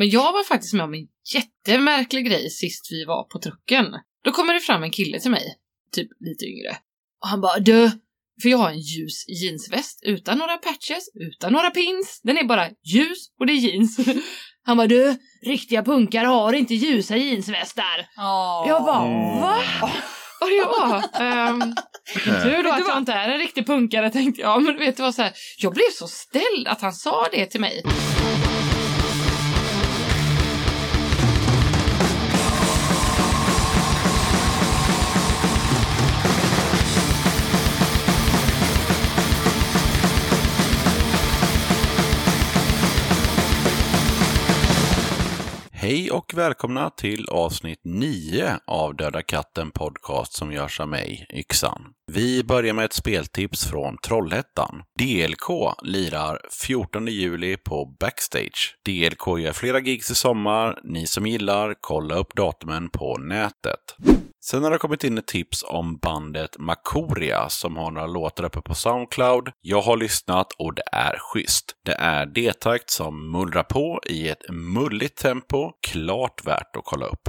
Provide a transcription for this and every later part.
Men jag var faktiskt med om en jättemärklig grej sist vi var på trucken. Då kommer det fram en kille till mig, typ lite yngre. Och han bara du, för jag har en ljus jeansväst utan några patches, utan några pins. Den är bara ljus och det är jeans. Han bara du, riktiga punkare har inte ljusa jeansvästar. Oh. Jag bara Mm. va? Och det var, um, tur då att jag inte är en riktig punkare tänkte jag. Men du vet, det var så här, jag blev så ställd att han sa det till mig. Hej och välkomna till avsnitt 9 av Döda katten podcast som görs av mig, Yxan. Vi börjar med ett speltips från Trollhättan. DLK lirar 14 juli på Backstage. DLK gör flera gigs i sommar. Ni som gillar, kolla upp datumen på nätet. Sen har det kommit in ett tips om bandet Makoria som har några låtar uppe på Soundcloud. Jag har lyssnat och det är schysst. Det är D-takt som mullrar på i ett mulligt tempo. Klart värt att kolla upp.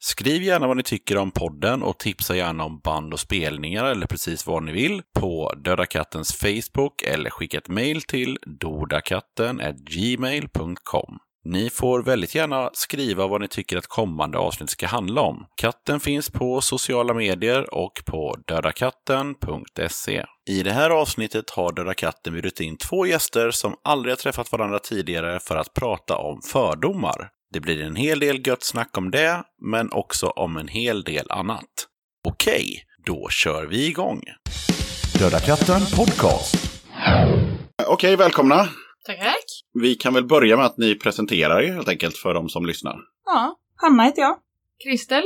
Skriv gärna vad ni tycker om podden och tipsa gärna om band och spelningar eller precis vad ni vill på Döda Kattens Facebook eller skicka ett mejl till dodakatten@gmail.com. Ni får väldigt gärna skriva vad ni tycker att kommande avsnitt ska handla om. Katten finns på sociala medier och på dödakatten.se. I det här avsnittet har Döda katten bjudit in två gäster som aldrig har träffat varandra tidigare för att prata om fördomar. Det blir en hel del gött snack om det, men också om en hel del annat. Okej, då kör vi igång. Döda katten podcast. Okej, välkomna. Tack. Vi kan väl börja med att ni presenterar er helt enkelt för de som lyssnar. Ja, Hanna heter jag. Kristel.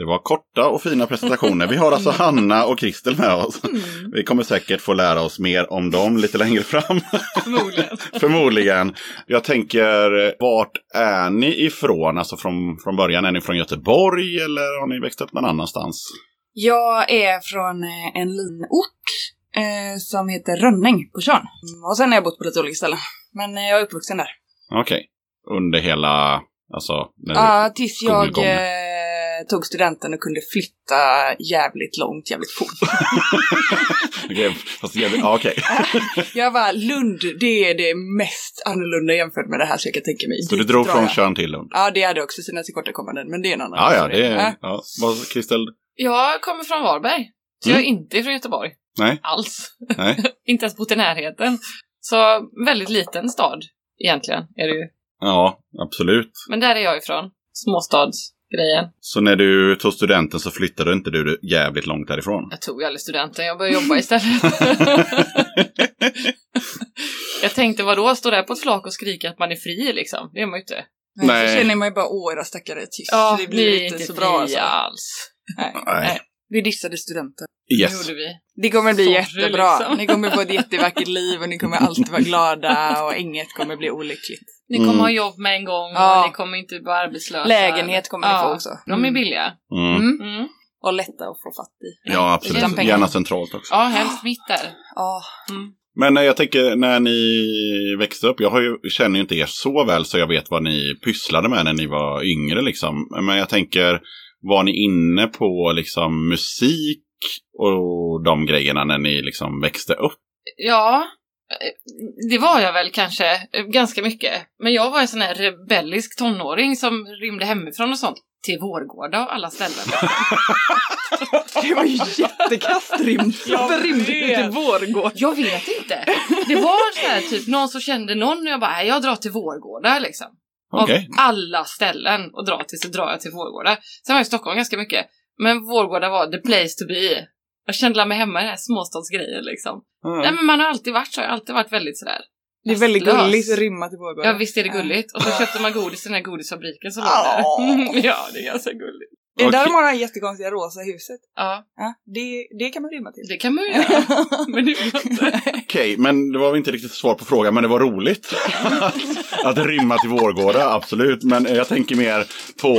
Det var korta och fina presentationer. Vi har alltså Hanna och Kristel med oss. Vi kommer säkert få lära oss mer om dem lite längre fram. Förmodligen. Förmodligen. Jag tänker, vart är ni ifrån? Alltså från, från början, är ni från Göteborg eller har ni växt upp någon annanstans? Jag är från eh, en liten ort eh, som heter Rönning på Tjörn. Mm, Och sen har jag bott på lite olika ställen. Men eh, jag är uppvuxen där. Okej. Under hela, alltså... Ja, tills jag skolgången. Tog studenten och kunde flytta jävligt långt, jävligt fort. Okej, fast jävligt- ja, okej. jag var Lund, det är det mest annorlunda jämfört med det här så jag kan tänka mig. Så du drog från. Tjörn till Lund? Ja, det hade också sina tillkortakommanden, men det är en annan Ja, ja, det är... Ja. Vad, Kristel? Jag kommer från Varberg. Så Mm. jag är inte från Göteborg. Nej. Alls. Nej. inte ens bott i närheten. Så väldigt liten stad egentligen är det ju. Ja, absolut. Men där är jag ifrån. Småstadsgrejen. Så när du tog studenten så flyttade inte du jävligt långt därifrån? Jag tog aldrig studenten, jag började jobba istället. jag tänkte vadå, stå där på ett flak och skrika att man är fri liksom? Det är man ju inte. Nej. Nej. Så känner man ju bara, åh era stackare tyst. Ja, det blir inte inte så bra alltså. alls. Nej. Nej. Vi dissade studenter. Det Yes. gjorde vi. Det kommer bli Sorry, jättebra. liksom. Ni kommer få ett jättevackert liv och ni kommer alltid vara glada och inget kommer bli olyckligt. Ni kommer Mm. ha jobb med en gång Ja. och ni kommer inte vara arbetslösa. Lägenhet kommer ni ja. få också. De är Mm. billiga. Mm. Mm. Mm. Och lätta att få fatt i. Ja, absolut. Gärna centralt också. Ja, helst mitt där. Ja. Mm. Men eh, jag tänker när ni växte upp, jag har ju, känner ju inte er så väl så jag vet vad ni pysslade med när ni var yngre liksom. Men jag tänker, var ni inne på liksom musik och de grejerna när ni liksom växte upp? Ja, det var jag väl kanske eh, ganska mycket. Men jag var en sån här rebellisk tonåring som rymde hemifrån och sånt. Till Vårgårda och alla ställen. Det var ju jättekastrymt. Jag Varför rymde du till Vårgård? Jag vet inte. Det var så här typ någon som kände någon och jag bara, "Nej, jag drar till Vårgårda liksom. Okej. Av alla ställen att dra till så drar jag till Vårgårda. Sen var jag i Stockholm ganska mycket. Men Vårgårda var the place to be. Jag kände mig hemma i den här småstadsgrejen liksom. Nej men man har alltid varit så, jag har alltid varit väldigt sådär. Det är väldigt rastlös. gulligt att rymma till Vårgård. Ja visst är det gulligt. Och så köpte man godis i den här godisfabriken som låg där. Ja, det är ganska gulligt. Är det där Okej. de har det här jättekonstiga rosa huset? Ja, Ja, det, det kan man rymma till. det kan man ju göra. Men det vill jag inte. Okej, men det var väl inte riktigt svar på frågan, men det var roligt. att rymma till Vårgårda, absolut. Men jag tänker mer på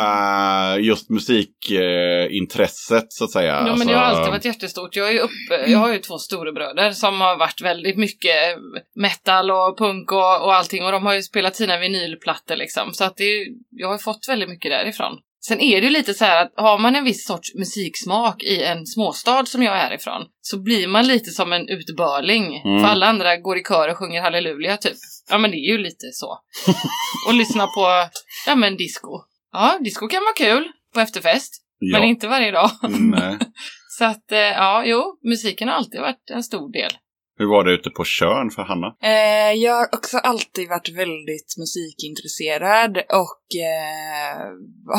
eh, just musikintresset, så att säga. Ja, men Alltså, det har alltid varit jättestort. Jag, är uppe, jag har ju två storebröder som har varit väldigt mycket metal och punk och, och allting. Och de har ju spelat sina vinylplattor liksom. Så att det, är- jag har fått väldigt mycket därifrån. Sen är det ju lite så här att har man en viss sorts musiksmak i en småstad som jag är ifrån så blir man lite som en utbörling. Mm. För alla andra går i kör och sjunger halleluja typ. Ja men det är ju lite så. och lyssna på, ja men disco. Ja, disco kan vara kul på efterfest. Ja. Men inte varje dag. Så att, eh, ja, jo, musiken har alltid varit en stor del. Hur var det ute på Tjörn för Hanna? Eh, jag har också alltid varit väldigt musikintresserad och eh,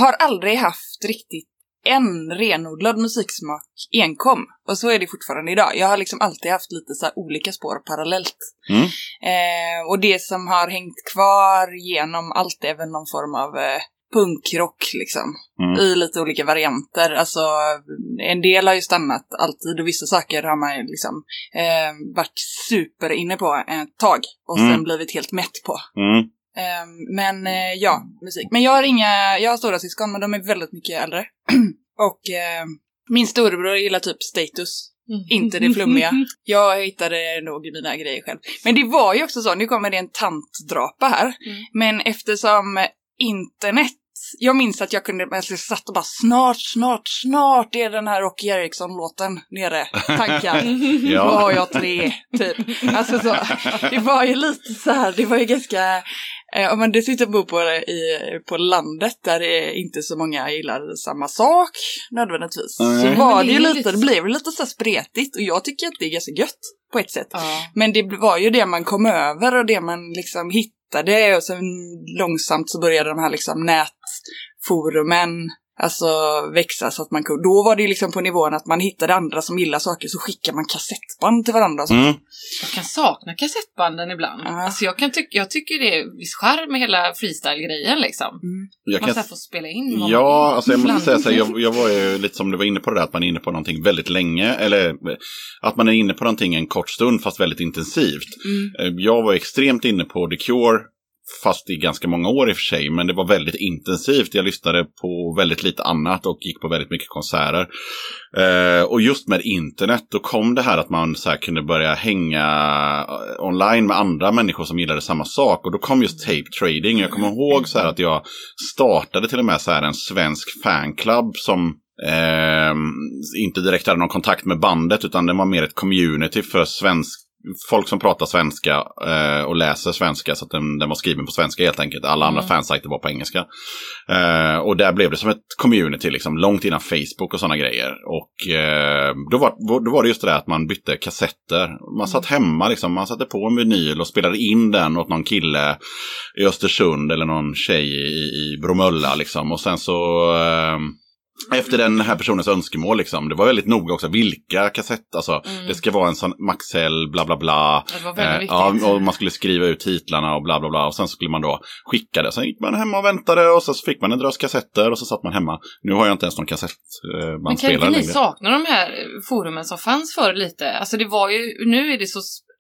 har aldrig haft riktigt en renodlad musiksmak enkom. Och så är det fortfarande idag. Jag har liksom alltid haft lite så olika spår parallellt. Mm. Eh, och det som har hängt kvar genom allt är väl någon form av eh, punkrock liksom. Mm. I lite olika varianter. Alltså en del har ju stannat alltid och vissa saker har man ju liksom eh, varit super inne på ett tag och sen Mm. blivit helt mätt på. Mm. Eh, men eh, ja, musik. Men jag har inga, jag har stora syskon men de är väldigt mycket äldre. och eh, min storebror gillar typ status. Inte det flummiga. Jag hittade nog mina grejer själv. Men det var ju också så, nu kommer det en tantdrapa här. Mm. Men eftersom internet, jag minns att jag kunde, alltså jag satt och bara snart, snart, snart är den här Rocky Eriksson-låten nere. Tankar. Då Ja. har jag tre, typ. Alltså så, det var ju lite så här, det var ju ganska, eh, om man dessutom bor på, i, på landet där det inte så många gillar samma sak nödvändigtvis. Nej. Så Men var det ju lite, det blev lite så här spretigt och jag tycker att det är ganska gött på ett sätt. Ja. Men det var ju det man kom över och det man liksom hittade och sen långsamt så började de här liksom nätforumen alltså växa så att man kunde, då var det ju liksom på nivån att man hittade andra som gillar saker så skickar man kassettband till varandra. så. Mm. Jag kan sakna kassettbanden ibland. Ja. Alltså jag, kan tycka, jag tycker det är viss charm med hela freestyle-grejen liksom. Mm. Jag Man kan får spela in vad Ja, man alltså jag måste säga så här, jag, jag var ju lite som du var inne på det där, att man är inne på någonting väldigt länge, eller att man är inne på någonting en kort stund fast väldigt intensivt. Mm. Eh, Jag var extremt inne på The Cure, fast i ganska många år i och för sig, men det var väldigt intensivt. Jag lyssnade på väldigt lite annat och gick på väldigt mycket konserter. Eh, och just med internet, då kom det här att man så här kunde börja hänga eh, online med andra människor som gillade samma sak. Och då kom just tape trading. Jag kommer ihåg så här att jag startade till och med så här en svensk fanclub som eh, inte direkt hade någon kontakt med bandet, utan det var mer ett community för svensk folk som pratar svenska eh, och läser svenska så att den, den var skriven på svenska helt enkelt. Alla andra Mm. fansajter var på engelska. Eh, och där blev det som ett community liksom, långt innan Facebook och sådana grejer. Och eh, då, var, då var det just det där att man bytte kassetter. Man satt hemma liksom, man satte på en vinyl och spelade in den åt någon kille i Östersund eller någon tjej i, i Bromölla liksom. Och sen så eh, efter den här personens önskemål liksom. Det var väldigt noga också vilka kassetter, alltså Mm. det ska vara en sån Maxell bla bla bla. Det var väldigt Eh, ja, viktigt. och man skulle skriva ut titlarna och bla bla bla. Och sen skulle man då skicka det. Sen gick man hemma och väntade och så fick man en drös kassetter och så satt man hemma. Nu har jag inte ens någon Men kan kassettbandspelare inte ni längre. sakna de här forumen som fanns förr lite? Alltså det var ju, nu är det så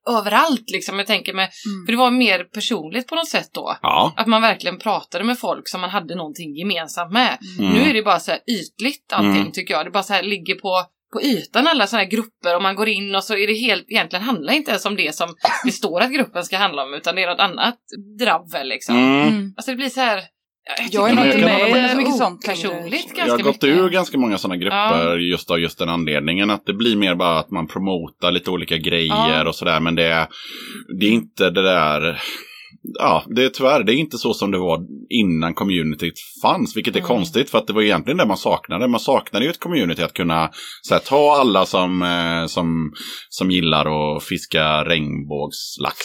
överallt liksom. Jag tänker mig, Mm. för det var mer personligt på något sätt då. Ja. Att man verkligen pratade med folk som man hade någonting gemensamt med. Mm. Nu är det bara så här ytligt allting Mm. tycker jag. Det bara så här ligger på, på ytan alla sådana här grupper och man går in och så är det helt, egentligen handlar inte ens om det som det står att gruppen ska handla om utan det är något annat dravel liksom. Mm. Mm. Alltså det blir så här. Jag är nog tycker inte med är så mycket sånt personligt Jag har gått mycket. ur ganska många sådana grupper just av just den anledningen. Att det blir mer bara att man promotar lite olika grejer Ja. och sådär. Men det är, det är inte det där... Ja, det är tyvärr, det är inte så som det var innan communityt fanns, vilket är Mm. konstigt för att det var egentligen det man saknade. Man saknade ju ett community att kunna så här, ta alla som, eh, som, som gillar att fiska regnbågslax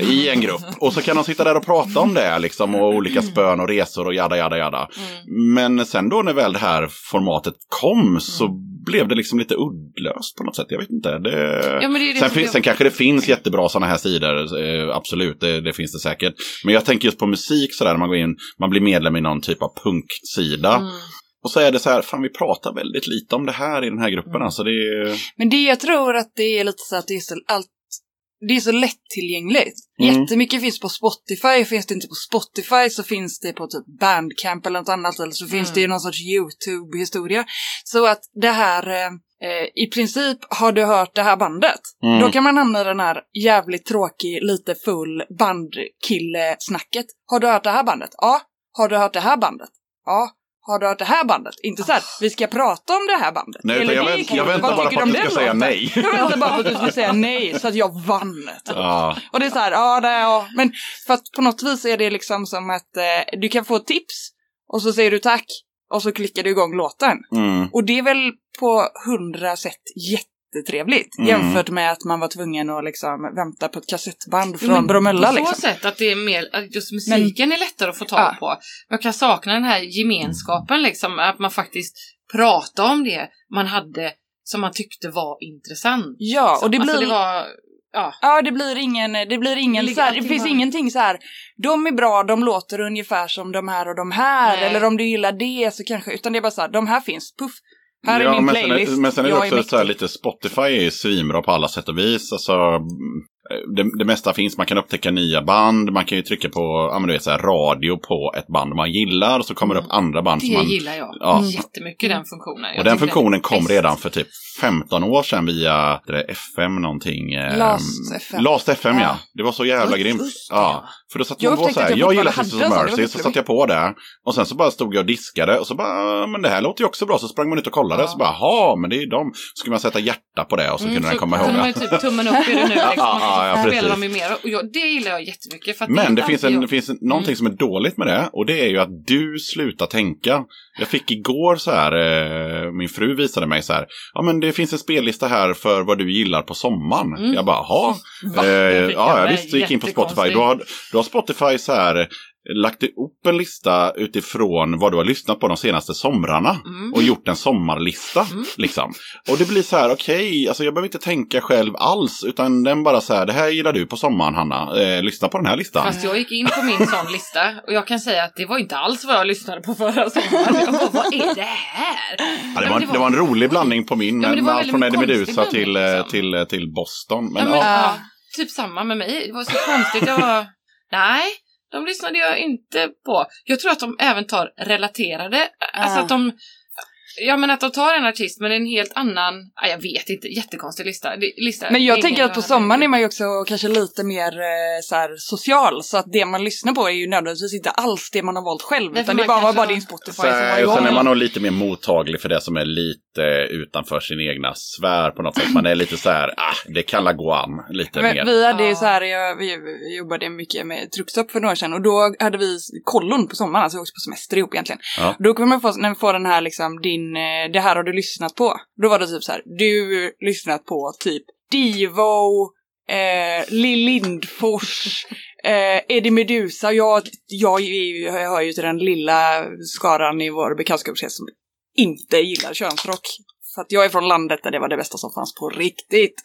i en grupp. Och så kan de sitta där och prata om det liksom och olika spön och resor och jada jada jada. Mm. Men sen då när väl det här formatet kom så blev det liksom lite uddlöst på något sätt. Jag vet inte. Det... Ja, det sen, som fin- jag- sen kanske det finns jättebra sådana här sidor. Eh, absolut, det, det finns det säkert. Men jag tänker just på musik sådär när man går in. Man blir medlem i någon typ av punksida. Mm. Och så är det så här, fan vi pratar väldigt lite om det här i den här gruppen. Mm. Alltså det är... Men det jag tror att det är lite så att det är så, allt, det är så lättillgängligt. Mm. Jättemycket finns på Spotify, finns det inte på Spotify så finns det på typ Bandcamp eller något annat eller så finns Mm. det ju någon sorts YouTube-historia. Så att det här, eh, eh, i princip har du hört det här bandet? Mm. Då kan man hamna i den här jävligt tråkig, lite full bandkille-snacket. Har du hört det här bandet? Ja. Har du hört det här bandet? Ja. Har du hört det här bandet? Inte så här, vi ska prata om det här bandet. Nej, Eller jag, det är vänt, jag väntar bara på att du ska säga låten? nej. Jag väntar bara på att du ska säga nej så att jag vann. Typ. Ja. Och det är så här, ja, det, ja. Men för att på något vis är det liksom som att eh, du kan få ett tips och så säger du tack och så klickar du igång låten. Mm. Och det är väl på hundra sätt jättetrevligt Mm. jämfört med att man var tvungen att liksom vänta på ett kassettband från men Bromölla. På så Liksom. sätt att det är mer, att just musiken är lättare att få tag Ja. på. Jag kan sakna den här gemenskapen liksom, att man faktiskt pratar om det man hade som man tyckte var intressant. Ja, och det blir... Alltså det var, ja. Ja, det blir ingen, det blir ingen, Det så här, det finns ingenting så här, de är bra, de låter ungefär som de här och de här, Nej. eller om du gillar det så kanske, utan det är bara så här, de här finns, puff, här är ja, min men sen, är- men sen är det jag också så här lite, Spotify är ju svinbra på alla sätt och vis. Alltså, det, det mesta finns, man kan upptäcka nya band, man kan ju trycka på ja, men du vet, så här, radio på ett band man gillar och så kommer det upp andra band som Det man... gillar jag Ja. jättemycket, den funktionen. Jag Och den funktionen kom redan för typ 15 år sedan via FM någonting. eh, Last FM. Last FM ja. Ja. Det var så jävla Just grymt. Ja. För då satt Jag man på så här, jag gillar Sisters of Mercy, så så satte jag på det. Och sen så bara stod jag och diskade och så bara, "Ah, men det här låter ju också bra. Så sprang man ut och kollade, Ja. så bara, jaha, men det är ju dem. Så skulle man sätta hjärta på det och så Mm, kunde den så komma kunde ihåg man ju det. typ tummen upp i det nu. Liksom. Ja, ja, spelar de ju mer. Och jag, det gillar jag jättemycket. För Men är det finns, alltid en, jag- finns någonting Mm. som är dåligt med det och det är ju att du slutar tänka. Jag fick igår så här, eh, min fru visade mig så här, ja men det finns en spellista här för vad du gillar på sommaren. Mm. Jag bara, jaha. Eh, Jag ja, den. ja, Det är visst, jag gick in på Spotify. Då har, då har Spotify så här lagt upp en lista utifrån vad du har lyssnat på de senaste somrarna. Mm. Och gjort en sommarlista. Mm. Liksom. Och det blir så här, okej, alltså jag behöver inte tänka själv alls. Utan den bara så här, det här gillar du på sommaren Hanna. Eh, lyssna på den här listan. Fast jag gick in på min sån lista och jag kan säga att det var inte alls vad jag lyssnade på förra sommaren. Jag bara, vad är det här? Ja, det, var, det var en rolig blandning på min, Ja, allt från Eddie Meduza till, eh, liksom. till, eh, till Boston. Men, ja, men, ja, typ samma med mig. Det var så konstigt. Jag var, nej, de lyssnade jag inte på. Jag tror att de även tar relaterade, alltså Ja. att de Ja men att de tar en artist men en helt annan, ja, jag vet inte, jättekonstig lista. Lista Men jag tänker att på sommaren är man ju också kanske lite mer eh, så här, social, så att det man lyssnar på är ju nödvändigtvis inte alls det man har valt själv, utan det var bara din Spotify Så, som var igång. sen är man nog lite mer mottaglig för det som är lite utanför sin egna sfär på något sätt. Man är lite så här, ah, det kan la gå an lite Men mer. vi hade ju Ja. så här, jag, vi jobbade mycket med truckstopp för några år sedan och då hade vi kollon på sommaren, alltså vi åkte på semester ihop egentligen. Ja. Då kommer man få, när man får den här liksom, din, eh, det här har du lyssnat på. Då var det typ så här, du lyssnat på typ Divo, eh, Lill Lindfors, eh, Eddie Meduza. Jag, jag, jag hör ju till den lilla skaran i vår bekantskapskrets som inte gillar könsrock. För att jag är från landet där det var det bästa som fanns på riktigt.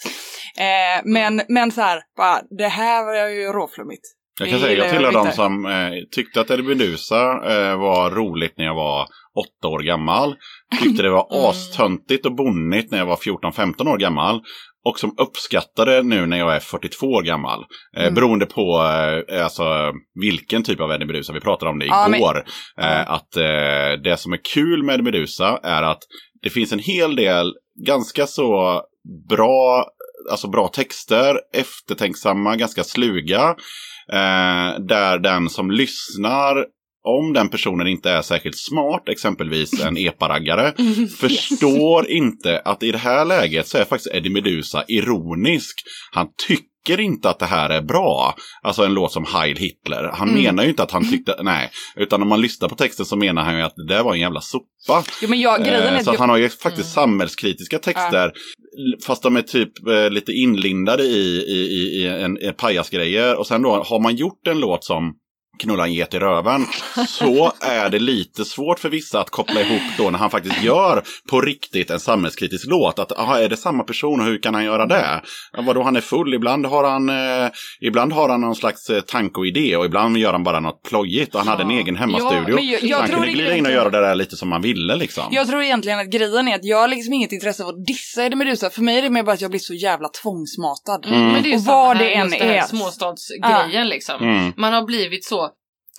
Eh, men, men så här, bara, det här var ju råflummigt. Jag kan säga, jag tillhör de som eh, tyckte att Eddie Meduza eh, var roligt när jag var åtta år gammal. Tyckte det var Mm. astöntigt och bonnigt när jag var 14-15 år gammal. Och som uppskattade nu när jag är 42 år gammal. Eh, Mm. Beroende på eh, alltså, vilken typ av Eddie Meduza. Vi pratade om det Ja, men- igår. Eh, att eh, det som är kul med Meduza är att det finns en hel del ganska så bra, alltså bra texter, eftertänksamma, ganska sluga. Eh, där den som lyssnar, om den personen inte är särskilt smart, exempelvis en eparaggare, förstår inte att i det här läget så är faktiskt Eddie Meduza ironisk. Han tycker inte att det här är bra. Alltså en låt som Heil Hitler. Han Mm. menar ju inte att han tyckte, nej. Utan om man lyssnar på texten så menar han ju att det där var en jävla sopa. Jo, men jag, grejen Eh, så att han har ju faktiskt samhällskritiska texter. l- Fast de är typ eh, lite inlindade i, i, i, i en, en pajasgrejer. Och sen då har man gjort en låt som knulla en get i röven. Så är det lite svårt för vissa att koppla ihop då när han faktiskt gör på riktigt en samhällskritisk låt. Att aha, är det samma person och hur kan han göra det? Ja, Vadå, han är full, ibland har han, eh, ibland har han någon slags eh, tanke och idé och ibland gör han bara något plojigt och han hade en egen hemmastudio. men jag- jag Så han tror kunde glida in och göra det där lite som man ville liksom. Jag tror egentligen att grejen är att jag har liksom inget intresse av att dissa Eddie Meduza. För mig är det mer bara att jag blir så jävla tvångsmatad. Mm. Men det är ju Och vad det än det är. småstadsgrejen liksom. Mm. Man har blivit så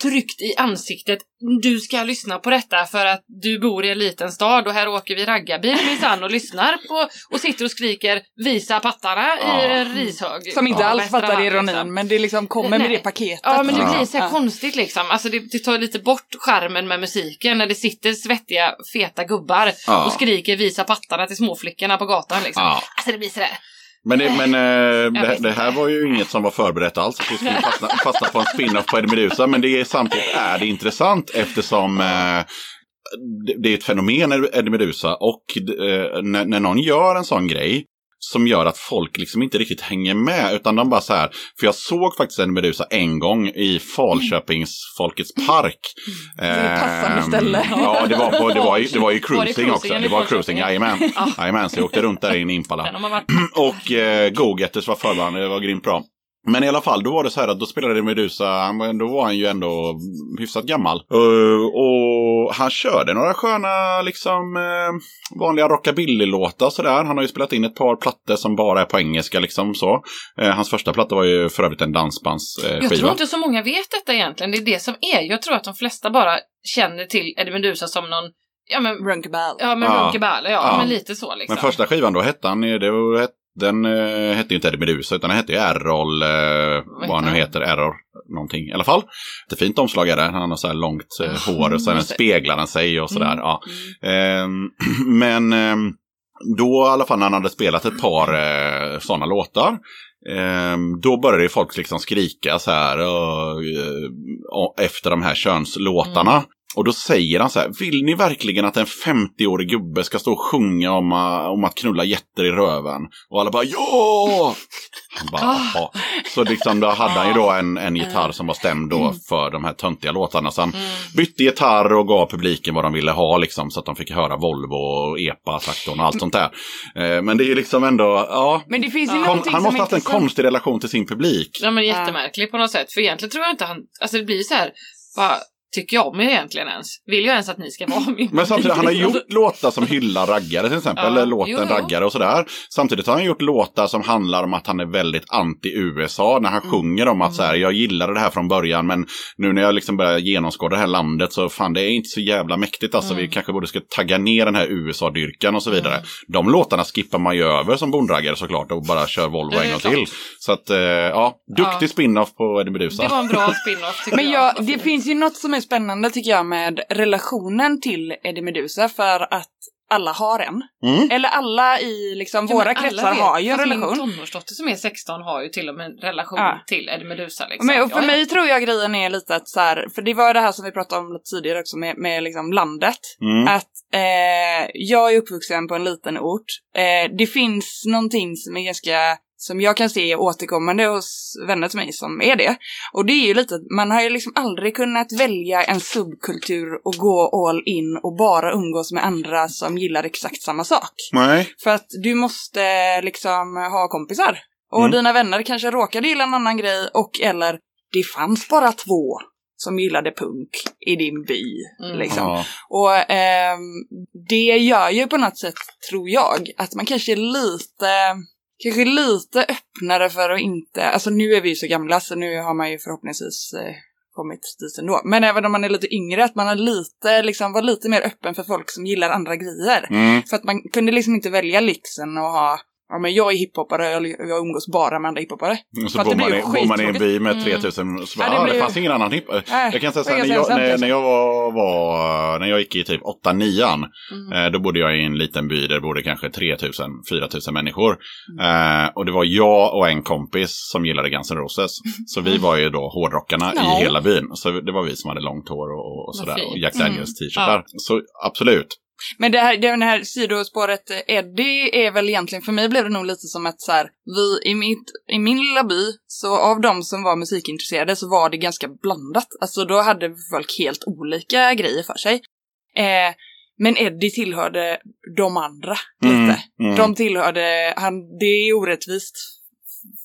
tryckt i ansiktet. Du ska lyssna på detta för att du bor i en liten stad och här åker vi raggarbil minsann och lyssnar på och sitter och skriker visa pattarna i Ja. en rishög. Som inte Ja, alls fattar ironin, liksom. men det liksom kommer med Nej. det paketet. Ja men det blir så Ja. konstigt liksom. Alltså det, det tar lite bort skärmen med musiken när det sitter svettiga feta gubbar och skriker visa pattarna till småflickorna på gatan liksom. Alltså det blir sådär. Men, det, men eh, det, det här var ju inget som var förberett alls. Vi skulle fastna, fastna på en spin-off på Eddie Meduza. Men det är, samtidigt är det intressant eftersom eh, det, är ett fenomen Eddie Meduza. Och eh, när, när någon gör en sån grej som gör att folk liksom inte riktigt hänger med. Utan de bara så här. För jag såg faktiskt Eddie Meduza en gång i Falköpings Folkets Park. Det är ett passande Ehm, ställe. Ja, det var, på, det var, ju, det var ju Var det cruising också. Det var cruising, jajamän. Ja. Jajamän, så jag åkte runt där i en Impala. Och eh, Go-Getters var förband, det var grymt bra. Men i alla fall, då var det så här att då spelade Medusa, då var han ju ändå hyfsat gammal. Eh, och han körde några sköna, liksom, eh, vanliga rockabilly-låtar sådär. Han har ju spelat in ett par plattor som bara är på engelska, liksom så. Eh, hans första platta var ju för övrigt en dansbandsskiva. Jag tror inte så många vet detta egentligen. Det är det som är. Jag tror att de flesta bara känner till Eddie Meduza som någon, ja men, Runkaball. ja men Ja. Runkeballe, ja, Ja. men lite så liksom. Men första skivan då hette han, ju- det den eh, hette ju inte Eddie Meduza utan den hette ju Errol, eh, vad han nu heter, Error någonting i alla fall. Det fint omslag är det, han har så här långt eh, hår och sen speglar han sig och sådär. Mm, Ja. Ehm, men ehm, då i alla fall när han hade spelat ett par eh, sådana låtar. ehm, då började ju folk liksom skrika så här "Åh, eh, och efter de här könslåtarna. Mm. Och då säger han så här, vill ni verkligen att en 50-årig gubbe ska stå och sjunga om, uh, om att knulla jätter i röven? Och alla bara ja! Han bara, Ah. "Jaha." Så liksom då hade han ju då en, en gitarr som var stämd Mm. då för de här töntiga låtarna. Så han bytte gitarr och gav publiken vad de ville ha liksom. Så att de fick höra Volvo och EPA, traktorn och allt sånt där. Eh, men det är ju liksom ändå, ja. Men det finns ju. Kon, han måste är haft en konstig relation till sin publik. Ja men jättemärklig på något sätt. För egentligen tror jag inte han, alltså det blir så här, vad tycker jag om er egentligen ens? Vill jag ens att ni ska vara min Men samtidigt, han har gjort låtar som hyllar raggare till exempel. Ja, eller låten jo, jo. raggare och sådär. Samtidigt har han gjort låtar som handlar om att han är väldigt anti-USA. När han Mm. sjunger om att så här, jag gillade det här från början men nu när jag liksom börjar genomskåda det här landet så fan det är inte så jävla mäktigt. Alltså Mm. vi kanske borde ska tagga ner den här USA-dyrkan och så vidare. De låtarna skippar man ju över som bondraggare såklart och bara kör Volvo en gång till. Så att, eh, ja, duktig Ja. spin-off på Eddie Meduza. Det var en bra spin-off tycker Men jag. jag, det finns ju något som är spännande tycker jag med relationen till Eddie Meduza för att alla har en. Mm. Eller alla i liksom Ja, våra kretsar vet. har ju en Fast relation. Min tonårsdotter som är 16 har ju till och med en relation Ja. till Eddie Meduza liksom. Men, och för Ja, ja. mig tror jag grejen är lite att så här, för det var det här som vi pratade om lite tidigare också med, med liksom landet. Mm. Att eh, jag är uppvuxen på en liten ort. Eh, det finns någonting som är ganska, som jag kan se återkommande hos vänner till mig som är det. Och det är ju lite att man har ju liksom aldrig kunnat välja en subkultur och gå all in och bara umgås med andra som gillar exakt samma sak. Nej. För att du måste liksom ha kompisar. Och Mm. dina vänner kanske råkade gilla en annan grej och eller det fanns bara två som gillade punk i din by. Mm. Liksom. Ja. Och ehm, det gör ju på något sätt, tror jag, att man kanske är lite, kanske lite öppnare för att inte, alltså nu är vi ju så gamla så nu har man ju förhoppningsvis eh, kommit dit ändå. Men även om man är lite yngre, att man har lite, liksom, var lite mer öppen för folk som gillar andra grejer. Mm. För att man kunde liksom inte välja lyxen och ha Ja men jag är hiphoppare, jag, jag umgås bara med andra hiphoppare. Och så bor det man, i, bor man i en by med Mm. 3000 så Ja, bara, det ah, det blir- fanns ingen annan. Nej, Jag kan säga så här, det när är jag, när, när jag var, var, när jag gick i typ 8-9, Mm. eh, då bodde jag i en liten by där det bodde kanske 3000-4000 människor. Mm. Eh, och det var jag och en kompis som gillade Guns N' Roses. Så vi var ju då hårdrockarna i hela byn. Så det var vi som hade långt hår och, och sådär. Och Jack Mm. Daniels t-shirtar. Så absolut. Men det här, det här sidospåret eh, Eddie är väl egentligen, för mig blev det nog lite som att så här, vi i, mitt, i min lilla by, så av de som var musikintresserade så var det ganska blandat. Alltså då hade folk helt olika grejer för sig. Eh, men Eddie tillhörde de andra Mm, lite. mm. De tillhörde, han, det är orättvist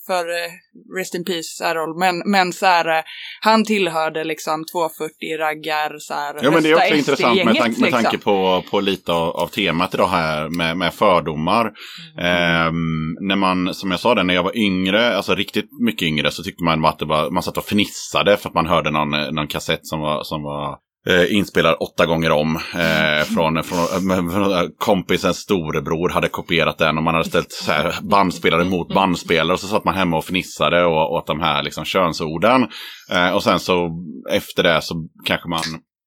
för eh, Rest in Peace Errol, men, men så här, eh, han tillhörde liksom 240-raggar, så här, Ja men det är också intressant med, tanke, med tanke liksom. på, på lite av, av temat idag här med, med fördomar. Ehm, när man, som jag sa det, när jag var yngre, alltså riktigt mycket yngre, så tyckte man att det var, man satt och fnissade för att man hörde någon, eh, någon kassett som var, som var eh, inspelad åtta gånger om. Eh, från, från, med- från kompisens storebror hade kopierat den och man hade ställt så här, bandspelare mot bandspelare. Och så satt man hemma och fnissade och, åt de här liksom, könsorden. Eh, och sen så efter det så kanske man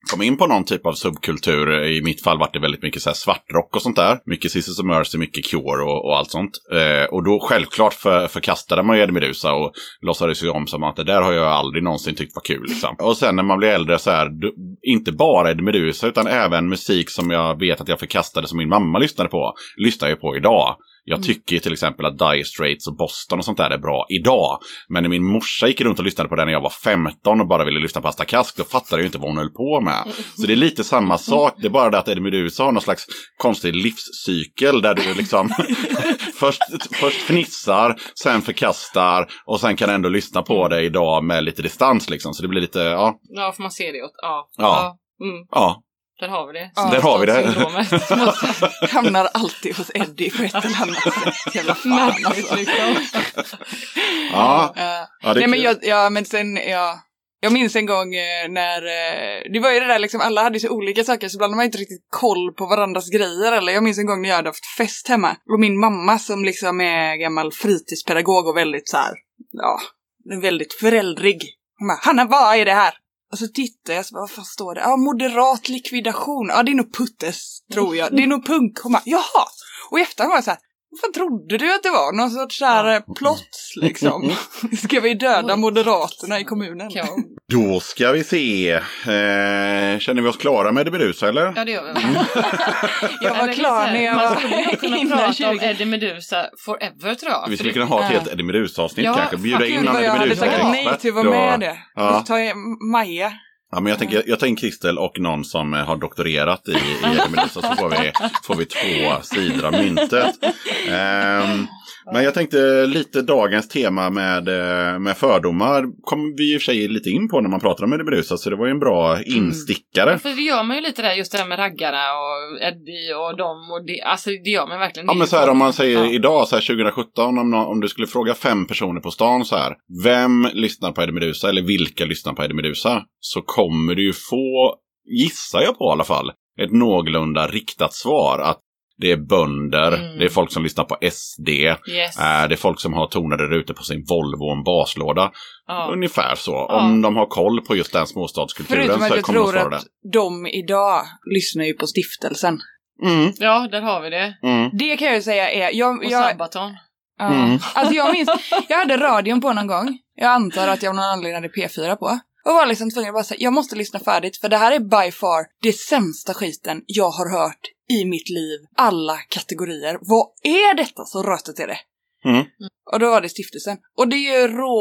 kom in på någon typ av subkultur. I mitt fall var det väldigt mycket så här svartrock och sånt där. Mycket Sisters of Mercy, mycket Cure och, och allt sånt. Eh, och då självklart för, förkastade man ju Eddie Meduza och låtsades ju om som att det där har jag aldrig någonsin tyckt var kul. Liksom. Och sen när man blir äldre så här, du, inte bara Eddie Meduza utan även musik som jag vet att jag förkastade som min mamma lyssnade på, lyssnar jag på idag. Jag tycker ju till exempel att Dire Straits och Boston och sånt där är bra idag. Men när min morsa gick runt och lyssnade på det när jag var 15 och bara ville lyssna på Asta Kask, då fattade jag ju inte vad hon höll på med. Så det är lite samma sak, det är bara det att Eddie Meduza har någon slags konstig livscykel där du liksom först, först fnissar, sen förkastar och sen kan ändå lyssna på det idag med lite distans liksom. Så det blir lite, ja, Ja, för man ser det åt, ja. Ja. Mm, ja. Där har vi det. Ja. Där har vi det. Syndromet. Hamnar alltid hos Eddie på ett eller annat sätt. Jävla fan alltså. liksom. Ja, Ja. ja det är Nej men jag, ja men sen, ja. Jag minns en gång eh, när, eh, det var ju det där liksom, alla hade så olika saker så ibland har man inte riktigt koll på varandras grejer eller jag minns en gång när jag hade haft fest hemma och min mamma som liksom är gammal fritidspedagog och väldigt så här, ja, väldigt föräldrig. Hon bara, Hanna vad är det här? Och så tittar jag så bara, vad fan står det? Ja, moderat likvidation. Ja, det är nog Puttes, tror jag. Det är nog punk. Hon bara, jaha. Och i efterhand var jag så här, vad trodde du att det var? Någon sorts så här eh, plott liksom. Ska vi döda moderaterna i kommunen? Ja, Då ska vi se. Eh, känner vi oss klara med Eddie Meduza eller? ja, det gör vi. Jag var klar när jag Man skulle kunna var prata om 20. Eddie Meduza forever tror jag. Vi skulle det- kunna ha ett helt Eddie Meduza-avsnitt Ja, kanske. Bjuda in någon vad jag Eddie hade tackat nej till att vara med det. Ja. Ta Maja. Ja, men jag, tänker, jag tar in Kristel och någon som eh, har doktorerat i, i Eddie så får vi, får vi två sidor av myntet. Um, men jag tänkte lite dagens tema med, eh, med fördomar kom vi i och för sig lite in på när man pratar om Eddie Meduza så det var ju en bra instickare. För det gör man ju lite där, just det här med raggarna och Eddie och dem och det, alltså det gör man verkligen. Ja Det men så här om man säger ja. idag, så här 2017, om, om du skulle fråga fem personer på stan så här. Vem lyssnar på Eddie Meduza eller vilka lyssnar på Eddie Meduza? Så kommer du ju få, gissar jag på i alla fall, ett någorlunda riktat svar. Att det är bönder, Mm. det är folk som lyssnar på SD, Yes. eh, det är folk som har tonade rutor på sin Volvo och en baslåda. ja. Ungefär så. Om de har koll på just den småstadskulturen Förutom att så jag kommer de tror svara att det. de idag lyssnar ju på stiftelsen. Mm, ja, där har vi det. mm. Det kan jag ju säga är, jag, Och jag, Sabaton. Ja. Mm. Alltså jag minns, jag hade radion på någon gång. Jag antar att jag av någon anledning hade P4 på. Och var liksom tvungen att bara säga, jag måste lyssna färdigt för det här är by far det sämsta skiten jag har hört i mitt liv. Alla kategorier. Vad är detta så rötet är det? Mm. Och då var det stiftelsen. Och det är ju rå...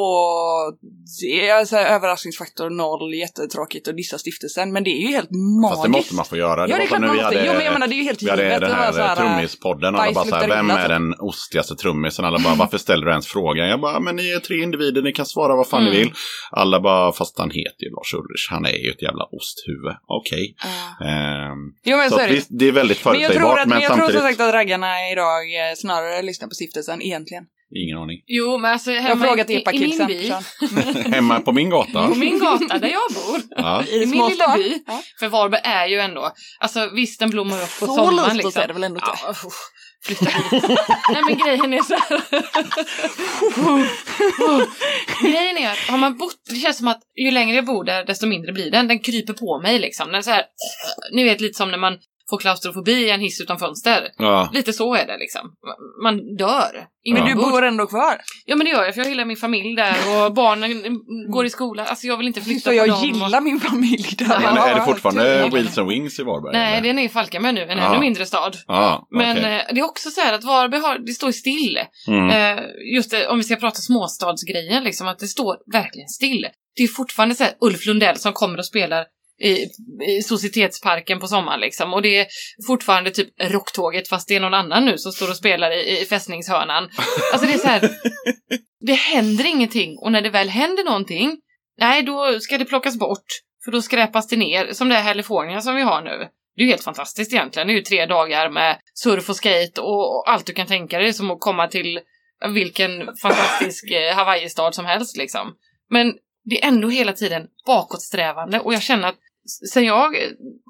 Det är så här, överraskningsfaktor noll, jättetråkigt att dissa stiftelsen. Men det är ju helt magiskt. Fast det måste man få göra. Ja, det är klart man måste. hade- Jo, men jag menar, det är ju helt Vi hade givet. den här, här, trummispodden och alla bara så här, vem är typ. den ostigaste trummisen? Alla bara, varför ställer du ens frågan? Jag bara, men ni är tre individer, ni kan svara vad fan Mm. ni vill. Alla bara, fast han heter ju Lars Ulrich, han är ju ett jävla osthuvud. Okej. Ja. Ehm, Jo, men så så är det. det är väldigt Men jag tror, förutsägbart, att, men, jag tror samtidigt, som sagt att raggarna idag eh, snarare lyssnar på stiftelsen egentligen. Ingen aning. Jo, men alltså Jag har hemma frågat i, i, i min by, så- Hemma på min gata. på min gata där jag bor, Ja. I, i min lilla by. Ja. För Varberg är ju ändå, alltså visst den blommar upp på Så sommaren lustigt liksom. är det väl ändå inte? Ja, hit. Nej men grejen är så här. grejen är att har man bott, det känns som att ju längre jag bor där desto mindre blir den. Den kryper på mig liksom. Den är så här, ni vet lite som när man får klaustrofobi i en hiss utan fönster. Ja. Lite så är det liksom. Man dör. Men du bor ändå kvar? Ja men det gör jag för jag hela min familj där och barnen går i skolan. Alltså jag vill inte flytta Så på jag dem. gillar min familj där. Ja, Men är det fortfarande kul. Wheels and Wings i Varberg? Nej, eller? den är i Falkenberg nu, en Ja. ännu mindre stad. Ja, Men okej. eh, det är också så här att Varberg har, det står still. Mm. Eh, just det, om vi ska prata småstadsgrejen, liksom, att det står verkligen still. Det är fortfarande så här Ulf Lundell som kommer och spelar i, i Societetsparken på sommaren liksom. Och det är fortfarande typ Rocktåget fast det är någon annan nu som står och spelar i, i fästningshörnan. Alltså det är så här. Det händer ingenting och när det väl händer någonting, nej då ska det plockas bort. För då skräpas det ner, som det här California som vi har nu. Det är ju helt fantastiskt egentligen. Det är ju tre dagar med surf och skate och, och allt du kan tänka dig som att komma till vilken fantastisk eh, Hawaii-stad som helst liksom. Men det är ändå hela tiden bakåtsträvande och jag känner att sen jag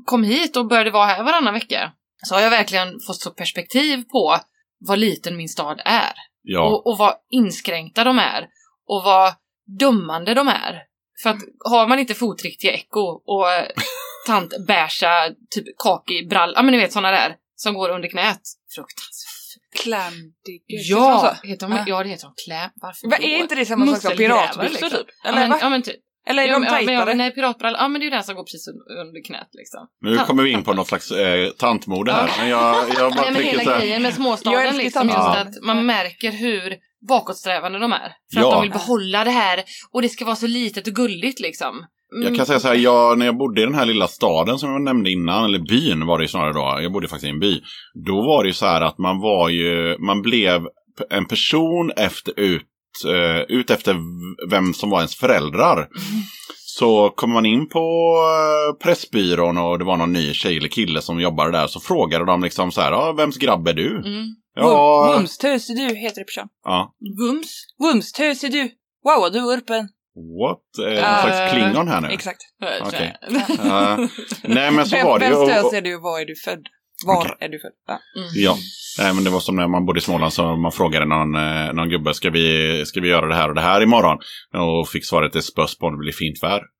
kom hit och började vara här varannan vecka så har jag verkligen fått så perspektiv på vad liten min stad är. Ja. Och, och vad inskränkta de är. Och vad dömande de är. För att har man inte fotriktiga eko och eh, tant beiga typ kaki brall, ja men ni vet såna där som går under knät. Fruktansvärt. Klamdiggers. Ja, heter de, Ja. ja det heter de. Klä, varför då? är inte det samma sak som piratbyxor liksom. typ? Ja Eller, men, va? ja, men typ. Eller är Ja, de tajtare? nej, piratbrallor, ja men det är ju den som går precis un- under knät liksom. Nu kommer vi in på något slags eh, tantmode här. Men jag, jag bara Nej men hela så här. grejen med småstaden liksom just att man märker hur bakåtsträvande de är. För Ja. att de vill behålla det här och det ska vara så litet och gulligt liksom. Mm. Jag kan säga så här, jag, när jag bodde i den här lilla staden som jag nämnde innan, eller byn var det ju snarare då, jag bodde faktiskt i en by. Då var det ju så här att man var ju, man blev en person efter ut, eh, ut efter vem som var ens föräldrar. Så kommer man in på eh, Pressbyrån och det var någon ny tjej eller kille som jobbade där så frågade de liksom så här, ja, vems grabb är du? Mm. Ja, Vumstös är du, heter det på kön. ja. Vums. Vumstös är du. Wow, du är urpen. What? Eh, någon Eh, slags klingon här nu? Exakt. Okej. Ja. nej men så Vem, var det ju. vems och- tös och- är du och var är du född? Var Okej. är du född? Ja. Mm. Ja, Nej, men det var som när man bodde i Småland så man frågade någon, eh, någon gubbe, ska vi, ska vi göra det här och det här imorgon? Och fick svaret det spös på om det blir fint väder.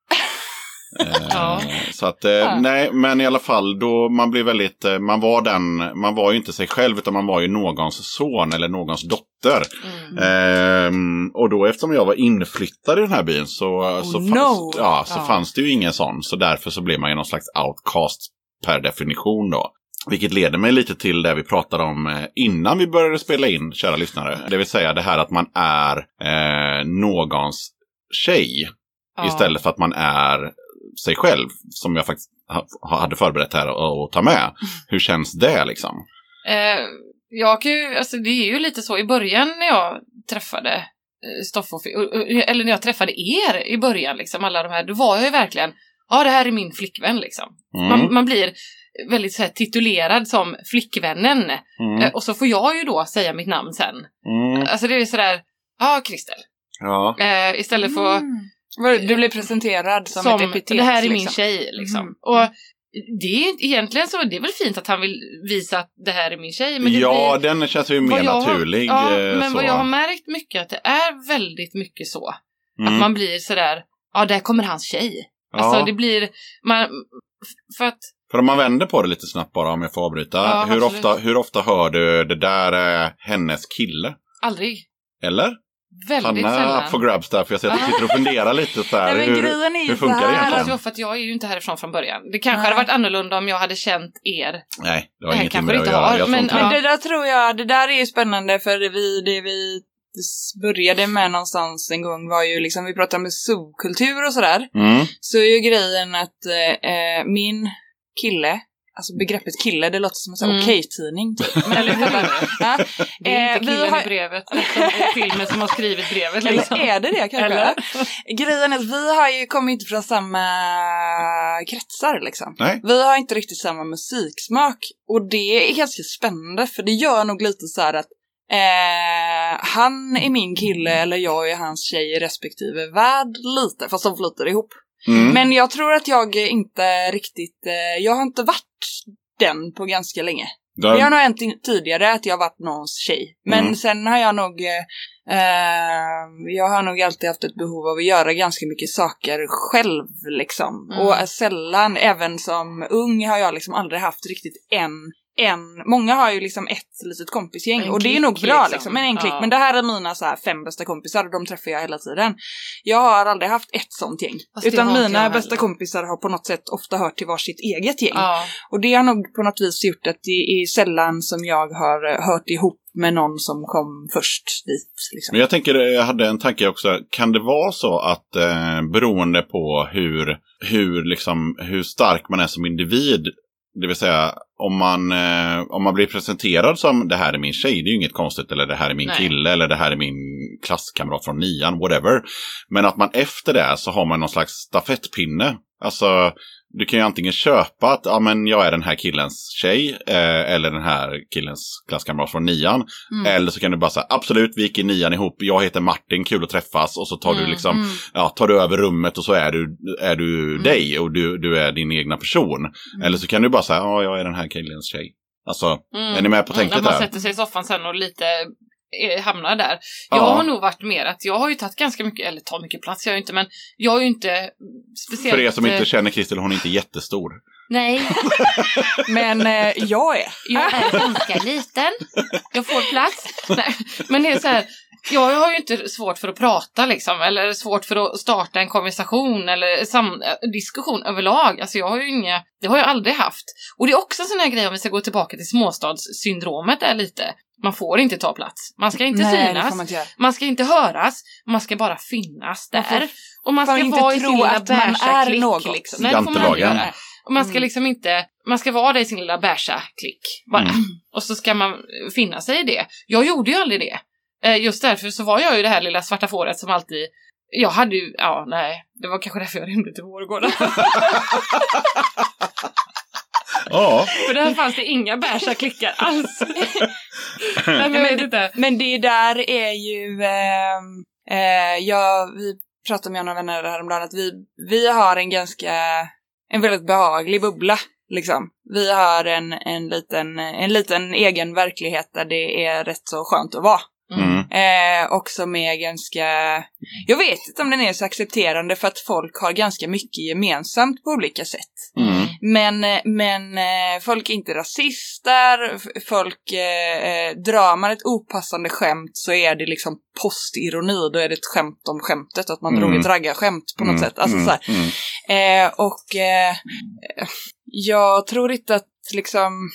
Eh, Ja. Så att, eh, Ja. nej, men i alla fall då man blir väldigt, eh, man var den, man var ju inte sig själv utan man var ju någons son eller någons dotter. Mm. Ehm, och då eftersom jag var inflyttad i den här byn så, så, no. fanns, ja, så Ja. fanns det ju ingen sån. Så därför så blev man ju någon slags outcast per definition då. Vilket leder mig lite till det vi pratade om eh, innan vi började spela in, kära lyssnare. Det vill säga det här att man är eh, någons tjej Ja. istället för att man är sig själv. Som jag faktiskt ha, hade förberett här att ta med. Hur känns det liksom? Eh, jag kan ju, alltså det är ju lite så i början när jag träffade eh, Stoffe och, eller när jag träffade er i början liksom, alla de här, då var jag ju verkligen, ja det här är min flickvän liksom. Mm. Man, man blir väldigt så här, titulerad som flickvännen. Mm. Eh, och så får jag ju då säga mitt namn sen. Mm. Alltså det är sådär, ja Kristel. Ja. Eh, istället för Mm. Du blir presenterad som, ett epitet. det här är min liksom. tjej liksom. Mm. Och det är egentligen så, det är väl fint att han vill visa att det här är min tjej. Men det ja, blir, den känns ju mer jag har- naturlig. Ja, eh, men så. vad jag har märkt mycket att det är väldigt mycket så. Mm. Att man blir sådär, ja där kommer hans tjej. Ja. Alltså det blir, man, för att, För om man vänder på det lite snabbt bara om jag får avbryta. Ja, hur, absolut. ofta, hur ofta hör du det där är hennes kille? aldrig. Eller? Väldigt Hanna sällan. up for grabs där för jag ser att du sitter och funderar lite så här. Nej, men hur, grejen är ju hur funkar så det här. egentligen? Alltså, för att jag är ju inte härifrån från början. Det kanske Nej. hade varit annorlunda om jag hade känt er. Nej, det har ingenting med det att göra. har, men- inte Men det där tror jag, det där är ju spännande för vi, det vi började med någonstans en gång var ju liksom, vi pratade om subkultur och sådär. Mm. Så är ju grejen att eh, min kille, alltså begreppet kille, det låter som en sån Mm. okej-tidning typ. Men, Eller hur? ja, Det är Eh, inte vi killen har- i brevet, filmen som har skrivit brevet liksom. eller är det det kanske? Eller? Grejen är att vi har ju kommit inte från samma kretsar liksom. Nej. Vi har inte riktigt samma musiksmak och det är ganska spännande för det gör nog lite så här att eh, han är min kille eller jag är hans tjej i respektive värld lite, fast de flyter ihop. Mm. Men jag tror att jag inte riktigt, eh, jag har inte varit den på ganska länge. Då, Det har nog hänt tidigare att jag har varit någons tjej. Men Mm. sen har jag nog eh, Jag har nog alltid haft ett behov av att göra ganska mycket saker själv liksom. Mm. Och sällan, även som ung, har jag liksom aldrig haft riktigt en en, många har ju liksom ett litet kompisgäng En och det är nog bra liksom, liksom. men en klick. Ja. Men det här är mina så här fem bästa kompisar och de träffar jag hela tiden. Jag har aldrig haft ett sånt gäng. Fast utan mina bästa heller. kompisar har på något sätt ofta hört till varsitt eget gäng. Ja. Och det har nog på något vis gjort att det är sällan som jag har eh, hört ihop med någon som kom först dit. Liksom. Men jag tänker, jag hade en tanke också. Kan det vara så att eh, beroende på hur, hur, liksom, hur stark man är som individ, det vill säga om man, eh, om man blir presenterad som det här är min tjej, det är ju inget konstigt, eller det här är min Nej. kille, eller det här är min klasskamrat från nian, whatever. Men att man efter det så har man någon slags stafettpinne. Alltså, du kan ju antingen köpa att ja, men jag är den här killens tjej, eh, eller den här killens klasskamrat från nian. Mm. Eller så kan du bara säga absolut, vi gick i nian ihop, jag heter Martin, kul att träffas. Och så tar du Mm, liksom, Mm. ja, tar du över rummet och så är du, är du Mm. dig och du, du är din egna person. Eller så kan du bara säga, ja, jag är den här killens tjej. Alltså, Mm. är ni med på Mm, tänket När man sätter sig i soffan sen och lite hamnar där. Jag Ja. har nog varit mer att jag har ju tagit ganska mycket, eller tar mycket plats, jag har ju inte, men jag har ju inte speciellt... För er som eh, inte känner Kristel, hon är inte jättestor. Nej, Men eh, jag är. jag är ganska liten. Jag får plats. Nej, men det är så här, jag har ju inte svårt för att prata liksom, eller svårt för att starta en konversation eller sam- diskussion överlag. Alltså jag har ju inga, det har jag aldrig haft. Och det är också en sån här grej om vi ska gå tillbaka till småstadssyndromet är lite. Man får inte ta plats. Man ska inte Nej, synas. man inte. Man ska inte höras, man ska bara finnas Man där. Och man ska inte vara i tro sin lilla man är klick. något. Liksom. Nej, det får man inte göra. Och man ska Mm. liksom inte, man ska vara där i sin lilla bärsa klick bara. Mm. Och så ska man finna sig i det. Jag gjorde ju aldrig det. Eh, Just därför så var jag ju det här lilla svarta fåret som alltid jag hade ju, ja nej, det var kanske därför jag rymde till Vårgårda. Ja, För där fanns det inga bärsa klickar alls. nej, men inte. Men det där är ju, ehm, eh, jag, vi pratade med några vänner häromdagen att vi, vi har en ganska, en väldigt behaglig bubbla. Liksom. Vi har en, en, liten, en liten egen verklighet där det är rätt så skönt att vara. Mm. Eh, och som är ganska, jag vet inte om den är så accepterande för att folk har ganska mycket gemensamt på olika sätt. Mm. Men, eh, men eh, folk är inte rasister, folk eh, eh, drar man ett opassande skämt så är det liksom postironi, då är det ett skämt om skämtet, att man Mm. drog ett raggarskämt på något Mm. sätt. Alltså, Mm. så. Mm. Eh, och eh, jag tror inte att liksom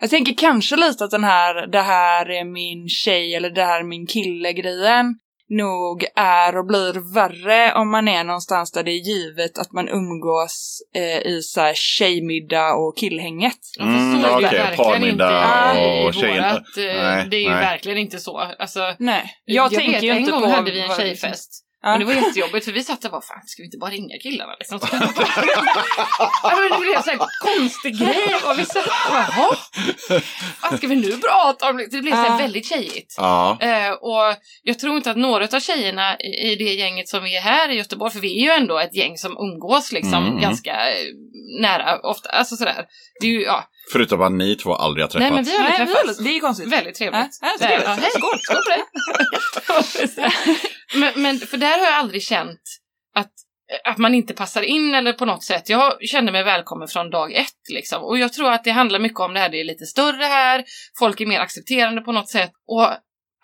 jag tänker kanske lite att den här, det här är min tjej eller det här är min kille-grejen nog är och blir värre om man är någonstans där det är givet att man umgås eh, i så här tjejmiddag och killhänget. Mm, okej, verkligen parmiddag inte i och tjejen- vårat, eh, Nej, Det är ju nej. verkligen inte så. Alltså, Nej, jag, jag, tänker vet, ju en inte gång på... hade vi en tjejfest. Ja. Men det var jättejobbigt för vi satt där och bara, fan ska vi inte bara ringa killarna liksom? ja, men det blev en sån här konstig grej och vi satt och bara, jaha? Vad ska vi nu prata om? Det blev så här väldigt tjejigt. Ja. Eh, och jag tror inte att några av tjejerna i, i det gänget som vi är här i Göteborg, för vi är ju ändå ett gäng som umgås liksom Mm. ganska eh, nära ofta, alltså sådär. Det är ju, ja. Förutom att ni två aldrig har träffats. Nej men vi har Nej, aldrig vi träffats. det är ju konstigt. Väldigt trevligt. Ja, Där, trevligt. ja, hej, skål, skål på det. men, men för där har jag aldrig känt att, att man inte passar in eller på något sätt. Jag kände mig välkommen från dag ett liksom. Och jag tror att det handlar mycket om det här, det är lite större här, folk är mer accepterande på något sätt. Och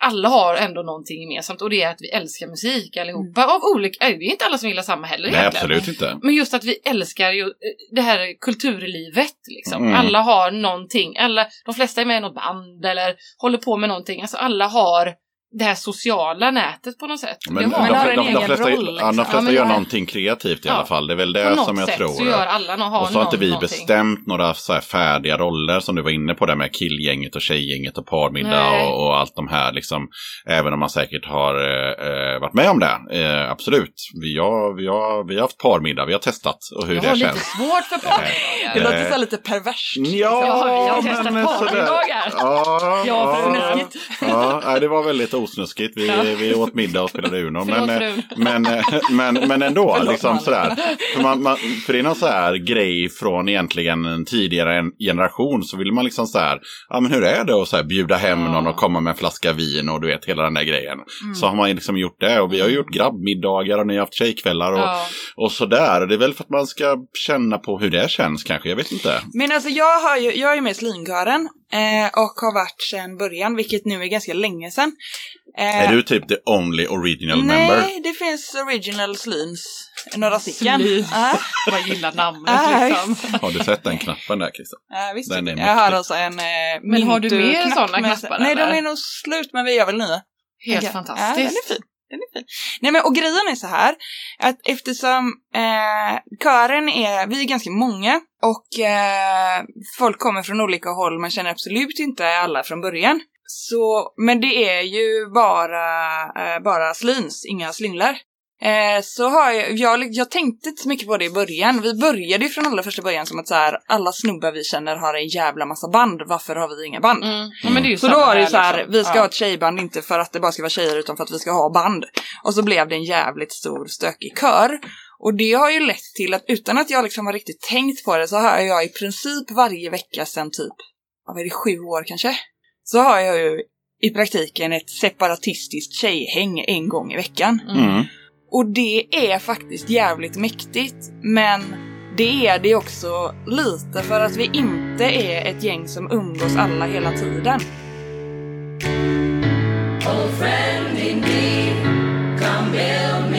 alla har ändå någonting gemensamt och det är att vi älskar musik allihopa. Av olika, det är inte alla som gillar samma heller Nej, egentligen. absolut inte. Men just att vi älskar ju eh, det här kulturlivet liksom. Mm. Alla har någonting, alla, de flesta är med i något band eller håller på med någonting. Alltså alla har det här sociala nätet på något sätt. Men det de, har de, en de, de egen flesta, roll, ja, liksom. de flesta Ja, gör det- någonting kreativt i Ja. alla fall. Det är väl det som jag tror. så gör alla någon, har och så har inte vi någonting. bestämt några så här färdiga roller som du var inne på där med killgänget och tjejgänget och parmiddag och, och allt de här liksom. Även om man säkert har eh, eh, varit med om det. Eh, absolut. Vi har, vi, har, vi har haft parmiddag, vi har testat och hur Jag det har lite känns. svårt för Det parmiddagar. låter så här lite perverst. Ja, Ja, vi har testat parmiddagar. Ja, Ja, ja, det var väldigt osnuskigt. Vi, Ja. vi åt middag och spelade Uno. Men, eh, men, eh, men, men ändå, Förlåt, liksom Malin. sådär. För, man, man, för det är någon så här grej från egentligen en tidigare en- generation. Så vill man liksom så här, ja men hur är det att så här bjuda hem Ja. någon och komma med en flaska vin och du vet hela den där grejen. Mm. Så har man liksom gjort det. Och vi har gjort grabbmiddagar och ni har haft tjejkvällar och, Ja. och sådär. Det är väl för att man ska känna på hur det känns kanske, jag vet inte. Men alltså jag, har ju, jag är ju med i Slinkören eh, och har varit sedan början, vilket nu är ganska länge sedan. Eh, Är du typ the only original member? Nej, det finns original Slyns, några stycken. Slyn. Ja, Bara gilla namnet Ja, liksom. Har du sett den knappen där Christian? ja, visst. Den är jag har alltså en eh, Men har du mer sådana knappar, Nej, de eller? är nog slut, men vi gör väl nya. Helt Ja, fantastiskt. Ja, den är fin. Den är fin. Nej men och grejen är så här att eftersom eh, kören är, vi är ganska många och eh, folk kommer från olika håll, man känner absolut inte alla från början. Så, men det är ju bara, eh, bara slyns, inga slynglar. Eh, så har jag, jag, jag tänkte inte så mycket på det i början. Vi började ju från allra första början som att så här, alla snubbar vi känner har en jävla massa band, varför har vi inga band? Mm. Ja, är ju Så då var det ju så här, liksom. vi ska Ja. ha ett tjejband inte för att det bara ska vara tjejer utan för att vi ska ha band. Och så blev det en jävligt stor stökig kör. Och det har ju lett till att utan att jag liksom har riktigt tänkt på det så har jag i princip varje vecka sedan typ, vad är det, sju år kanske? Så har jag ju i praktiken ett separatistiskt tjejhäng en gång i veckan. Mm. Och det är faktiskt jävligt mäktigt, men det är det också lite för att vi inte är ett gäng som umgås alla hela tiden. Old friend in need, come build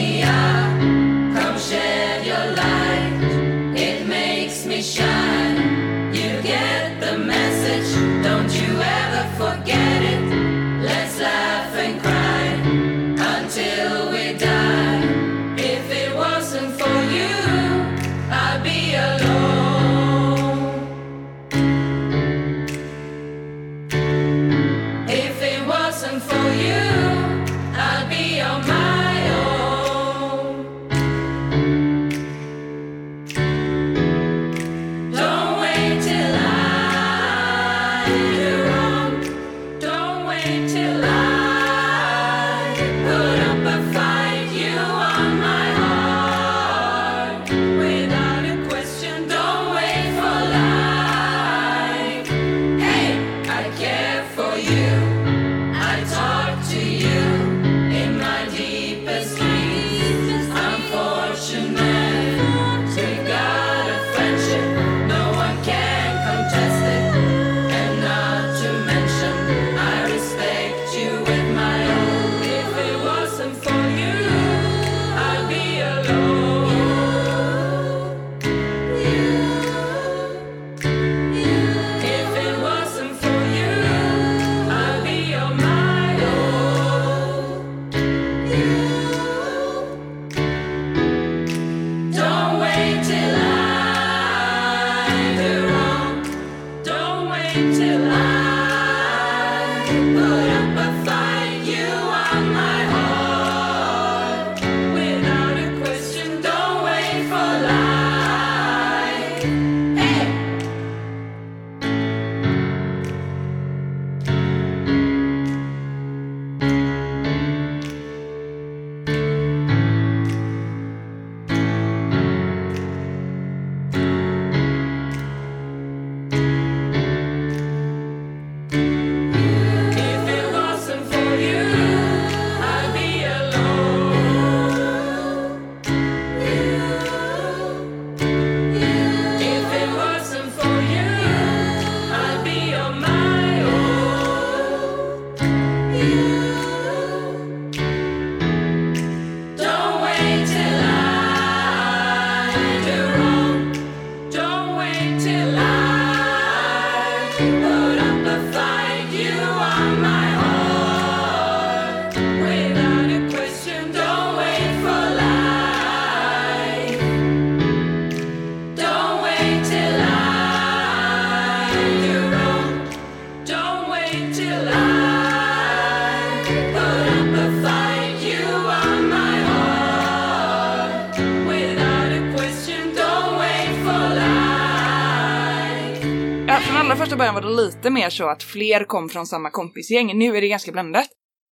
lite mer så att fler kom från samma kompisgäng. Nu är det ganska blandat.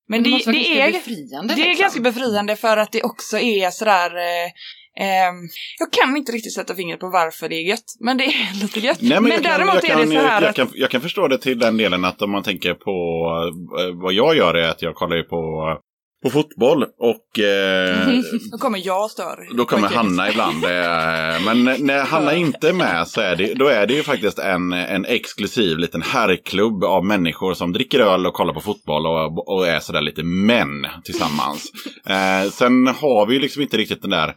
Men det, måste vara det, ganska är, befriande. det är liksom. ganska befriande för att det också är sådär... Eh, ehm, jag kan inte riktigt sätta fingret på varför det är gött, men det är lite gött. Nej, men jag, kan, däremot jag, är kan, det så här jag, att... kan, jag kan förstå det till den delen att om man tänker på eh, vad jag gör är att jag kollar ju på, på fotboll och eh, Då kommer jag stör. Då kommer. Hanna ibland. eh, Men när Hanna inte är med så är det, då är det ju faktiskt en, en exklusiv liten herrklubb av människor som dricker öl och kollar på fotboll och, och är sådär lite män tillsammans. Eh, sen har vi ju liksom inte riktigt den där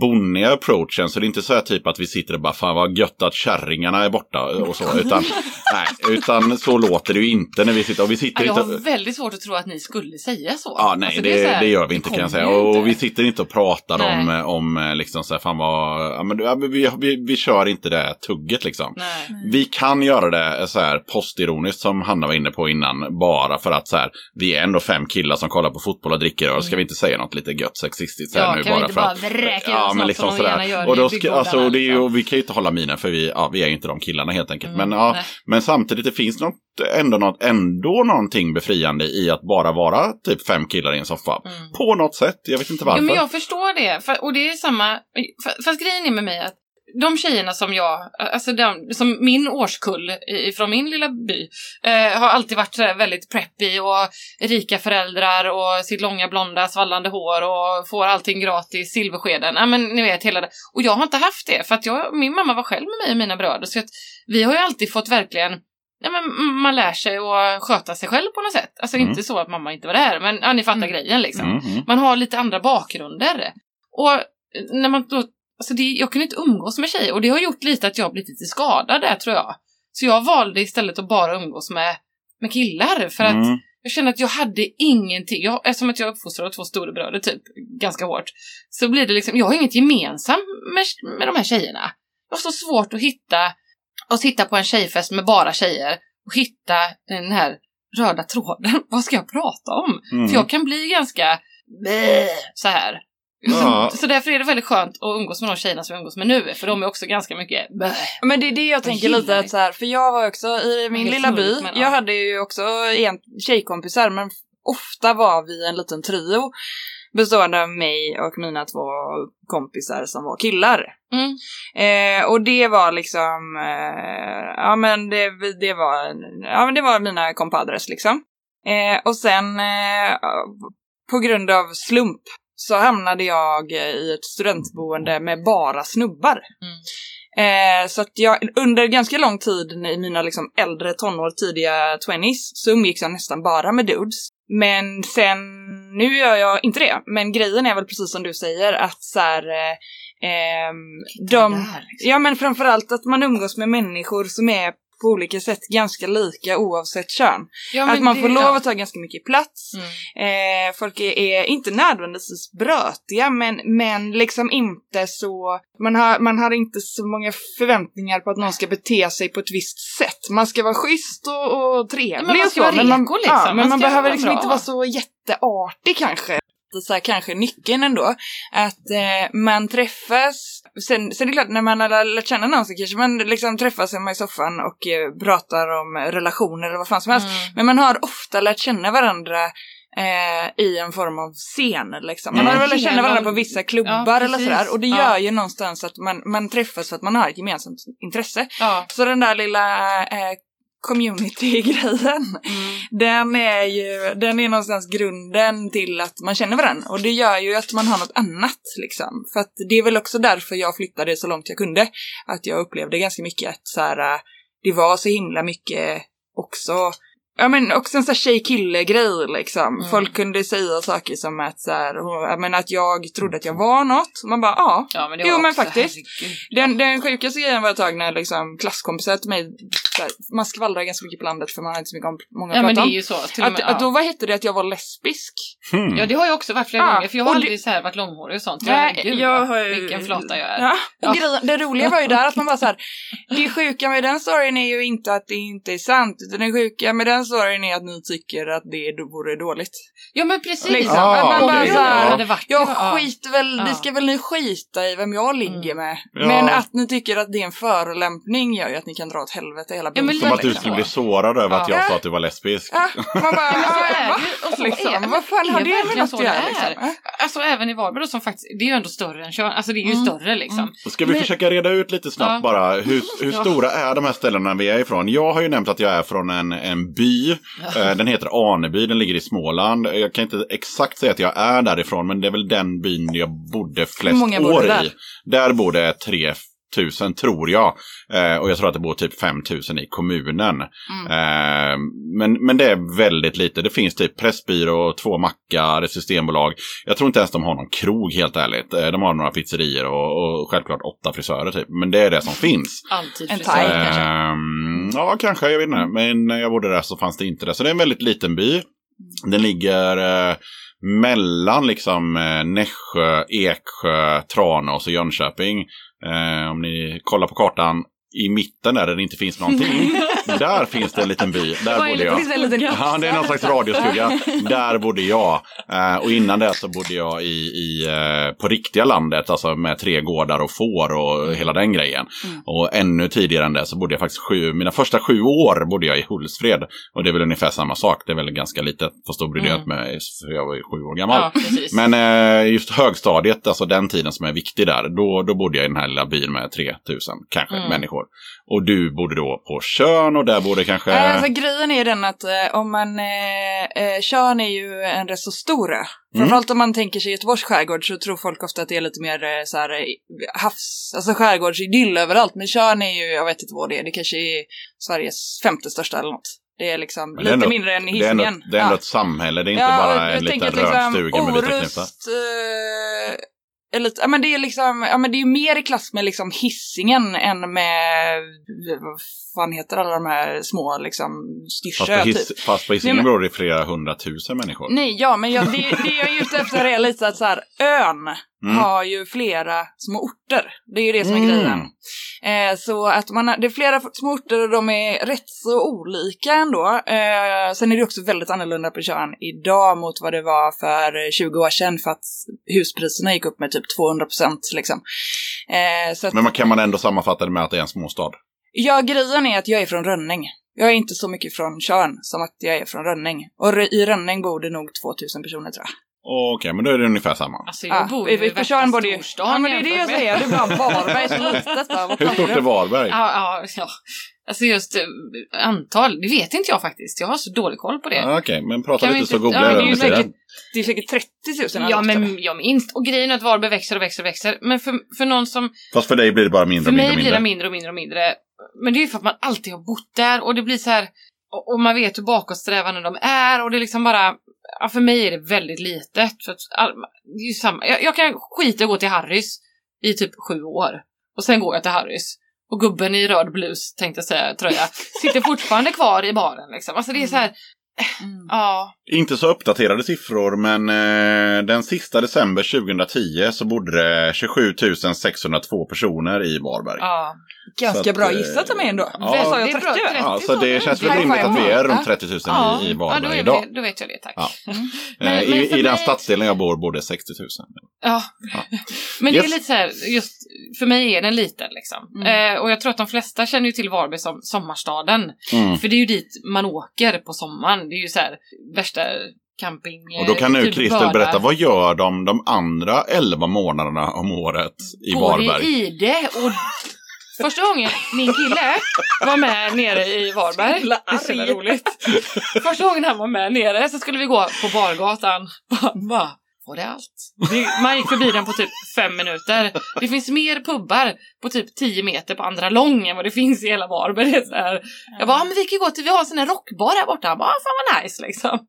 bonniga approachen. Så det är inte så här typ att vi sitter och bara fan vad gött att kärringarna är borta och så. Utan, nej, utan så låter det ju inte när vi sitter. Och vi sitter Ja, jag inte... har väldigt svårt att tro att ni skulle säga så. Ja, nej, Alltså, det, är det, här, gör vi inte kan jag säga. Och inte. vi sitter inte och pratar om, Nej. om eh, liksom så här, fan vad, ja, men, ja, vi, vi, vi kör inte det tugget liksom. Nej. Vi kan göra det så här postironiskt som Hanna var inne på innan. Bara för att så här, vi är ändå fem killar som kollar på fotboll och dricker öl. Ska vi inte säga något lite gött sexistiskt här Mm. Ja, nu kan vi bara inte för bara att... vräka Ja, ut men liksom sådär. gör Och då ska, alltså, det är ju, liksom. och vi kan ju inte hålla minen för vi, ja, vi är ju inte de killarna helt enkelt. Mm, Men, ja, nej. men samtidigt, det finns något, ändå, något, ändå någonting befriande i att bara vara typ fem killar i en soffa. Mm. På något sätt, jag vet inte varför. Jo, men jag förstår det. För, och det är samma... fa- Fast grejen är med mig att de tjejerna som jag, alltså de, som min årskull från min lilla by, eh, har alltid varit så här väldigt preppy och rika föräldrar och sitt långa blonda svallande hår och får allting gratis, silverskeden. Ja men ni vet hela det. Och jag har inte haft det för att jag, min mamma var själv med mig och mina bröder så att vi har ju alltid fått verkligen Ja, men man lär sig att sköta sig själv på något sätt. Alltså Mm. inte så att mamma inte var där, men ja, ni fattar Mm. grejen liksom. Mm, mm. Man har lite andra bakgrunder. Och när man då, alltså det, jag kunde inte umgås med tjejer och det har gjort lite att jag blivit lite skadad där tror jag. Så jag valde istället att bara umgås med, med killar för att Mm. jag kände att jag hade ingenting, jag, eftersom att jag är uppfostrad av två storebröder typ, ganska hårt, så blir det liksom, jag har inget gemensamt med, med de här tjejerna. Jag har så svårt att hitta, att sitta på en tjejfest med bara tjejer och hitta den här röda tråden. Vad ska jag prata om? Mm. För jag kan bli ganska så här. Ja. Så, så därför är det väldigt skönt att umgås med de tjejerna som jag umgås med nu, för de är också ganska mycket. Men det är det jag tänker lite att så här, för jag var också i min lilla by, snurrigt, men ja. jag hade ju också en tjejkompisar men ofta var vi en liten trio bestående av mig och mina två kompisar som var killar. Mm. Eh, och det var liksom, eh, ja men det, det var, ja men det var mina compadres liksom. Eh, och sen eh, på grund av slump så hamnade jag i ett studentboende med bara snubbar. Eh, så att jag under ganska lång tid i mina liksom äldre tonår, tidiga 20s, så umgicks jag nästan bara med dudes. Men sen, nu gör jag inte det, men grejen är väl precis som du säger att så här, eh, ehm, de, där, liksom. ja men framförallt att man umgås med människor som är på olika sätt ganska lika oavsett kön. Ja, att man det- får lov ja. att ta ganska mycket plats. Mm. Eh, folk är, är inte nödvändigtvis brötiga men, men liksom inte så... Man har, man har inte så många förväntningar på att någon ska bete sig på ett visst sätt. Man ska vara schysst och, och trevlig Ja, men man och ska så. vara men man, liksom. ja, Man men man ska behöver liksom bra. inte vara så jätteartig kanske. Så här, kanske nyckeln ändå. Att eh, man träffas, sen, sen är det klart när man har lärt känna någon så kanske man liksom träffas hemma i soffan och eh, pratar om relationer eller vad fan som helst. Mm. Men man har ofta lärt känna varandra eh, i en form av scen. Liksom. Man Mm. har väl lärt känna Ja, varandra på vissa klubbar Ja, eller sådär. Och det Ja. gör ju någonstans att man, man träffas för att man har ett gemensamt intresse. Ja. Så den där lilla eh, community-grejen, Mm. den är ju, den är någonstans grunden till att man känner varandra. Och det gör ju att man har något annat liksom. För att det är väl också därför jag flyttade så långt jag kunde. Att jag upplevde ganska mycket att så här, äh, det var så himla mycket också Ja men också en sån här tjej-kille-grej liksom. Mm. Folk kunde säga saker som att så här, ja, men att jag trodde att jag var något. Man bara ja. Ja, men det Jo, var men faktiskt. Den, den sjukaste grejen var ett tag när liksom klasskompisar till mig, så här, man skvallrar ganska mycket på landet för man har inte så mycket om, många Ja, att men det prata är ju så. Till och Att, med, att då ja. vad hette det att jag var lesbisk? Hmm. ja, det har jag också varit flera Ja, gånger, för jag har och det- aldrig så här varit långhårig och sånt. Jag, Nej, gud, jag har ju- Vilken flata jag är. Ja, och Ja. grejen, det roliga var ju där att man bara så här, det sjuka med den storyn är ju inte att det inte är sant, utan det sjuka med den storyn är att ni tycker att det vore dåligt. Ja, men precis. Liksom. Ah, här, ja. Jag det, ja. skiter väl, det Ja. ska väl ni skita i vem jag ligger Mm. med. Ja. Men att ni tycker att det är en förolämpning gör ju att ni kan dra åt helvete hela Ja, men biten. Som att du liksom. skulle bli sårad över att Ja. jag sa att du var lesbisk. Ja, man bara, Men ja, va? det ju, och så liksom, är det. vad fan har är det med något att göra? det. Liksom? Ja. Alltså även i Varberg som faktiskt, det är ju ändå större än Tjörn, alltså det är ju Mm. större liksom. Då Ska vi Men- försöka reda ut lite snabbt Ja. bara. Hur, hur Ja. stora är de här ställena vi är ifrån? Jag har ju nämnt att jag är från en, en by. Eh, Den heter Aneby, den ligger i Småland. Jag kan inte exakt säga att jag är därifrån, men det är väl den byn jag bodde flest många bor år det där? i. Där bor det 3000 tror jag. Eh, och jag tror att det bor typ 5000 i kommunen. Mm. Eh, men, men det är väldigt lite. Det finns typ Pressbyrå, två mackar, ett systembolag. Jag tror inte ens de har någon krog helt ärligt. Eh, de har några pizzerior och, och självklart åtta frisörer typ. Men det är det som finns. Alltid En frisör, thai, kanske. Ja, kanske. Jag vet inte. Men när jag bodde där så fanns det inte det. Så det är en väldigt liten by. Den ligger eh, mellan liksom eh, Nässjö, Eksjö, Tranås och Jönköping. Eh, om ni kollar på kartan i mitten där, där det inte finns någonting. där finns det en liten by. Där bodde det jag. Ja, det är någon slags radiostuga. Där bodde jag. Eh, och innan det så bodde jag i, i, eh, på riktiga landet, alltså med tre gårdar och får och hela den grejen. Mm. Och ännu tidigare än det så bodde jag faktiskt sju, mina första sju år bodde jag i Hultsfred. Och det är väl ungefär samma sak, det är väl ganska litet, fast då brydde jag Mm. mig, för jag var ju sju år gammal. Ja. Men eh, just högstadiet, alltså den tiden som är viktig där, då, då bodde jag i den här lilla byn med 3000 kanske Mm. människor. Och du bodde då på Tjörn och där bodde kanske... Eh, Alltså, grejen är ju den att eh, om man, eh, eh, Tjörn är ju en rätt så stor ö. Framförallt om man tänker sig Göteborgs skärgård så tror folk ofta att det är lite mer eh, så här, eh, havs, alltså skärgårdsidyll överallt. Men Tjörn är ju, jag vet inte vad det är, det kanske är Sveriges femte största eller något. Det är liksom det är lite ändå- mindre än det är ändå, Hisingen. det är ändå Ja. ett samhälle, det är inte Ja, bara en liten röd stuga med lite knutar. Lite, ja men det är liksom, ja men det är ju mer i klass med liksom Hisingen än med, vad fan heter alla de här små liksom Fast styrsö på, typ. his, fast på men- bor det flera hundratusen människor. Nej, ja, men jag, det, det jag är ute efter är lite att så här, ön Mm. har ju flera små orter. Det är ju det som är Mm. grejen. Eh, så att man har, det är flera små orter och de är rätt så olika ändå. Eh, sen är det också väldigt annorlunda på Tjörn idag mot vad det var för 20 år sedan för att huspriserna gick upp med typ 200 procent liksom. Eh, att, Men man, kan man ändå sammanfatta det med att det är en småstad? Ja, grejen är att jag är från Rönning. Jag är inte så mycket från Tjörn som att jag är från Rönning. Och i Rönning bor det nog 2000 personer tror jag. Okej, men då är det ungefär samma. Alltså jag Ja, bor i- ju i på värsta Tjörn bor det ju... Ja, men det är det jag säger. Det är bara Varberg så litet. Hur stort är? Varberg? Ja, ja, ja. Alltså just eh, antal, det vet inte jag faktiskt. Jag har så dålig koll på det. Ah, Okej, men prata Kan lite inte- så googlar ja, jag det är ju under tiden. Det är säkert 30 000 Ja, men jag minst. Och grejen är att Varberg växer och växer och växer. Men för, för någon som... Fast för dig blir det bara mindre För och mindre mig och blir det mindre. mindre och mindre och mindre. Men det är ju för att man alltid har bott där och det blir så här... Och, och man vet hur bakåtsträvande de är och det är liksom bara... Ja, för mig är det väldigt litet. För att all, det är samma. Jag, jag kan skita och gå till Harrys i typ sju år. Och sen går jag till Harrys. Och gubben i röd blus, tänkte jag säga, tröja, sitter fortfarande kvar i baren liksom. Alltså det är så här... Mm. Ja. Inte så uppdaterade siffror, men eh, den sista december 2010 så bodde det 27 602 personer i Varberg. Ja. Ganska att, bra eh, gissat av mig ändå. ja. Vad sa jag? Väldigt bra, 30? va? 30. Ja, så det känns väl rimligt att vi är runt Ja. 30 000 Ja, i, i ja, då, Varberg idag. då vet jag det, tack. Ja. Mm. Men- Eh, men I, för I den mig- stadsdelen jag bor bor det 60 000. Ja. Ja. Men det är Yes. lite så här, just för mig är den liten liksom. Mm. Eh, och jag tror att de flesta känner ju till Varberg som sommarstaden. Mm. För det är ju dit man åker på sommaren. Det är ju så här värsta camping... Och då kan eh, nu typ Christer bada. berätta, vad gör de de andra 11 månaderna om året i Bor Varberg? i Ide och Första gången min kille var med nere i Varberg, det är så roligt. Första gången han var med nere så skulle vi gå på bargatan. Bara, var det allt? Det- Man gick förbi den på typ fem minuter. Det finns mer pubbar på typ 10 meter på andra lång än vad det finns i hela Varberg. Det är så här. Jag bara, "Ja, men vi kan gå till, vi har en sån här rockbar här borta. Han bara, "Ah, fan vad nice liksom.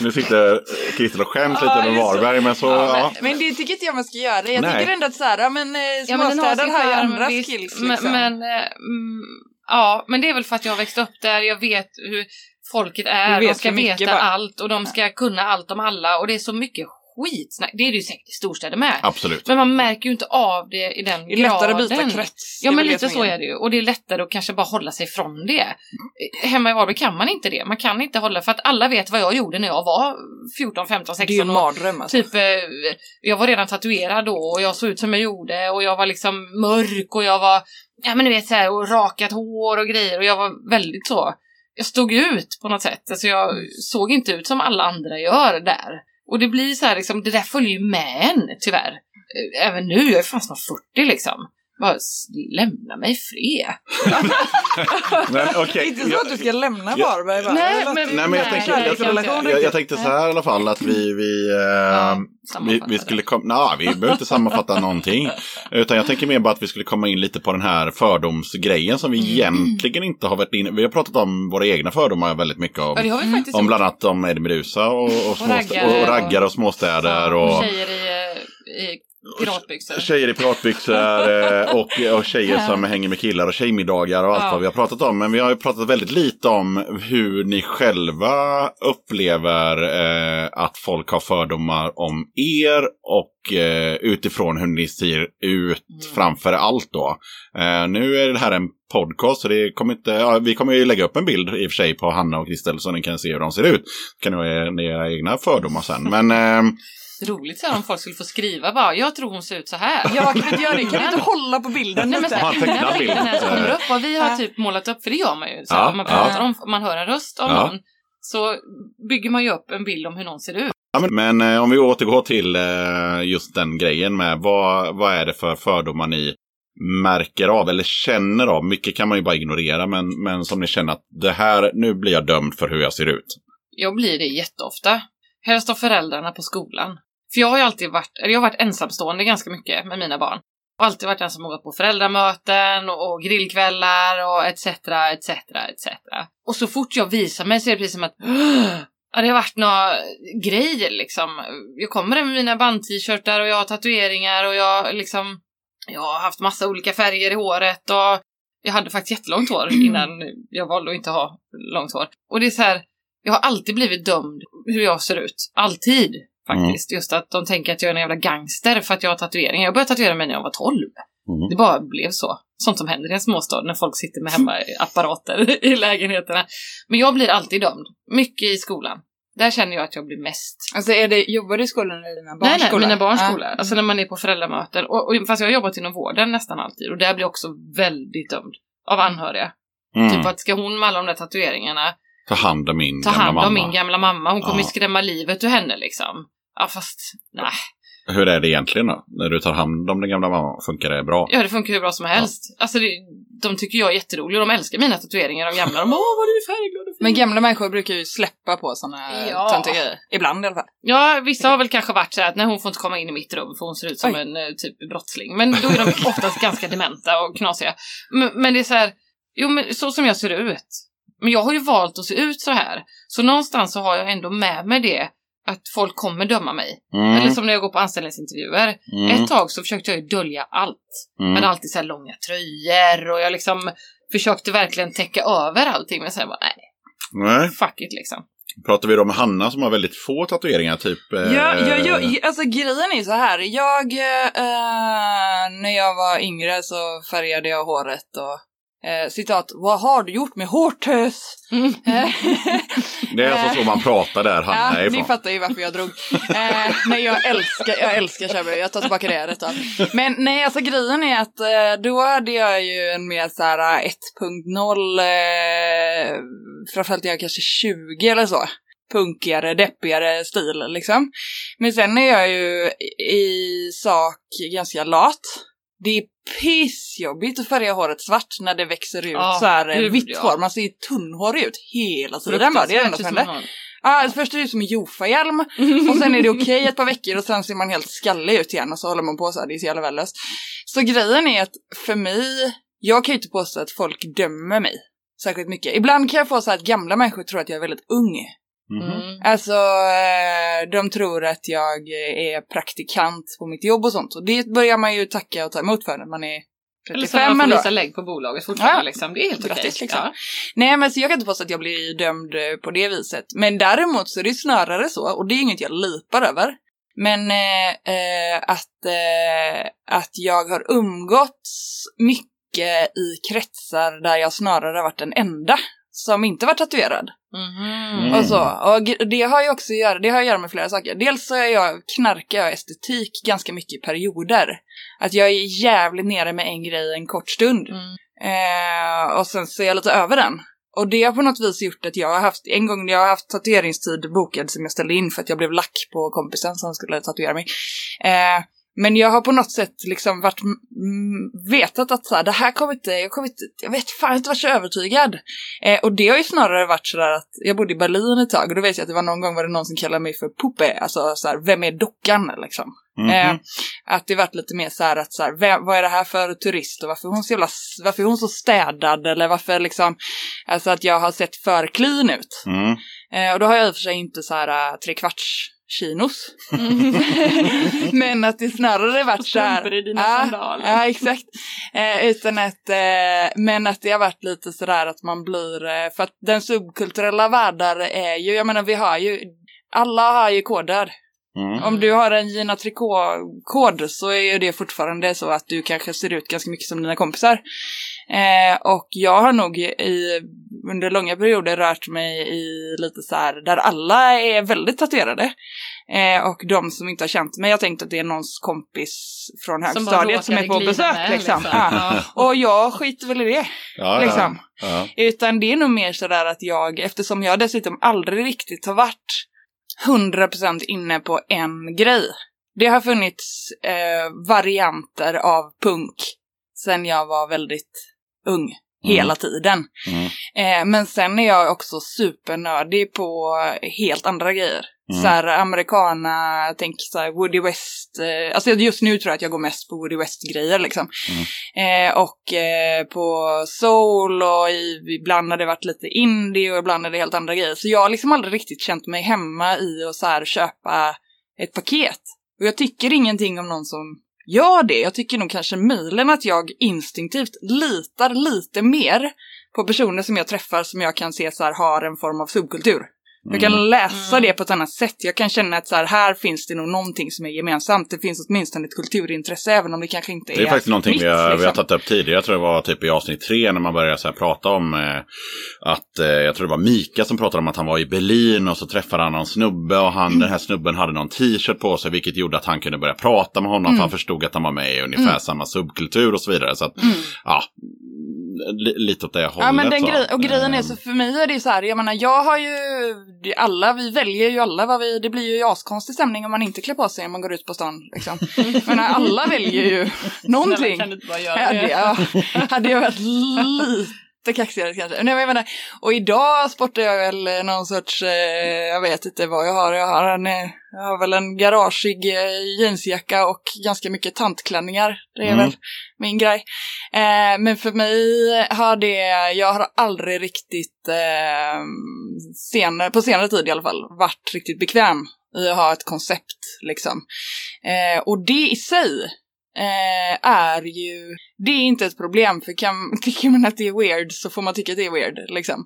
Nu sitter Christer och skäms lite över. Varberg, men så... Ja, Ja, Men det tycker inte jag man ska göra. Jag Nej. tycker ändå att så här, ja men, eh, men småstäder har ju andra skills Men, liksom. men eh, mm, ja, men det är väl för att jag har växt upp där. Jag vet hur folket är. De ska veta bara. allt och de ska kunna allt om alla och det är så mycket skitsnack. Det är det ju säkert i storstäder med. Absolut. Men man märker ju inte av det i den Det är lättare att graden. byta krets. Ja men lite så är det ju. Och det är lättare att kanske bara hålla sig från det. Eh, Hemma i Varberg kan man inte det. Man kan inte hålla, för att alla vet vad jag gjorde när jag var 14, 15, 16 Det är ju en mardröm alltså. Typ, eh, jag var redan tatuerad då och jag såg ut som jag gjorde och jag var liksom mörk och jag var, ja men ni vet så här, och rakat hår och grejer och jag var väldigt så, jag stod ut på något sätt. Alltså jag såg inte ut som alla andra gör där. Och det blir så här liksom, det där följer ju med en tyvärr. Även nu, jag är fan snart 40 liksom. Bara lämna mig i fred. Men, okej, Inte så jag- att du ska lämna Ja. Varberg va? Nej, men- Nej men jag Nej, tänker, jag, jag, jag, jag tänkte så här i alla fall att vi, vi, eh, Ja, vi, vi skulle komma, nej vi behöver inte sammanfatta någonting. Utan jag tänker mer bara att vi skulle komma in lite på den här fördomsgrejen som vi Mm. egentligen inte har varit inne Vi har pratat om våra egna fördomar väldigt mycket om. Ja, det har vi faktiskt Om bland annat om Eddie Meduza och, och, småstä- raggare och, och och- och småstäder. och Och, tjejer i, eh, i piratbyxor. Tjejer i piratbyxor eh, och, och tjejer som hänger med killar och tjejmiddagar och allt Ja. vad vi har pratat om. Men vi har ju pratat väldigt lite om hur ni själva upplever eh, att folk har fördomar om er och eh, utifrån hur ni ser ut Mm. framför allt då. Eh, nu är det här en podcast så det kommer inte, ja, vi kommer ju lägga upp en bild i och för sig på Hanna och Kristel så ni kan se hur de ser ut. kan ni ha era- egna fördomar sen. Men ehm, Roligt så här om folk skulle få skriva bara, jag tror hon ser ut så här. Ja, kan du inte göra det? Kan du inte hålla på bilden Nej, men så här, en tecknad när bild. bilden ens kommer upp, vad vi har Ja. typ målat upp, för det gör man ju. Så här, Ja, om man ja. pratar om, om man hör en röst av Ja. någon, så bygger man ju upp en bild om hur någon ser ut. Ja, men men eh, om vi återgår till eh, just den grejen med vad, vad är det för fördomar ni märker av eller känner av? Mycket kan man ju bara ignorera, men, men som ni känner att det här, nu blir jag dömd för hur jag ser ut. Jag blir det jätteofta. Helst av föräldrarna på skolan. För jag har ju alltid varit, eller jag har varit ensamstående ganska mycket med mina barn. Och alltid varit den som har gått på föräldramöten och, grillkvällar och etc, etc, etc. Och så fort jag visar mig så är det precis som att Ja, det har varit några grejer liksom. Jag kommer med mina band-t-shirtar och jag har tatueringar och jag liksom... Jag har haft massa olika färger i håret och jag hade faktiskt jättelångt hår innan jag valde att inte ha långt hår. Och det är så här, jag har alltid blivit dömd hur jag ser ut. Alltid faktiskt. Just att de tänker att jag är en jävla gangster för att jag har tatueringar. Jag började tatuera mig när jag var 12. Mm. Det bara blev så. Sånt som händer i en småstad när folk sitter med hemmaapparater i lägenheterna. Men jag blir alltid dömd. Mycket i skolan. Där känner jag att jag blir mest. Alltså är det, jobbar du i skolan eller dina barns nej, nej, skola? mina barns Ja. skola. Alltså när man är på föräldramöten. Och, och, fast jag har jobbat inom vården nästan alltid. Och där blir jag också väldigt dömd. Av anhöriga. Mm. Typ att ska hon med alla de där tatueringarna Ta hand om min ta gamla hand mamma. om min gamla mamma. Hon kommer Ja. skrämma livet ur henne liksom. Ja fast, nej. Hur är det egentligen då? När du tar hand om den gamla mamman, funkar det bra? Ja det funkar hur bra som helst. Alltså det, de tycker jag är jätteroliga och de älskar mina tatueringar. De gamla, de bara åh vad du är färgglad. Men gamla människor brukar ju släppa på såna Ja. töntiga grejer. Ibland i alla fall. Ja, vissa har väl kanske varit så här att nej, hon får inte komma in i mitt rum för hon ser ut som Oj. en eh, typ brottsling. Men då är de oftast ganska dementa och knasiga. Men, men det är så här, jo men så som jag ser ut. Men jag har ju valt att se ut så här. Så någonstans så har jag ändå med mig det att folk kommer döma mig. Mm. Eller som när jag går på anställningsintervjuer. Mm. Ett tag så försökte jag ju dölja allt. Mm. Men alltid så här långa tröjor och jag liksom försökte verkligen täcka över allting. Men sen bara nej, Nej. fuck it liksom. Pratar vi då med Hanna som har väldigt få tatueringar, typ? eh, Ja, ja, ja, alltså grejen är så här. Jag, eh, när jag var yngre så färgade jag håret och eh, citat, vad har du gjort med hårtös? Mm. Eh, Det är alltså så man pratar där Hanna är Ja, ni ifrån. fattar ju varför jag drog. Eh, nej, jag älskar, jag älskar Shabby. Jag tar tillbaka det rätt. Men nej, alltså grejen är att eh, då hade jag ju en mer såhär 1.0, eh, framförallt jag kanske 20 eller så. Punkigare, deppigare stil liksom. Men sen är jag ju i sak ganska lat. Det är pissjobbigt att färga håret svart när det växer ut Ja, så här eh, gud, vitt ja. hår. Man ser tunnhårig ut hela tiden bara. Det är det enda som händer. Först är det som en Jofa-hjälm och sen är det okej ett par veckor och sen ser man helt skallig ut igen och så håller man på så här, det är så jävla värdelöst. Så grejen är att för mig, jag kan ju inte påstå att folk dömer mig särskilt mycket. Ibland kan jag få så att gamla människor tror att jag är väldigt ung. Mhm. Mm. Alltså, eh, de tror att jag är praktikant på mitt jobb och sånt. Och det börjar man ju tacka och ta emot för när man är Eller så 35 man får ändå. visa lägg på bolaget fortfarande Ja. liksom. Det är helt okej. Liksom. Ja. Nej men så jag kan inte påstå att jag blir dömd eh, på det viset. Men däremot så är det snarare så, och det är inget jag lipar över. Men eh, eh, att, eh, att jag har umgåtts mycket i kretsar där jag snarare varit den enda som inte var tatuerad. Mm. Och så. Och det har ju också att göra, det har att göra med flera saker. Dels så är jag, knarkar jag estetik ganska mycket i perioder. Att jag är jävligt nere med en grej en kort stund. Mm. Eh, och sen så är jag lite över den. Och det har på något vis gjort att jag har haft, en gång jag har haft tatueringstid bokad som jag ställde in för att jag blev lack på kompisen som skulle tatuera mig. Eh, men jag har på något sätt liksom varit, mm, vetat att så här, det här kommer inte, jag kommer inte, jag vet fan inte varit så övertygad. Eh, och det har ju snarare varit sådär att jag bodde i Berlin ett tag och då vet jag att det var någon gång var det någon som kallade mig för Puppe, alltså så här, vem är dockan liksom? Mhm. Eh, att det varit lite mer så här att så här, vem, vad är det här för turist och varför är hon så jävla, varför är hon så städad eller varför liksom, alltså att jag har sett för clean ut. Mm. Eh, och då har jag i och för sig inte så här uh, chinos. Men att det snarare varit så här. i dina Ja, sandaler. Ja, exakt. Eh, utan att, eh, men att det har varit lite sådär att man blir, eh, för att den subkulturella världar är ju, jag menar vi har ju, alla har ju koder. Mm. Om du har en Gina Tricot-kod så är ju det fortfarande så att du kanske ser ut ganska mycket som dina kompisar. Eh, och jag har nog i, under långa perioder rört mig i lite så här där alla är väldigt tatuerade. Eh, och de som inte har känt mig har tänkt att det är någons kompis från högstadiet som, är råkade på besök. med, liksom. liksom. Ja. Ja. Och jag skiter väl i det. Ja, liksom. Ja. Ja. Utan det är nog mer sådär att jag, eftersom jag dessutom aldrig riktigt har varit 100% inne på en grej. Det har funnits eh, varianter av punk sen jag var väldigt ung. Hela tiden. Mm. Eh, men sen är jag också supernördig på helt andra grejer. Mm. Så här americana, tänk så här Woody West. Eh, alltså just nu tror jag att jag går mest på Woody West-grejer liksom. Eh, och eh, på soul och ibland har det varit lite indie och ibland är det helt andra grejer. Så jag har liksom aldrig riktigt känt mig hemma i att så här köpa ett paket. Och jag tycker ingenting om någon som gör det. Jag tycker nog kanske möjligen att jag instinktivt litar lite mer på personer som jag träffar som jag kan se så här har en form av subkultur. Jag kan läsa det på ett annat sätt. Jag kan känna att så här, här finns det nog någonting som är gemensamt. Det finns åtminstone ett kulturintresse även om det kanske inte är Det är faktiskt någonting mitt, vi har, vi har liksom. tagit upp tidigare. Jag tror det var typ i avsnitt tre när man började så här prata om eh, att, eh, jag tror det var Mika som pratade om att han var i Berlin och så träffade han någon snubbe och han, den här snubben hade någon t-shirt på sig vilket gjorde att han kunde börja prata med honom för han förstod att han var med i ungefär samma subkultur och så vidare. Så att, ja, li, lite åt det hållet. Ja men den så. grej, och grejen är Eh, så för mig är det så här, jag menar jag har ju, det- alla, vi väljer ju alla vad vi, det blir ju askonstig stämning om man inte klär på sig när man går ut på stan liksom. Men alla väljer ju någonting. Kan du inte bara göra Hade det? jag, hade jag varit lite kaxigare kanske. Nej, men jag menar, och idag sportar jag väl någon sorts, eh, jag vet inte vad jag har. Jag har, en, eh, jag har väl en garageig eh, jeansjacka och ganska mycket tantklänningar. Det är Mm. väl min grej. Eh, men för mig har det, jag har aldrig riktigt, eh, senare, på senare tid i alla fall, varit riktigt bekväm i att ha ett koncept liksom. Eh, och det i sig eh, är ju, det är inte ett problem för kan, tycker man att det är weird så får man tycka att det är weird liksom.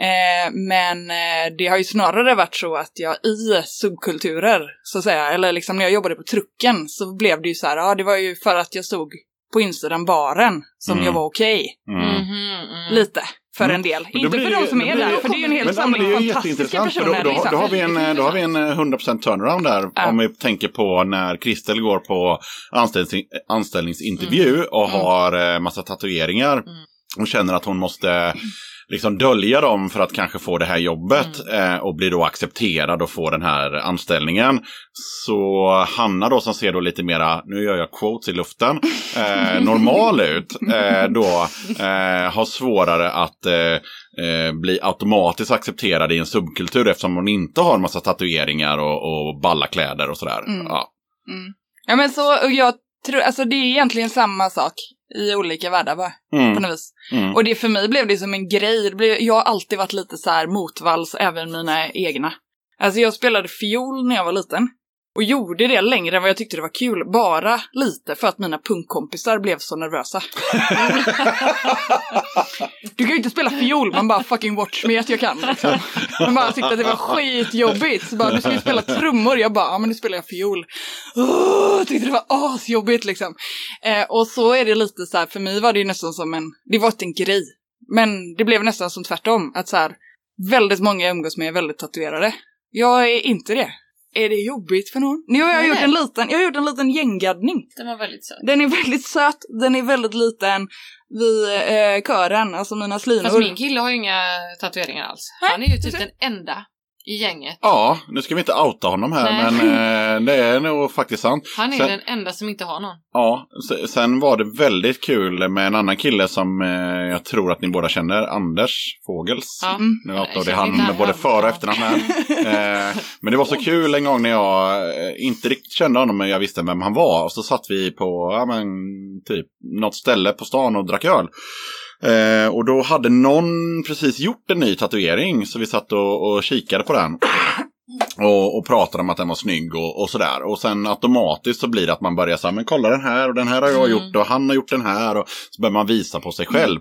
Eh, men eh, det har ju snarare varit så att jag i subkulturer så att säga, eller liksom när jag jobbade på trucken så blev det ju så här, ja det var ju för att jag stod på insidan baren som Mm. jag var okej. Mm. Mhm, mm. Lite. För Mm. en del. Men då Inte blir för de som är blir där, för det är ju en hel Men, men samling det är ju fantastiska personer. då, då, då, har vi en, då har vi en eh, 100% turnaround där. Ja. Om vi tänker på när Kristel går på anställnings, anställningsintervju Mm. och har eh, massa tatueringar. Och känner att hon måste liksom dölja dem för att kanske få det här jobbet. Mm. Eh, och blir då accepterad och får den här anställningen. Så Hanna då som ser då lite mera, nu gör jag quotes i luften, eh, normal ut. Eh, då eh, har svårare att eh, eh, bli automatiskt accepterad i en subkultur eftersom hon inte har en massa tatueringar och, och balla kläder och sådär. Mm. Ja. Mm. Ja men så, och jag tror, alltså det är egentligen samma sak i olika världar bara, på Mm. något vis. Mm. Och det för mig blev det som en grej, det blev, jag har alltid varit lite så här motvalls, även mina egna. Alltså jag spelade fiol när jag var liten. Och gjorde det längre än vad jag tyckte det var kul. Bara lite för att mina punkkompisar blev så nervösa. du kan ju inte spela fiol, man bara fucking watch me att jag kan. Liksom. Man bara tyckte att det var skitjobbigt. Så bara, du ska ju spela trummor. Jag bara, ja men nu spelar jag fiol. Oh, tyckte det var asjobbigt liksom. Eh, och så är det lite så här, för mig var det ju nästan som en, det var inte en grej. Men det blev nästan som tvärtom. Att så här, väldigt många jag umgås med är väldigt tatuerade. Jag är inte det. Är det jobbigt för någon? Nu har jag Nej, gjort nej. en liten, jag har gjort en liten gänggaddning. Den var väldigt söt. Den är väldigt söt, den är väldigt liten. Vi, eh, kören, alltså mina slinor. Fast min kille har ju inga tatueringar alls. Nej, Han är ju typ den enda i gänget. Ja, nu ska vi inte outa honom här, Nej. men eh, det är nog faktiskt sant. Han är Sen- den enda som inte har någon. Ja, se- sen var det väldigt kul med en annan kille som eh, jag tror att ni båda känner, Anders Fågels. Ja. Mm. Nu outar det han med både för och efternamn här. eh, men det var så kul en gång när jag eh, inte riktigt kände honom men jag visste vem han var. Och så satt vi på ja, men, typ något ställe på stan och drack öl. Eh, och då hade någon precis gjort en ny tatuering så vi satt och, och kikade på den. Och, och pratade om att den var snygg och, och sådär. Och sen automatiskt så blir det att man börjar säga men kolla den här och den här har jag Mm. gjort och han har gjort den här. Och så börjar man visa på sig själv.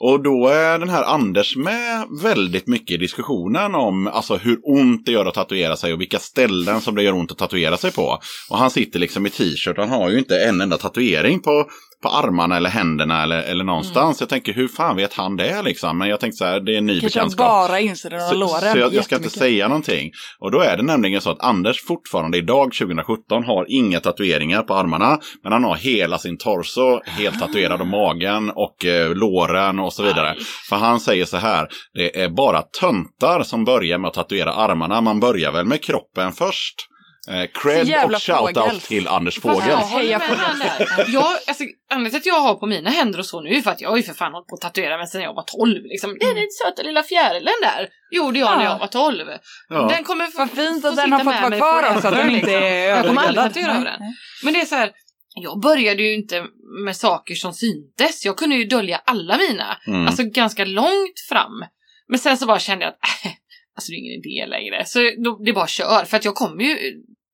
Och då är den här Anders med väldigt mycket i diskussionen om alltså, hur ont det gör att tatuera sig och vilka ställen som det gör ont att tatuera sig på. Och han sitter liksom i t-shirt, han har ju inte en enda tatuering på, på armarna eller händerna eller, eller någonstans. Jag tänker hur fan vet han det liksom? Men jag tänkte så här, det är en ny Kanske bekantskap. bara inser den av låren. så jag, jag ska inte säga någonting. Och då är det nämligen så att Anders fortfarande idag 2017 har inga tatueringar på armarna. Men han har hela sin torso helt tatuerad och magen och eh, låren och så vidare. Aj. För han säger så här, det är bara töntar som börjar med att tatuera armarna. Man börjar väl med kroppen först. Eh, cred och shoutout till Anders Fågel. jag alltså, anledningen till att jag har på mina händer och så nu är för att jag har ju för fan hållit på att tatuera mig sedan jag var 12. Liksom. Den Mm. söta lilla fjärilen där gjorde jag när Ja. jag var 12. Ja. Den kommer Vad fint få att den har fått vara mig kvar också, att den inte är Jag kommer aldrig tatuera över den. Men det är så här, jag började ju inte med saker som syntes. Jag kunde ju dölja alla mina. Mm. Alltså ganska långt fram. Men sen så bara kände jag att äh, alltså det är ingen idé längre. Så då, det bara kör. För att jag kommer ju...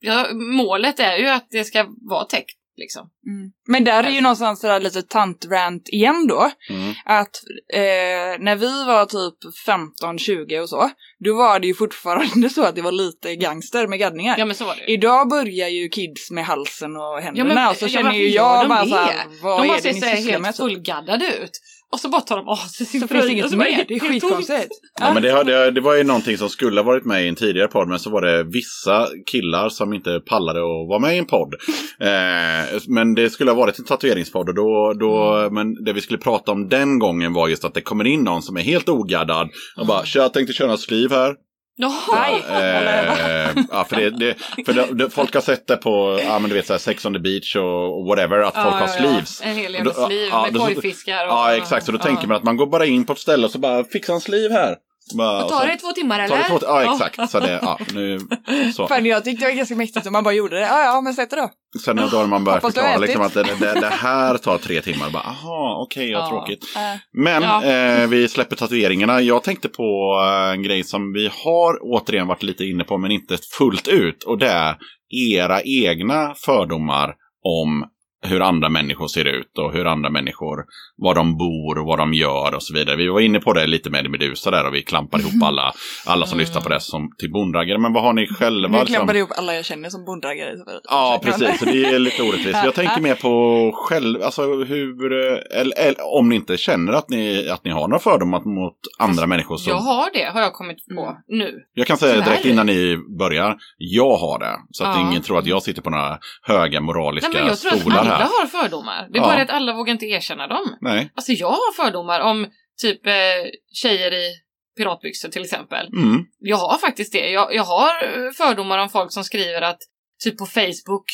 Jag, målet är ju att det ska vara täckt. Liksom. Mm. Men där är ju någonstans sådär lite tantrant igen då. Mm. Att eh, när vi var typ 15-20 och så, då var det ju fortfarande så att det var lite gangster med gaddningar. Ja men så var det. Idag börjar ju kids med halsen och händerna men- och så ja, känner varför ju jag de bara såhär, vad De är bara det ser ni sysslar med? helt fullgaddade ut. Och så bara tar de av sig sin Så finns inget mer, det är skitkonstigt. Ja, men det, har- det, det var ju någonting som skulle ha varit med i en tidigare podd, men så var det vissa killar som inte pallade att vara med i en podd. Eh, men det skulle ha varit en tatueringspodd och då, då, men det vi skulle prata om den gången var just att det kommer in någon som är helt ogaddad och bara, "Tja, jag tänkte köra en sleeve här. Jaha. Nej. Eh, ja, för det, det, för det, det, folk har sett det på, ja men du vet så här, Sex on the beach och, och whatever, att folk har sleeves. En hel jävla sliv ja, med korgfiskar. Och, Ja, exakt. Så då tänker man att man går bara in på ett ställe och så bara fixar en sleeve här. Bara, tar det två timmar eller? tar det två, ja, exakt. Så det, ja, nu, så. Fan, jag tyckte det var ganska mäktigt och man bara gjorde det. Ja, ja, men sätt det då. Sen då har man börjat förklara liksom att det, det, det här tar tre timmar. Bara, Aha, okej, vad Ja. tråkigt. Äh, Men Ja. eh, vi släpper tatueringarna. Jag tänkte på eh, en grej som vi har återigen varit lite inne på, men inte fullt ut. Och det är era egna fördomar om hur andra människor ser ut och hur andra människor, var de bor och vad de gör och så vidare. Vi var inne på det lite med Medusa där och vi klampar ihop alla, alla som Mm. lyssnar på det som till bondraggare. Men vad har ni själva? nu liksom? klampade ihop alla jag känner som bondraggare. Ja, precis. Så det är lite orättvist. Jag tänker mer på själv, alltså hur, eller, eller om ni inte känner att ni, att ni har några fördomar mot andra människor. Så Jag har det, har jag kommit på Mm. nu. jag kan säga direkt innan ni börjar, jag har det. Så att Ja. ingen tror att jag sitter på några höga moraliska Nej, stolar alla har fördomar. Det är Ja. bara att alla vågar inte erkänna dem. Nej. Alltså jag har fördomar om typ eh, tjejer i piratbyxor till exempel. Mm. Jag har faktiskt det. Jag, jag har eh, fördomar om folk som skriver att typ på Facebook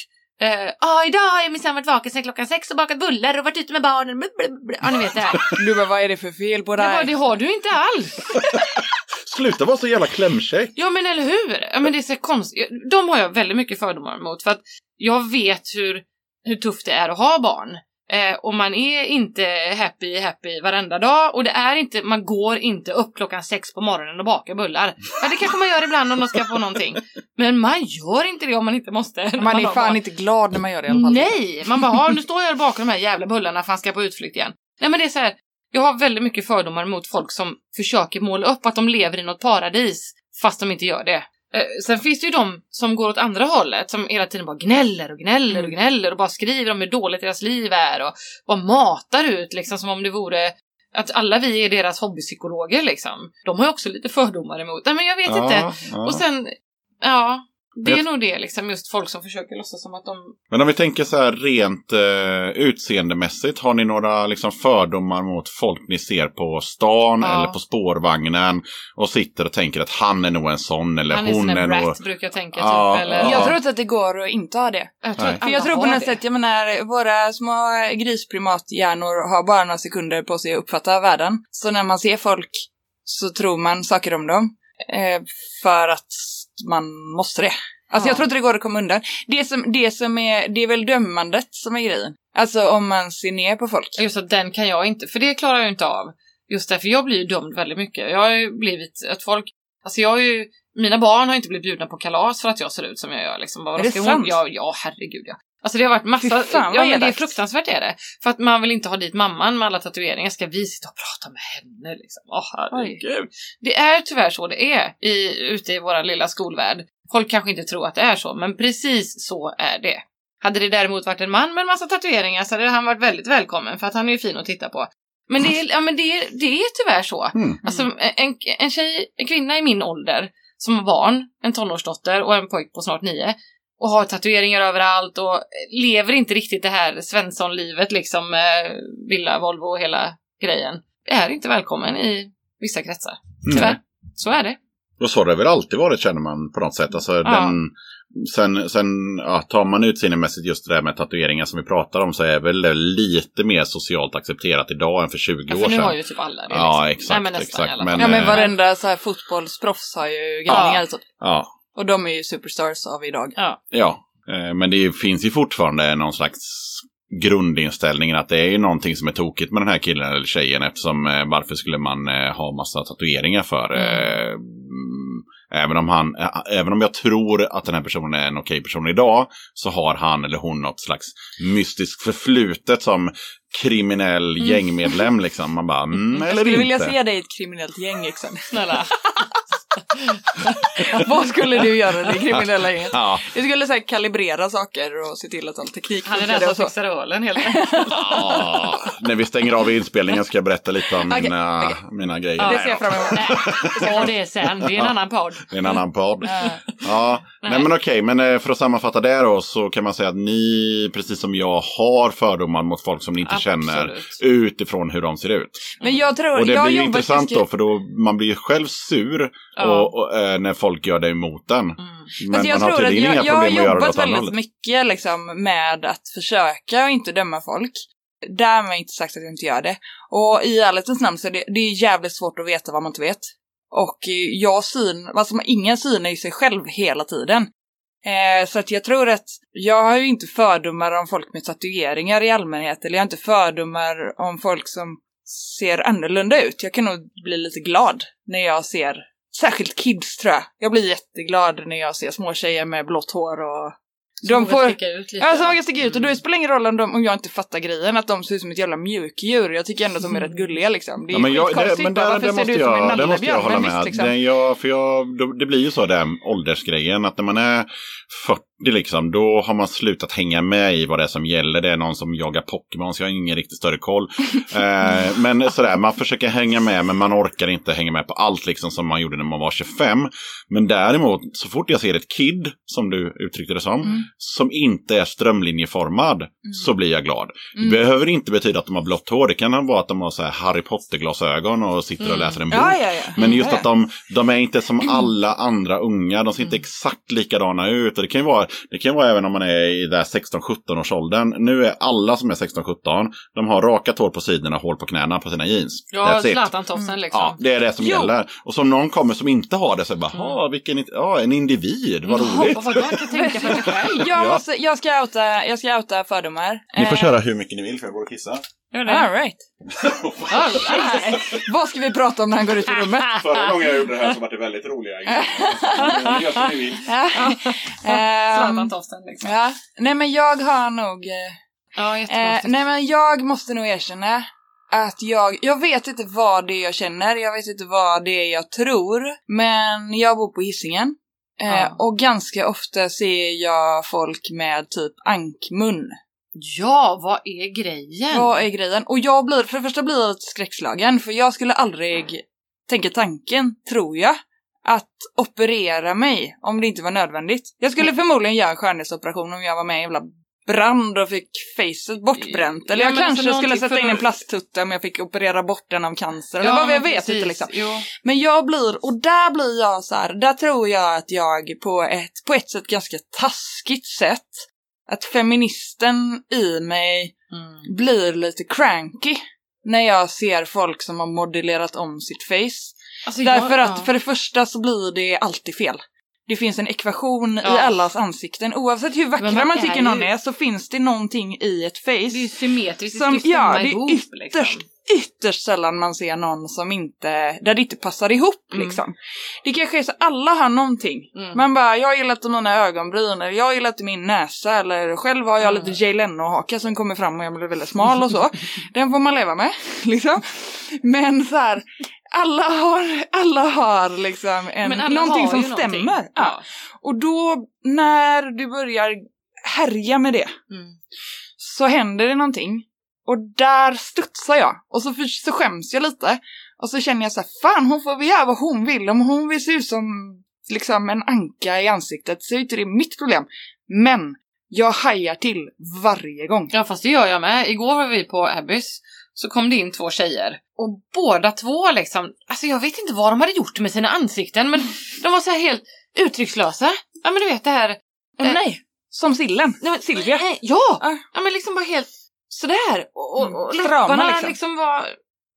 eh, ah, idag har jag minsann varit vaken sedan klockan sex och bakat bullar och varit ute med barnen. Ja, ni vet det här. Du bara, vad är det för fel på Det, dig? var, det har du inte alls. Sluta vara så jävla klämkäck. Ja men eller hur? Ja, men det är så konstigt. De har jag väldigt mycket fördomar mot för att jag vet hur, hur tufft det är att ha barn. Eh, och man är inte happy, happy varenda dag. Och det är inte, man går inte upp klockan sex på morgonen och bakar bullar. Ja, det kanske man gör ibland om de ska få någonting. Men man gör inte det om man inte måste. Man är har fan bara- inte glad när man gör det i alla fall. Nej! Man bara, "Ja, nu står jag bakom de här jävla bullarna för han ska på utflykt igen. Nej men det är så här. jag har väldigt mycket fördomar mot folk som försöker måla upp att de lever i något paradis fast de inte gör det. Eh, sen finns det ju de som går åt andra hållet som hela tiden bara gnäller och gnäller och gnäller och bara skriver om hur dåligt deras liv är och bara matar ut liksom som om det vore att alla vi är deras hobbypsykologer liksom. De har ju också lite fördomar emot. Nej men jag vet inte. ja. Och sen, ja, det är Jag- nog det liksom just folk som försöker låtsas som att de Men om vi tänker så här rent eh, utseendemässigt. Har ni några liksom, fördomar mot folk ni ser på stan Ja. eller på spårvagnen och sitter och tänker att han är nog en sån eller Han är hon är där nog... brat brukar jag tänka Ja, typ. Eller, ja. Jag tror inte att det går att inte ha det. jag tror För jag tror på har något det. sätt, jag menar, våra små grisprimathjärnor har bara några sekunder på sig att uppfatta världen. Så när man ser folk så tror man saker om dem. Eh, för att man måste det. Alltså Ja. jag tror inte det går att komma undan. Det som, det som är, det är väl dömandet som är grejen. Alltså om man ser ner på folk. Just att den kan jag inte, för det klarar jag inte av. Just därför jag blir ju dömd väldigt mycket. Jag har ju blivit att folk, alltså jag har ju, mina barn har inte blivit bjudna på kalas för att jag ser ut som jag gör liksom. Bara, Är det sant? Ja, ja, herregud ja. Alltså det har varit massa, fan, ja men det är fruktansvärt är det. För att man vill inte ha dit mamman med alla tatueringar, ska vi sitta och prata med henne liksom? Åh herregud. Det är tyvärr så det är i, ute i vår lilla skolvärld. Folk kanske inte tror att det är så, men precis så är det. Hade det däremot varit en man med en massa tatueringar så hade han varit väldigt välkommen för att han är ju fin att titta på. Men det är, ja, men det är, det är tyvärr så. Mm. Alltså en, en tjej, en kvinna i min ålder som har barn, en tonårsdotter och en pojk på snart nio och har tatueringar överallt och lever inte riktigt det här Svensson-livet liksom med villa, Volvo och hela grejen. Är inte välkommen i vissa kretsar. Tyvärr. Mm. Så är det. Och så har det väl alltid varit känner man på något sätt. Alltså, den, sen sen ja, tar man utseendemässigt just det där med tatueringar som vi pratar om så är väl det lite mer socialt accepterat idag än för 20 Ja, år för nu sedan. har ju typ alla det. Ja, liksom. exakt, Nej, men nästan exakt. Men. Ja men eh, varenda så här fotbollsproffs har ju galningar typ. Ja, Och de är ju superstars av idag. Ja. ja. Eh, men det finns ju fortfarande någon slags grundinställningen att det är ju någonting som är tokigt med den här killen eller tjejen eftersom eh, varför skulle man eh, ha massa tatueringar för? Eh, mm, även, om han, eh, även om jag tror att den här personen är en okej person idag så har han eller hon något slags mystiskt förflutet som kriminell Mm. gängmedlem liksom. Man bara, mm, Jag eller skulle inte. vilja se dig i ett kriminellt gäng Yxan. Snälla. Vad skulle du göra i det kriminella gänget? Ja, Jag skulle så här, kalibrera saker och se till att all teknik Han är den som fixar ölen helt enkelt. ja, när vi stänger av inspelningen ska jag berätta lite om mina, okej. mina grejer. Det Nej ser jag fram emot. Det sen, det är en annan podd. Det är en annan podd. Ja, nej, Nej. men okej, men eh, för att sammanfatta det då så kan man säga att ni, precis som jag, har fördomar mot folk som ni inte känner Absolut. utifrån hur de ser ut. Men jag tror, Och det jag blir intressant då, för då man blir ju själv sur Ja. Och, och, eh, när folk gör det emot den. Mm. Men Alltså jag man har tydligen jag, inga jag har problem att göra det jobbat åt andra väldigt mycket liksom, med att försöka och inte döma folk. Därmed inte sagt att jag inte gör det. Och i ärlighetens namn så är det, det är jävligt svårt att veta vad man inte vet. Och eh, jag syn, alltså ingen synar ju sig själv hela tiden. Eh, så att jag tror att jag har ju inte fördomar om folk med tatueringar i allmänhet. Eller jag har inte fördomar om folk som ser annorlunda ut. Jag kan nog bli lite glad när jag ser, särskilt kids tror jag. Jag blir jätteglad när jag ser små tjejer med blått hår och de får... sticka ut lite. Ja, som vågar sticka ut. Och då spelar det ingen roll om, de, om jag inte fattar grejen, att de ser ut som ett jävla mjukdjur. Jag tycker ändå att de är rätt gulliga liksom. Det är Ja, men jag, det, men där, varför där ser måste du ut som en jag, där måste jag nallebjörn? hålla med. visst, liksom. Det, jag, för jag, då, det blir ju så där åldersgrejen att när man är 40 liksom, då har man slutat hänga med i vad det är som gäller. Det är någon som jagar Pokémon så jag har ingen riktigt större koll. eh, men sådär, man försöker hänga med men man orkar inte hänga med på allt liksom som man gjorde när man var 25. Men däremot, så fort jag ser ett kid, som du uttryckte det som, Mm. som inte är strömlinjeformad, så blir jag glad. Mm. Det behöver inte betyda att de har blått hår. Det kan vara att de har så Harry Potter-glasögon och sitter och Mm. läser en bok. Ja, ja, ja. Men just att de, de är inte som alla andra unga. De ser inte Mm. exakt likadana ut. Och det kan ju vara Det kan vara även om man är i där 16-17 års åldern. Nu är alla som är 16-17, de har rakat hår på sidorna, hål på knäna på sina jeans. Ja. Zlatan-tofsen liksom. Ja, det är det som Jo. gäller. Och så om någon kommer som inte har det så bara, "Ha, vilken, ja, en individ, vad roligt. Vad vadå, jag kan tänka för dig själv. Jag, Ja. måste, jag, ska outa, jag ska outa fördomar. Ni får Eh, köra hur mycket ni vill för jag går och kissar. Gör All right. Ja, Nej. Vad ska vi prata om när han går ut ur rummet? Förra gången jag gjorde det här så var det väldigt roliga. Vill. Ehm, Zlatan-tofsen liksom. ja. Nej men jag har nog... eh, Ja, Eh, nej men jag måste nog erkänna att jag, jag vet inte vad det är jag känner, jag vet inte vad det är jag tror, men jag bor på Hisingen. Eh, Ja. Och ganska ofta ser jag folk med typ ankmun. Ja, vad är grejen? Vad är grejen? Och jag blir, för det första blir jag skräckslagen, för jag skulle aldrig tänka tanken, tror jag, att operera mig om det inte var nödvändigt. Jag skulle förmodligen göra en skönhetsoperation om jag var med i en jävla brand och fick facet bortbränt. Eller Ja, jag kanske alltså skulle sätta in en plasttutte om jag fick operera bort den av cancer. Ja, eller vad jag vet inte liksom. Jo. Men jag blir, och där blir jag så här, där tror jag att jag på ett, på ett sätt ganska taskigt sätt, att feministen i mig Mm. blir lite cranky när jag ser folk som har modellerat om sitt face. Alltså, Därför jag, att ja. för det första så blir det alltid fel. Det finns en ekvation i Ja. allas ansikten. Oavsett hur vackra man, tycker någon ju- är så finns det någonting i ett Det är ju face symmetriskt, som, det ja, det är ihop ytterst, liksom. ytterst sällan man ser någon som inte, där det inte passar ihop Mm. liksom. Det kanske är så alla har någonting. Mm. Man bara, jag gillar inte mina ögonbryn, eller jag gillar inte min näsa, eller själv har jag Mm. lite Jay Leno-haka som kommer fram och jag blir väldigt smal och så. Den får man leva med, liksom. Men så här, alla har, alla har liksom en, alla någonting har som ju någonting. stämmer. Ja. Ja. Och då, när du börjar härja med det, Mm. så händer det någonting. Och där studsar jag. Och så, för, så skäms jag lite. Och så känner jag så här, fan hon får väl göra vad hon vill. Om hon vill se ut som liksom en anka i ansiktet så är inte det mitt problem. Men jag hajar till varje gång. Ja, fast det gör jag med. Igår var vi på Abbys, så kom det in två tjejer. Och båda två liksom, alltså jag vet inte vad de hade gjort med sina ansikten, men de var så helt uttryckslösa. Ja, men du vet det här... Åh Eh, nej! Som sillen. Nej, men, Silvia. Nej, ja! Ah. Ja, men liksom bara helt sådär. Och, och, och Mm, strama läpparna liksom. liksom. var...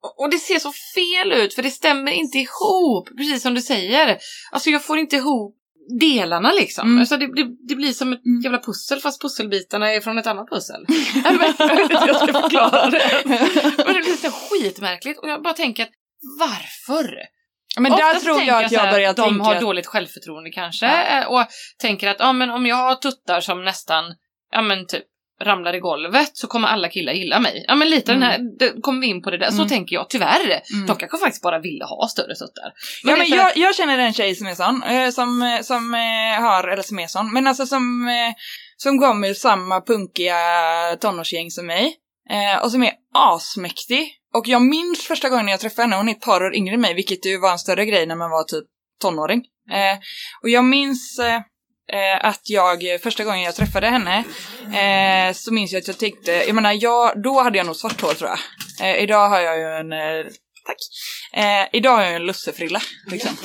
och- Och det ser så fel ut, för det stämmer inte ihop, precis som du säger. Alltså jag får inte ihop delarna liksom. Mm. Alltså, det, det, det blir som ett jävla pussel, fast pusselbitarna är från ett annat pussel. Jag vet inte hur jag ska förklara det. Men det blir så skitmärkligt och jag bara tänker att varför? Men där Oftast tror jag att jag börjar De tänka... har dåligt självförtroende kanske. Ja. eh, Och tänker att ja, men om jag har tuttar som nästan, ja men typ ramlar i golvet så kommer alla killar gilla mig. Ja men lite Mm. den här, det, kommer vi in på det där. Så Mm. tänker jag tyvärr. Mm. De kanske faktiskt bara ville ha större tuttar. ja, det är men jag, att- jag känner en tjej som är sån, eh, som, eh, som eh, har, eller som är sån, men alltså som, eh, som kommer ur samma punkiga tonårsgäng som mig. Och som är asmäktig. Och jag minns första gången jag träffade henne, hon är ett par år yngre än mig, vilket ju var en större grej när man var typ tonåring. Eh, och jag minns eh, att jag, eh, första gången jag träffade henne, eh, så minns jag att jag tänkte, jag menar, jag, då hade jag nog svart hår tror jag. Eh, idag har jag ju en, eh, tack. Eh, idag har jag ju en lussefrilla, liksom.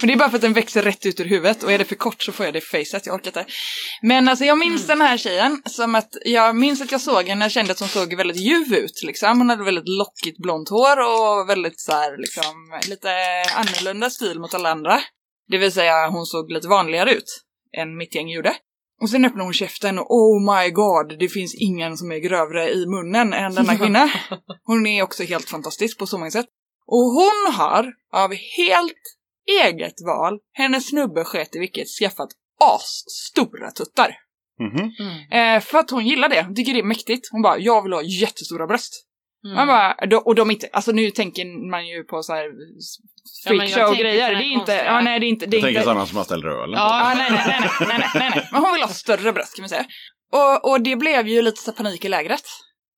Men det är bara för att den växer rätt ut ur huvudet och är det för kort så får jag det i facet, jag orkar inte. Men alltså jag minns den här tjejen som att jag minns att jag såg henne och kände att hon såg väldigt ljuv ut liksom. Hon hade väldigt lockigt blont hår och väldigt så här liksom lite annorlunda stil mot alla andra. Det vill säga hon såg lite vanligare ut än mitt gäng gjorde. Och sen öppnade hon käften och oh my god, det finns ingen som är grövre i munnen än denna kvinna. Hon är också helt fantastisk på så många sätt. Och hon har av helt eget val, hennes snubbe sket i vilket, skaffat asstora tuttar. Mhm. Mm. Eh, för att hon gillar det, hon tycker det är mäktigt. Hon bara, jag vill ha jättestora bröst. Mm. Man bara, och de inte, alltså nu tänker man ju på så här freakshow ja, grejer. Det är inte, ja nej det är inte. Det är jag tänker inte. sådana som har ställt ölen. Ja, nej, nej, nej, nej, nej, nej, nej, men hon vill ha större bröst kan man säga. Och, och det blev ju lite så panik i lägret.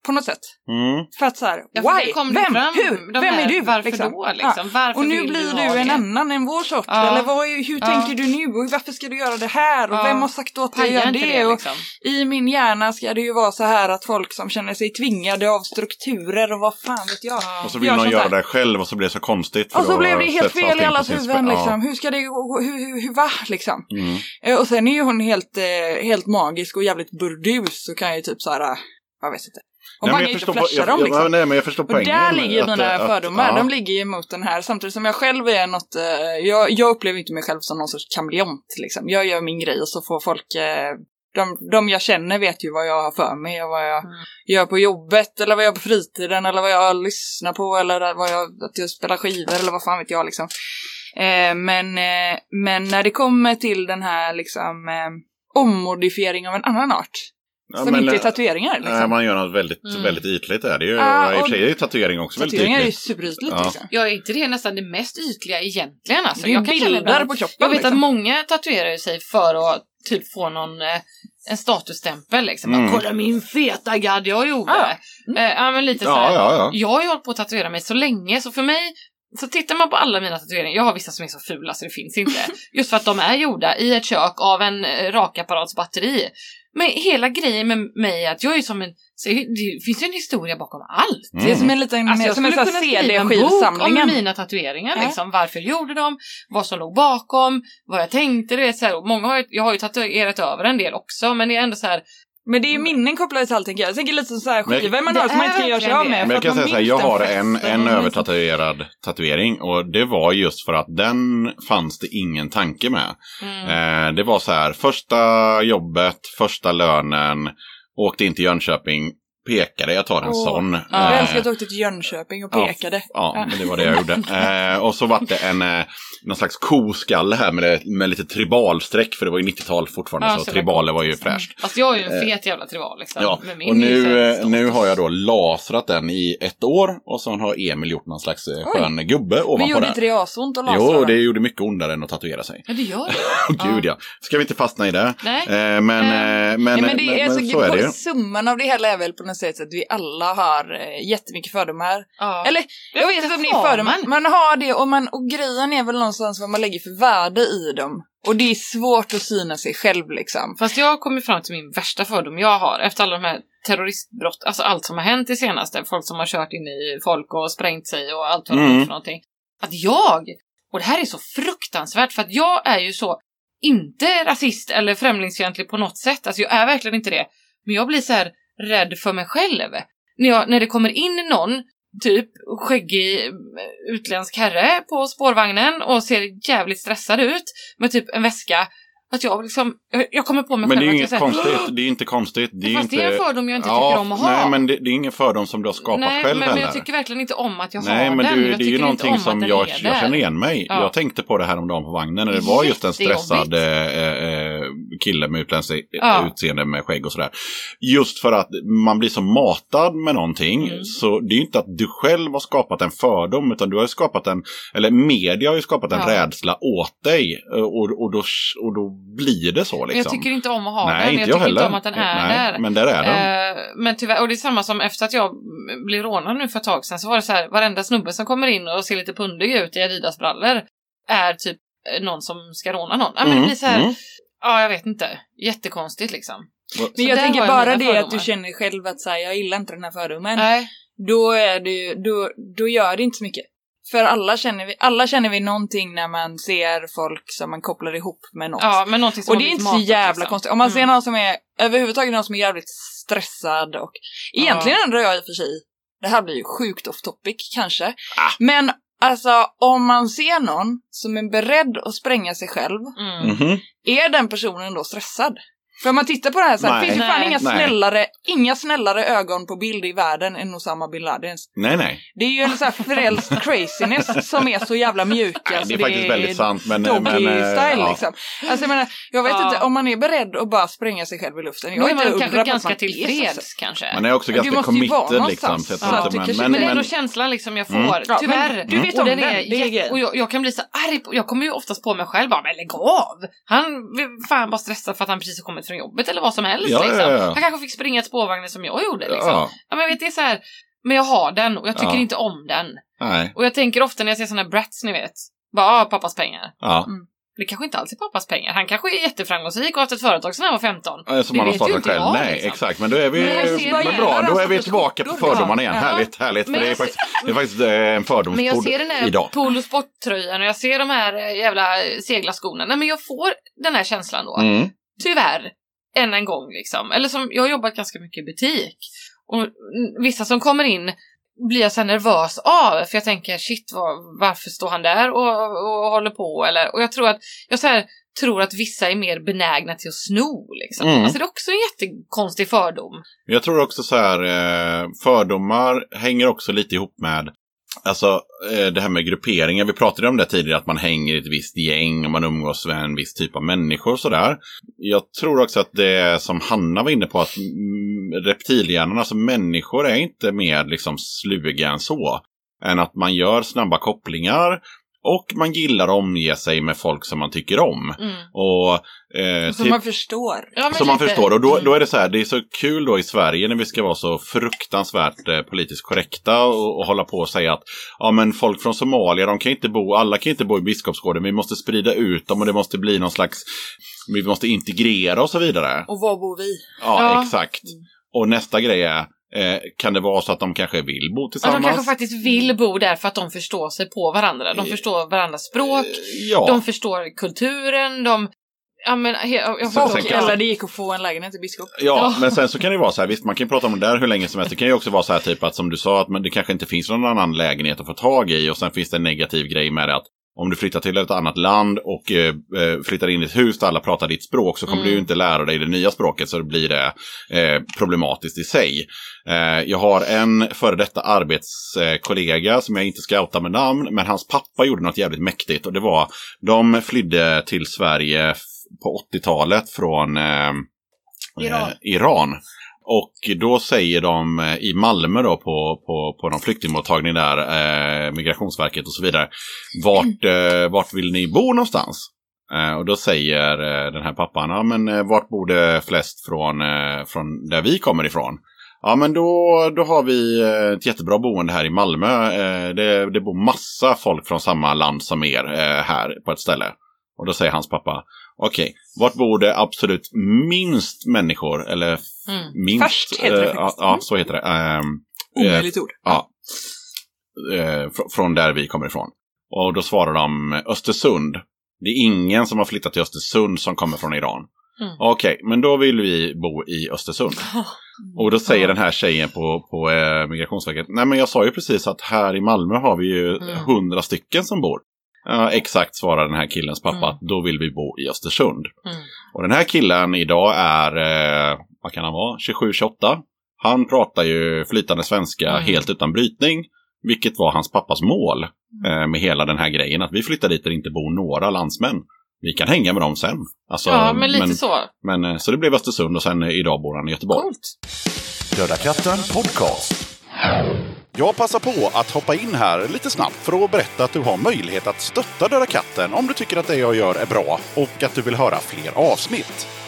På något sätt. Mm. För att så här, Ja, why? Vem? fram, Hur? Vem här, är du? Varför liksom? då Ja. liksom? Varför Och nu blir du du en det? annan än vår sort. Ja. Eller vad, hur Ja. tänker du nu? Och varför ska du göra det här? Och Ja. vem har sagt åt dig att göra det? det Och liksom? I min hjärna ska det ju vara så här att folk som känner sig tvingade av strukturer och vad fan vet jag. Och så vill någon sånt göra det själv och så blir det så konstigt. för Och så blev det helt fel i allas huvuden liksom. Hur ska det gå? Hur, hur, hur, va? Liksom. Mm. Eh, Och sen är ju hon helt, eh, helt magisk och jävligt burdus och kan ju typ såhär, eh, jag vet inte. Hon Nej, men kan ju inte flasha jag, dem liksom. Nej, men jag förstår Och poängen. där ligger ju att- mina att- fördomar, ja. de ligger ju emot den här. Samtidigt som jag själv är något, eh, jag, jag upplever inte mig själv som någon sorts kameleont liksom. Jag gör min grej och så får folk, eh, de, de jag känner vet ju vad jag har för mig och vad jag Mm. gör på jobbet eller vad jag gör på fritiden eller vad jag lyssnar på eller vad jag, att jag spelar skivor eller vad fan vet jag liksom. Eh, men, eh, men när det kommer till den här liksom eh, ommodifiering av en annan art, Ja, som men, inte är eh, tatueringar Nej, liksom. man gör något väldigt, Mm. väldigt ytligt där. Det är ju, Ja, I och för sig är ju tatuering också väldigt Tatueringar är ju ytligt. superytligt Ja. liksom. Ja, är inte det nästan det mest ytliga egentligen? Alltså, Det är ju jag kan känna bilder på kroppen Jag vet liksom. att många tatuerar sig för att typ få någon, eh, en statusstämpel liksom. Mm. Kolla min feta gadd jag gjorde. Ja. Eh, ja men lite så Ja, här. ja, ja. Jag har ju hållit på att tatuera mig så länge så för mig så tittar man på alla mina tatueringar, jag har vissa som är så fula så det finns inte. Just för att de är gjorda i ett kök av en rakapparatsbatteri. Men hela grejen med mig är att jag är som en, det finns ju en historia bakom allt. Mm. Det är som en liten, Alltså jag skulle kunna skriva en bok om mina tatueringar. Ja. Liksom. Varför jag gjorde dem, vad som låg bakom, vad jag tänkte. Du vet, så här. Många har jag har ju tatuerat över en del också, men det är ändå så här. Men det är ju minnen kopplade till allting. Jag tänker lite så här Men- skivor man har som man inte kan göra sig av med. Men jag att kan man säga så här, jag har en, en övertatuerad tatuering och det var just för att den fanns det ingen tanke med. Mm. Eh, det var så här, första jobbet, första lönen, åkte in till Jönköping, pekade, jag tar en Åh. sån. Jag Eh, älskar att du åkte till Jönköping och Ja, pekade. Ja, men det var det jag gjorde. Eh, och så var det en, eh, någon slags koskalle här med, med lite tribalsträck, för det var ju 90-tal fortfarande, Ja, så så tribaler var ju fräscht. Fast jag är ju en fet jävla trival liksom. Ja, och nu, eh, nu har jag då lasrat den i ett år och så har Emil gjort någon slags eh, Oj. skön gubbe Men ovanpå gjorde där. inte det asont att lasra? Jo, det gjorde mycket ondare än att tatuera sig. Ja, det gör det. Gud ja. Ska vi inte fastna i det? Nej. Eh, men, Eh, eh, men, men det men, är, men alltså, så är det ju. Summan av det hela är väl på något sätt att vi alla har eh, jättemycket fördomar. Ja. Eller, jag vet det inte om det är fördomar. man. Man har det och, man, och grejen är väl någonstans vad man lägger för värde i dem. Och det är svårt att syna sig själv liksom. Fast jag kommit fram till min värsta fördom jag har efter alla de här terroristbrott, alltså allt som har hänt i senaste, folk som har kört in i folk och sprängt sig och allt vad Mm. har gjort för någonting. Att jag, och det här är så fruktansvärt för att jag är ju så inte rasist eller främlingsfientlig på något sätt, alltså jag är verkligen inte det. Men jag blir så här rädd för mig själv. När, jag, när det kommer in någon typ skäggig eh, utländsk herre på spårvagnen och ser jävligt stressad ut med typ en väska. Att jag liksom, jag, kommer på mig Men det är ju att inget säger, konstigt. Det är inte konstigt. Det är Fast inte... det är en fördom jag inte ja, tycker om att ha. Nej, men det, det är ingen fördom som du har skapat Nej, själv men, heller. men jag tycker verkligen inte om att jag Nej, har men den. du, jag det är ju någonting som jag, jag känner igen mig. Ja. Jag tänkte på det här om dagen på vagnen när det var just en stressad eh, eh, kille med utländskt Ja. utseende med skägg och sådär. Just för att man blir så matad med någonting. Mm. Så det är ju inte att du själv har skapat en fördom utan du har ju skapat en, eller media har ju skapat en Ja. rädsla åt dig. eh, Och, och, då, och då blir det så liksom. Jag tycker inte om att ha Nej, den. inte jag jag tycker inte heller. om att den är Nej, där. Men där är den. Eh, men tyvärr, och det är samma som efter att jag blev rånad nu för ett tag sedan så var det så här, varenda snubbe som kommer in och ser lite pundig ut i Adidas-brallor är typ eh, någon som ska råna någon. Ja, men det Mm, blir så här, mm. ja jag vet inte, jättekonstigt liksom. Men Så jag tänker bara det att du känner själv att så här, jag gillar inte den här fördomen. Nej, Då, är det, då, då gör det inte så mycket. För alla känner, vi, alla känner vi någonting när man ser folk som man kopplar ihop med något. ja men någonting som och det är inte så jävla liksom. konstigt. Om man ser Mm. någon som är, överhuvudtaget någon som är jävligt stressad och egentligen undrar jag i och för sig, det här blir ju sjukt off topic kanske. Ah. Men alltså om man ser någon som är beredd att spränga sig själv, Mm. Mhm. är den personen då stressad? För om man tittar på det här så här, Nej. finns det fan Nej. inga Nej. snällare, inga snällare ögon på bild i världen än Osama bin Ladens. Nej, nej. Det är ju en sån här frälst craziness som är så jävla mjuk. Nej, det är faktiskt väldigt sant. Men, Doggy men, eh, style ja. liksom. Alltså jag menar, jag vet Ja. inte, om man är beredd att bara spränga sig själv i luften. Jag är är inte kanske ganska är så tillfreds kanske. Man är också du ganska vara committed liksom. Så jag Ja, du men, men, men det är ändå känslan liksom jag får, Mm. Ja, men tyvärr. du vet om den är, det är och jag, jag kan bli så arg på, jag kommer ju oftast på mig själv bara, men lägg av! Han är fan bara stressad för att han precis har kommit från jobbet eller vad som helst. Ja, liksom. ja, ja. Han kanske fick springa ett spårvagnen som jag gjorde. Liksom. Ja, Ja, men jag vet, det är så här, men jag har den och jag tycker Ja. inte om den. nej. Och jag tänker ofta när jag ser här brats, ni vet. Bara, ah, pappas pengar. Ja. Det kanske inte alls är pappas pengar. Han kanske är jätteframgångsrik och har haft ett företag sedan han var 15. Eh, Som man har startat själv. jag, Nej, liksom. exakt. Men då är vi... Men Men bra, då är vi tillbaka på fördomarna igen. Ja. Härligt, härligt. För det är faktiskt, det är faktiskt eh, en Men jag fördomspodd ser den här idag. polo sporttröjan och jag ser de här eh, jävla seglarskorna. Nej men jag får den här känslan då. Mm. Tyvärr. Än en gång liksom. Eller som, jag har jobbat ganska mycket i butik. Och vissa som kommer in blir jag så nervös av. För jag tänker shit vad, varför står han där och, och håller på? Eller, och jag tror att, jag så här, tror att vissa är mer benägna till att sno. Liksom. Mm. Alltså det är också en jättekonstig fördom. Jag tror också så här, eh, fördomar hänger också lite ihop med Alltså eh, det här med grupperingar, vi pratade om det tidigare, att man hänger i ett visst gäng och man umgås med en viss typ av människor och sådär. Jag tror också att det som Hanna var inne på, att reptilhjärnan, alltså människor är inte mer liksom sluga än så. Än att man gör snabba kopplingar och man gillar att omge sig med folk som man tycker om. Mm. Och, eh, Som man förstår. Ja, som man förstår. Och då, Mm. då är det så här, det är så kul då i Sverige när vi ska vara så fruktansvärt eh, politiskt korrekta och, och hålla på och säga att ja men folk från Somalia, de kan inte bo, alla kan inte bo i Biskopsgården, vi måste sprida ut dem och det måste bli någon slags, vi måste integrera och så vidare. Och var bor vi? Ja, Ja. exakt. Och nästa grej är, eh, kan det vara så att de kanske vill bo Ja, tillsammans? de kanske faktiskt vill bo där för att de förstår sig på varandra. De förstår varandras språk, Eh, Ja. de förstår kulturen, de... Ja, men, jag, jag sen kan- alla det gick att få en lägenhet i Biskop. Ja, Ja. men sen så kan det ju vara så här, visst man kan ju prata om det där hur länge som helst. Det kan ju också vara så här typ att som du sa, att men det kanske inte finns någon annan lägenhet att få tag i och sen finns det en negativ grej med det att om du flyttar till ett annat land och eh, eh, flyttar in i ett hus där alla pratar ditt språk så kommer Mm. du inte lära dig det nya språket så då blir det eh, problematiskt i sig. Eh, jag har en före detta arbetskollega som jag inte ska outa med namn, men hans pappa gjorde något jävligt mäktigt och det var, de flydde till Sverige på 80-talet från eh, Iran. Eh, Iran. Och då säger de eh, i Malmö då på, på, på någon flyktingmottagning där, eh, Migrationsverket och så vidare, vart, eh, vart vill ni bo någonstans? Eh, och då säger eh, den här pappan, ja men eh, vart bor det flest från, från där vi kommer ifrån? Ja men då, då har vi ett jättebra boende här i Malmö. Det, det bor massa folk från samma land som er här på ett ställe. Och då säger hans pappa, okej, vart bor det absolut minst människor? Eller Mm. minst? Färskt heter det eh, ja, faktiskt. ja, så heter det. Ehm, Omöjligt ord. Ja. Eh, fr- från där vi kommer ifrån. Och då svarar de Östersund. Det är ingen som har flyttat till Östersund som kommer från Iran. Mm. Okej, men då vill vi bo i Östersund. Och då säger den här tjejen på, på eh, Migrationsverket, nej men jag sa ju precis att här i Malmö har vi ju Mm. hundra stycken som bor. Ja, exakt svarar den här killens pappa, Mm. då vill vi bo i Östersund. Mm. Och den här killen idag är, eh, vad kan han vara, 27-28. Han pratar ju flytande svenska Mm. helt utan brytning. Vilket var hans pappas mål eh, med hela den här grejen. Att vi flyttar dit där det inte bor några landsmän. Vi kan hänga med dem sen. Alltså, ja, men lite så. men, eh, så det blev Östersund och sen eh, idag bor han i Göteborg. Coolt. Döda katten podcast. Jag passar på att hoppa in här lite snabbt för att berätta att du har möjlighet att stötta Döda katten om du tycker att det jag gör är bra och att du vill höra fler avsnitt.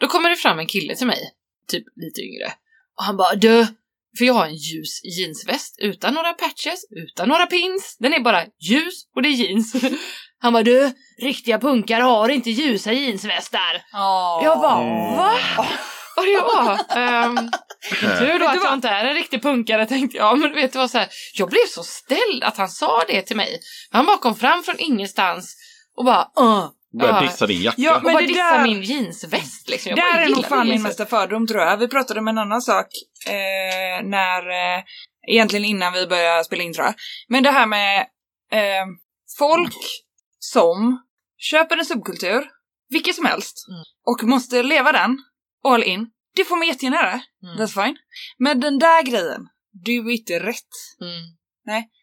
Då kommer det fram en kille till mig, typ lite yngre. Och han bara du, För jag har en ljus jeansväst utan några patches, utan några pins. Den är bara ljus och det är jeans. Han bara du, riktiga punkare har inte ljusa jeansvästar. Jag bara va? Och det var... Um, tur då att jag inte är en riktig punkare tänkte jag. Men du vet det var så här, jag blev så ställd att han sa det till mig. Han bara kom fram från ingenstans och bara uh, Börjar Ja. dissa din jacka. Ja, men det dissa där- min jeansväst liksom. Jag Där är nog fan min mesta fördom tror jag. Vi pratade om en annan sak eh, när, eh, egentligen innan vi började spela in tror jag. Men det här med eh, folk som köper en subkultur, vilket som helst, Mm. och måste leva den, all in. Det får man jättegärna göra, Mm. that's fine. Men den där grejen, du är inte rätt. Mm.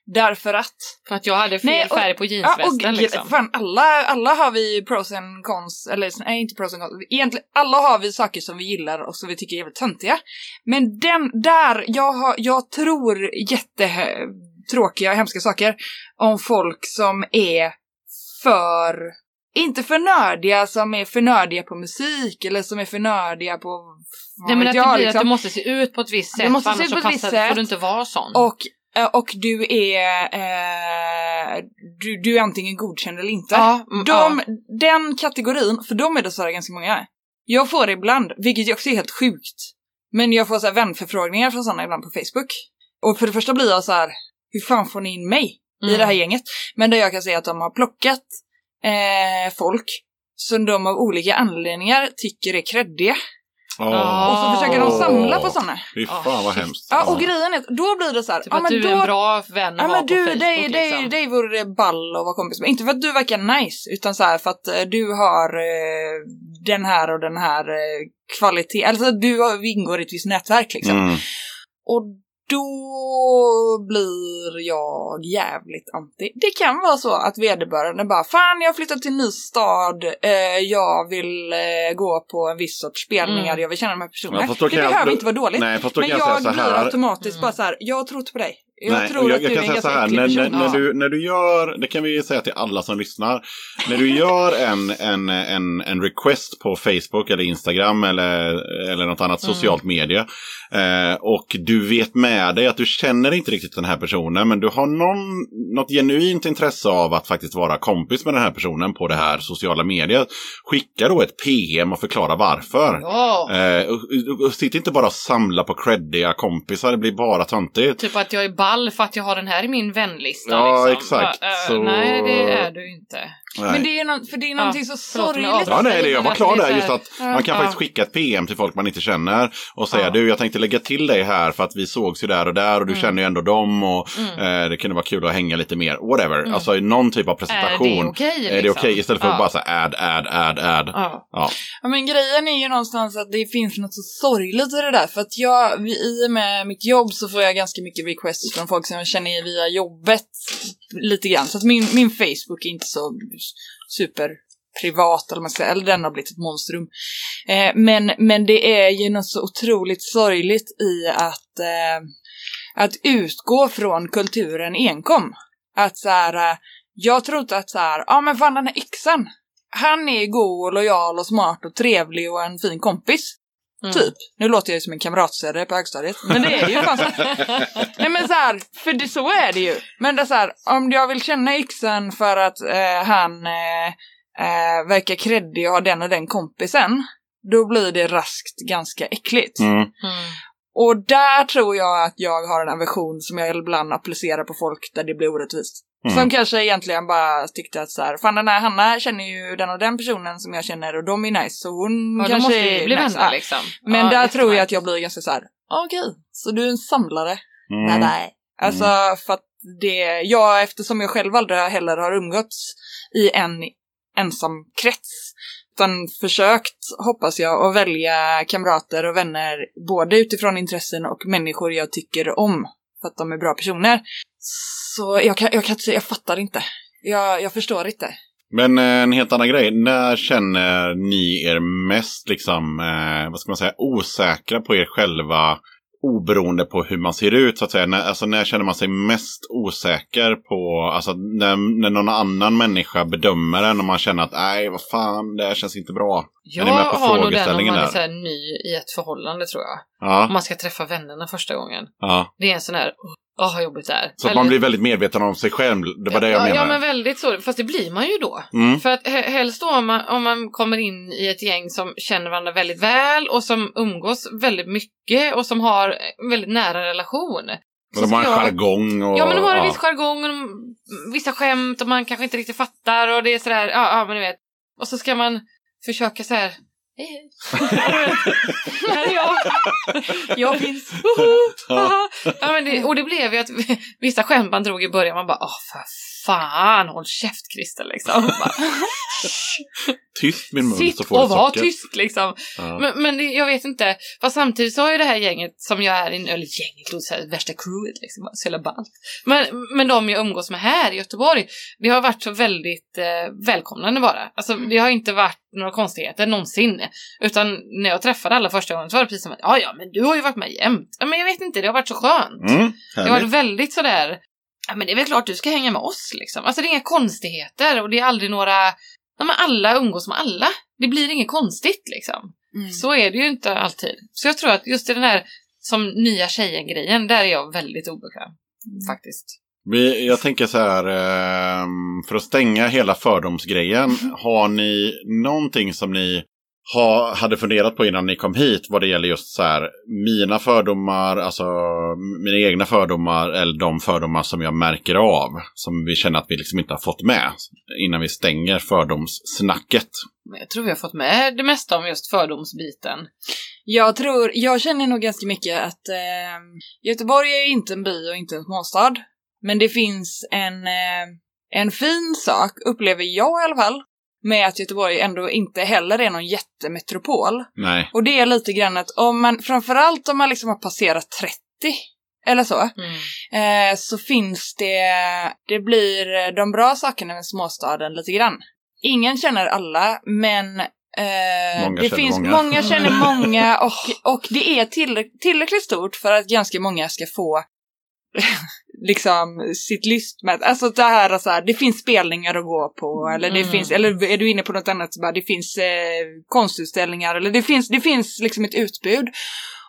Därför att För att jag hade fel Nej, och- färg på Ja, jeansvästen och liksom. fan, alla, alla har vi pros and cons, eller nej inte pros and cons, egentligen alla har vi saker som vi gillar och som vi tycker är jävligt töntiga. Men den där, jag, har, jag tror jättetråkiga och hemska saker om folk som är för, inte för nördiga som är för nördiga på musik eller som är för nördiga på Nej men att jag, det blir liksom. att det måste se ut på ett visst Det sätt. måste för se ut annars på så ett visst sätt. får du inte vara sån. Och, och du är, eh, du, du är antingen godkänd eller inte. ja, mm, De, ja. Den kategorin, för de är dessvärre ganska många. Jag får det ibland, vilket också är helt sjukt. Men jag får så här vänförfrågningar från sådana ibland på Facebook. Och för det första blir jag så här, hur fan får ni in mig i Mm. det här gänget? Men där jag kan säga att de har plockat eh, folk som de av olika anledningar tycker är kreddiga. Åh. Och så försöker de samla på sådana. Fy fan vad hemskt. Ja, och grejen är att då blir det så här, Typ ja att men du då... är en bra vän att Ja ha men på du, Facebook dig, dig, liksom. dig vore det ball att vara kompis med. Inte för att du verkar nice, utan så här för att eh, du har eh, den här och den här eh, kvalitet, alltså du har, ingår i ett visst nätverk liksom. Mm. Och då blir jag jävligt anti. Det kan vara så att vederbörande bara Fan jag har flyttat till en ny stad, eh, jag vill eh, gå på en viss sorts spelningar, Mm. jag vill känna de här personerna. Ja, det jag- behöver då- inte vara dåligt. Nej, fast då men kan jag, jag säga så blir här. automatiskt Mm. bara så här, jag tror inte på dig. Jag Nej, tror jag, att jag du är kan en säga så här, när, när, när, du, när du gör, det kan vi säga till alla som lyssnar, när du gör en, en, en, en request på Facebook eller Instagram eller, eller något annat Mm. socialt media eh, och du vet med dig att du känner inte riktigt den här personen men du har någon, något genuint intresse av att faktiskt vara kompis med den här personen på det här sociala mediet, skicka då ett PM och förklara varför. Ja, Eh, och, och, och sitt inte bara och samla på creddiga kompisar, det blir bara töntigt. typ att jag är ball för att jag har den här i min vänlista Ja, liksom. exakt. Eh, Så- Nej, det är du inte. Nej. Men det är, något, för det är någonting så förlåt, men sorgligt. Ja, nej, det, jag var klar är där. så Just här- att Ja. man kan Ja. faktiskt skicka ett PM till folk man inte känner och säga Ja. du, jag tänkte lägga till dig här för att vi sågs ju där och där och du Mm. känner ju ändå dem och Mm. eh, det kunde vara kul att hänga lite mer. Whatever. Mm. Alltså någon typ av Är presentation. det okej? Är det okej? Istället för ja. att bara säga add, add, add, add. Ja. Ja, men grejen är ju någonstans att det finns något så sorgligt i det där. För att jag, i och med mitt jobb så får jag ganska mycket requests från folk som jag känner via jobbet. Lite grann. Så att min, min Facebook är inte så super privat eller vad man ska säga, eller den har blivit ett monstrum. Eh, men, men det är ju något så otroligt sorgligt i att, eh, att utgå från kulturen enkom. Att så här, eh, jag tror inte att så här, ja men fan den här yxan, han är god och lojal och smart och trevlig och en fin kompis. Mm. Typ. Nu låter jag ju som en kamratstödare på högstadiet. Men det är ju fan så. Nej men så här, för det, så är det ju. Men det är så här, om jag vill känna yxan för att eh, han eh, eh, verkar kreddig och har den och den kompisen. Då blir det raskt ganska äckligt. Mm. Mm. Och där tror jag att jag har en aversion som jag ibland applicerar på folk där det blir orättvist. Mm. Som kanske egentligen bara tyckte att så här, fan den här Hanna känner ju den och den personen som jag känner och de är nice så hon Ja, kanske måste är bli nice. vänner Ja. liksom. Men Ja, där tror jag att jag blir ganska så här, okej, så du är en samlare? Mm. Nej, nej. Alltså för att det, jag eftersom jag själv aldrig heller har umgåtts i en ensam krets utan försökt, hoppas jag, att välja kamrater och vänner både utifrån intressen och människor jag tycker om för att de är bra personer. Så jag kan, jag kan jag fattar inte. Jag, jag förstår inte. Men eh, en helt annan grej. När känner ni er mest liksom, eh, vad ska man säga, osäkra på er själva? oberoende på hur man ser ut så att säga. När, alltså när känner man sig mest osäker på, alltså när, när någon annan människa bedömer en och man känner att nej vad fan det här känns inte bra. Jag är ni med på har nog den om man är så här ny i ett förhållande tror jag. Ja, Om man ska träffa vännerna första gången. ja. Det är en sån här, åh vad jobbigt det är. Så att man blir väldigt medveten om sig själv. Det var det jag ja, menade. Ja, men väldigt så. Fast det blir man ju då. Mm. För att he- helst då om man, om man kommer in i ett gäng som känner varandra väldigt väl och som umgås väldigt mycket och som har väldigt nära relation. Men de har en jag- jargong och... Ja men de har en ja. viss jargong och de, vissa skämt och man kanske inte riktigt fattar och det är sådär, ja, ja men du vet. Och så ska man försöka så här. Hej, hej. Här är jag. Jag finns. Woho! Ja, men det, och det blev ju att vissa skämt man drog i början, man bara åh för fan, håll käft Christer liksom. Tyst min mun så Sitt får du och var tyst liksom. Ja. Men, men det, jag vet inte. Fast samtidigt så har ju det här gänget som jag är i, eller gänget, låter så här, värsta crewet liksom, så jävla ballt. Men, men de jag umgås med här i Göteborg, det har varit så väldigt eh, välkomnande bara. Alltså det har inte varit några konstigheter någonsin. Utan när jag träffade alla första gången så var det precis som att, ja ja men du har ju varit med jämt. Men jag vet inte, det har varit så skönt. Mm, Det har varit väldigt sådär, ja men det är väl klart du ska hänga med oss liksom. Alltså det är inga konstigheter och det är aldrig några, ja men alla umgås med alla. Det blir inget konstigt liksom. Mm. Så är det ju inte alltid. Så jag tror att just i den här som nya tjejen-grejen, där är jag väldigt obekväm. Faktiskt. Vi, jag tänker så här, ehm, för att stänga hela fördomsgrejen, har ni någonting som ni ha, hade funderat på innan ni kom hit vad det gäller just så här mina fördomar, alltså mina egna fördomar eller de fördomar som jag märker av, som vi känner att vi liksom inte har fått med innan vi stänger fördomssnacket. Jag tror vi har fått med det mesta om just fördomsbiten. Jag tror, jag känner nog ganska mycket att eh, Göteborg är ju inte en by och inte en småstad. Men det finns en, eh, en fin sak, upplever jag i alla fall, med att Göteborg ändå inte heller är någon jättemetropol. Nej. Och det är lite grann att om man, framförallt om man liksom har passerat 30 eller så, Mm. eh, så finns det, det blir de bra sakerna med småstaden lite grann. Ingen känner alla, men eh, Många det känner finns, många. många känner många och, och det är tillräck- tillräckligt stort för att ganska många ska få liksom sitt lystmätt. Alltså det här, så här, det finns spelningar att gå på eller det Mm. finns, eller är du inne på något annat så bara det finns eh, konstutställningar eller det finns, det finns liksom ett utbud.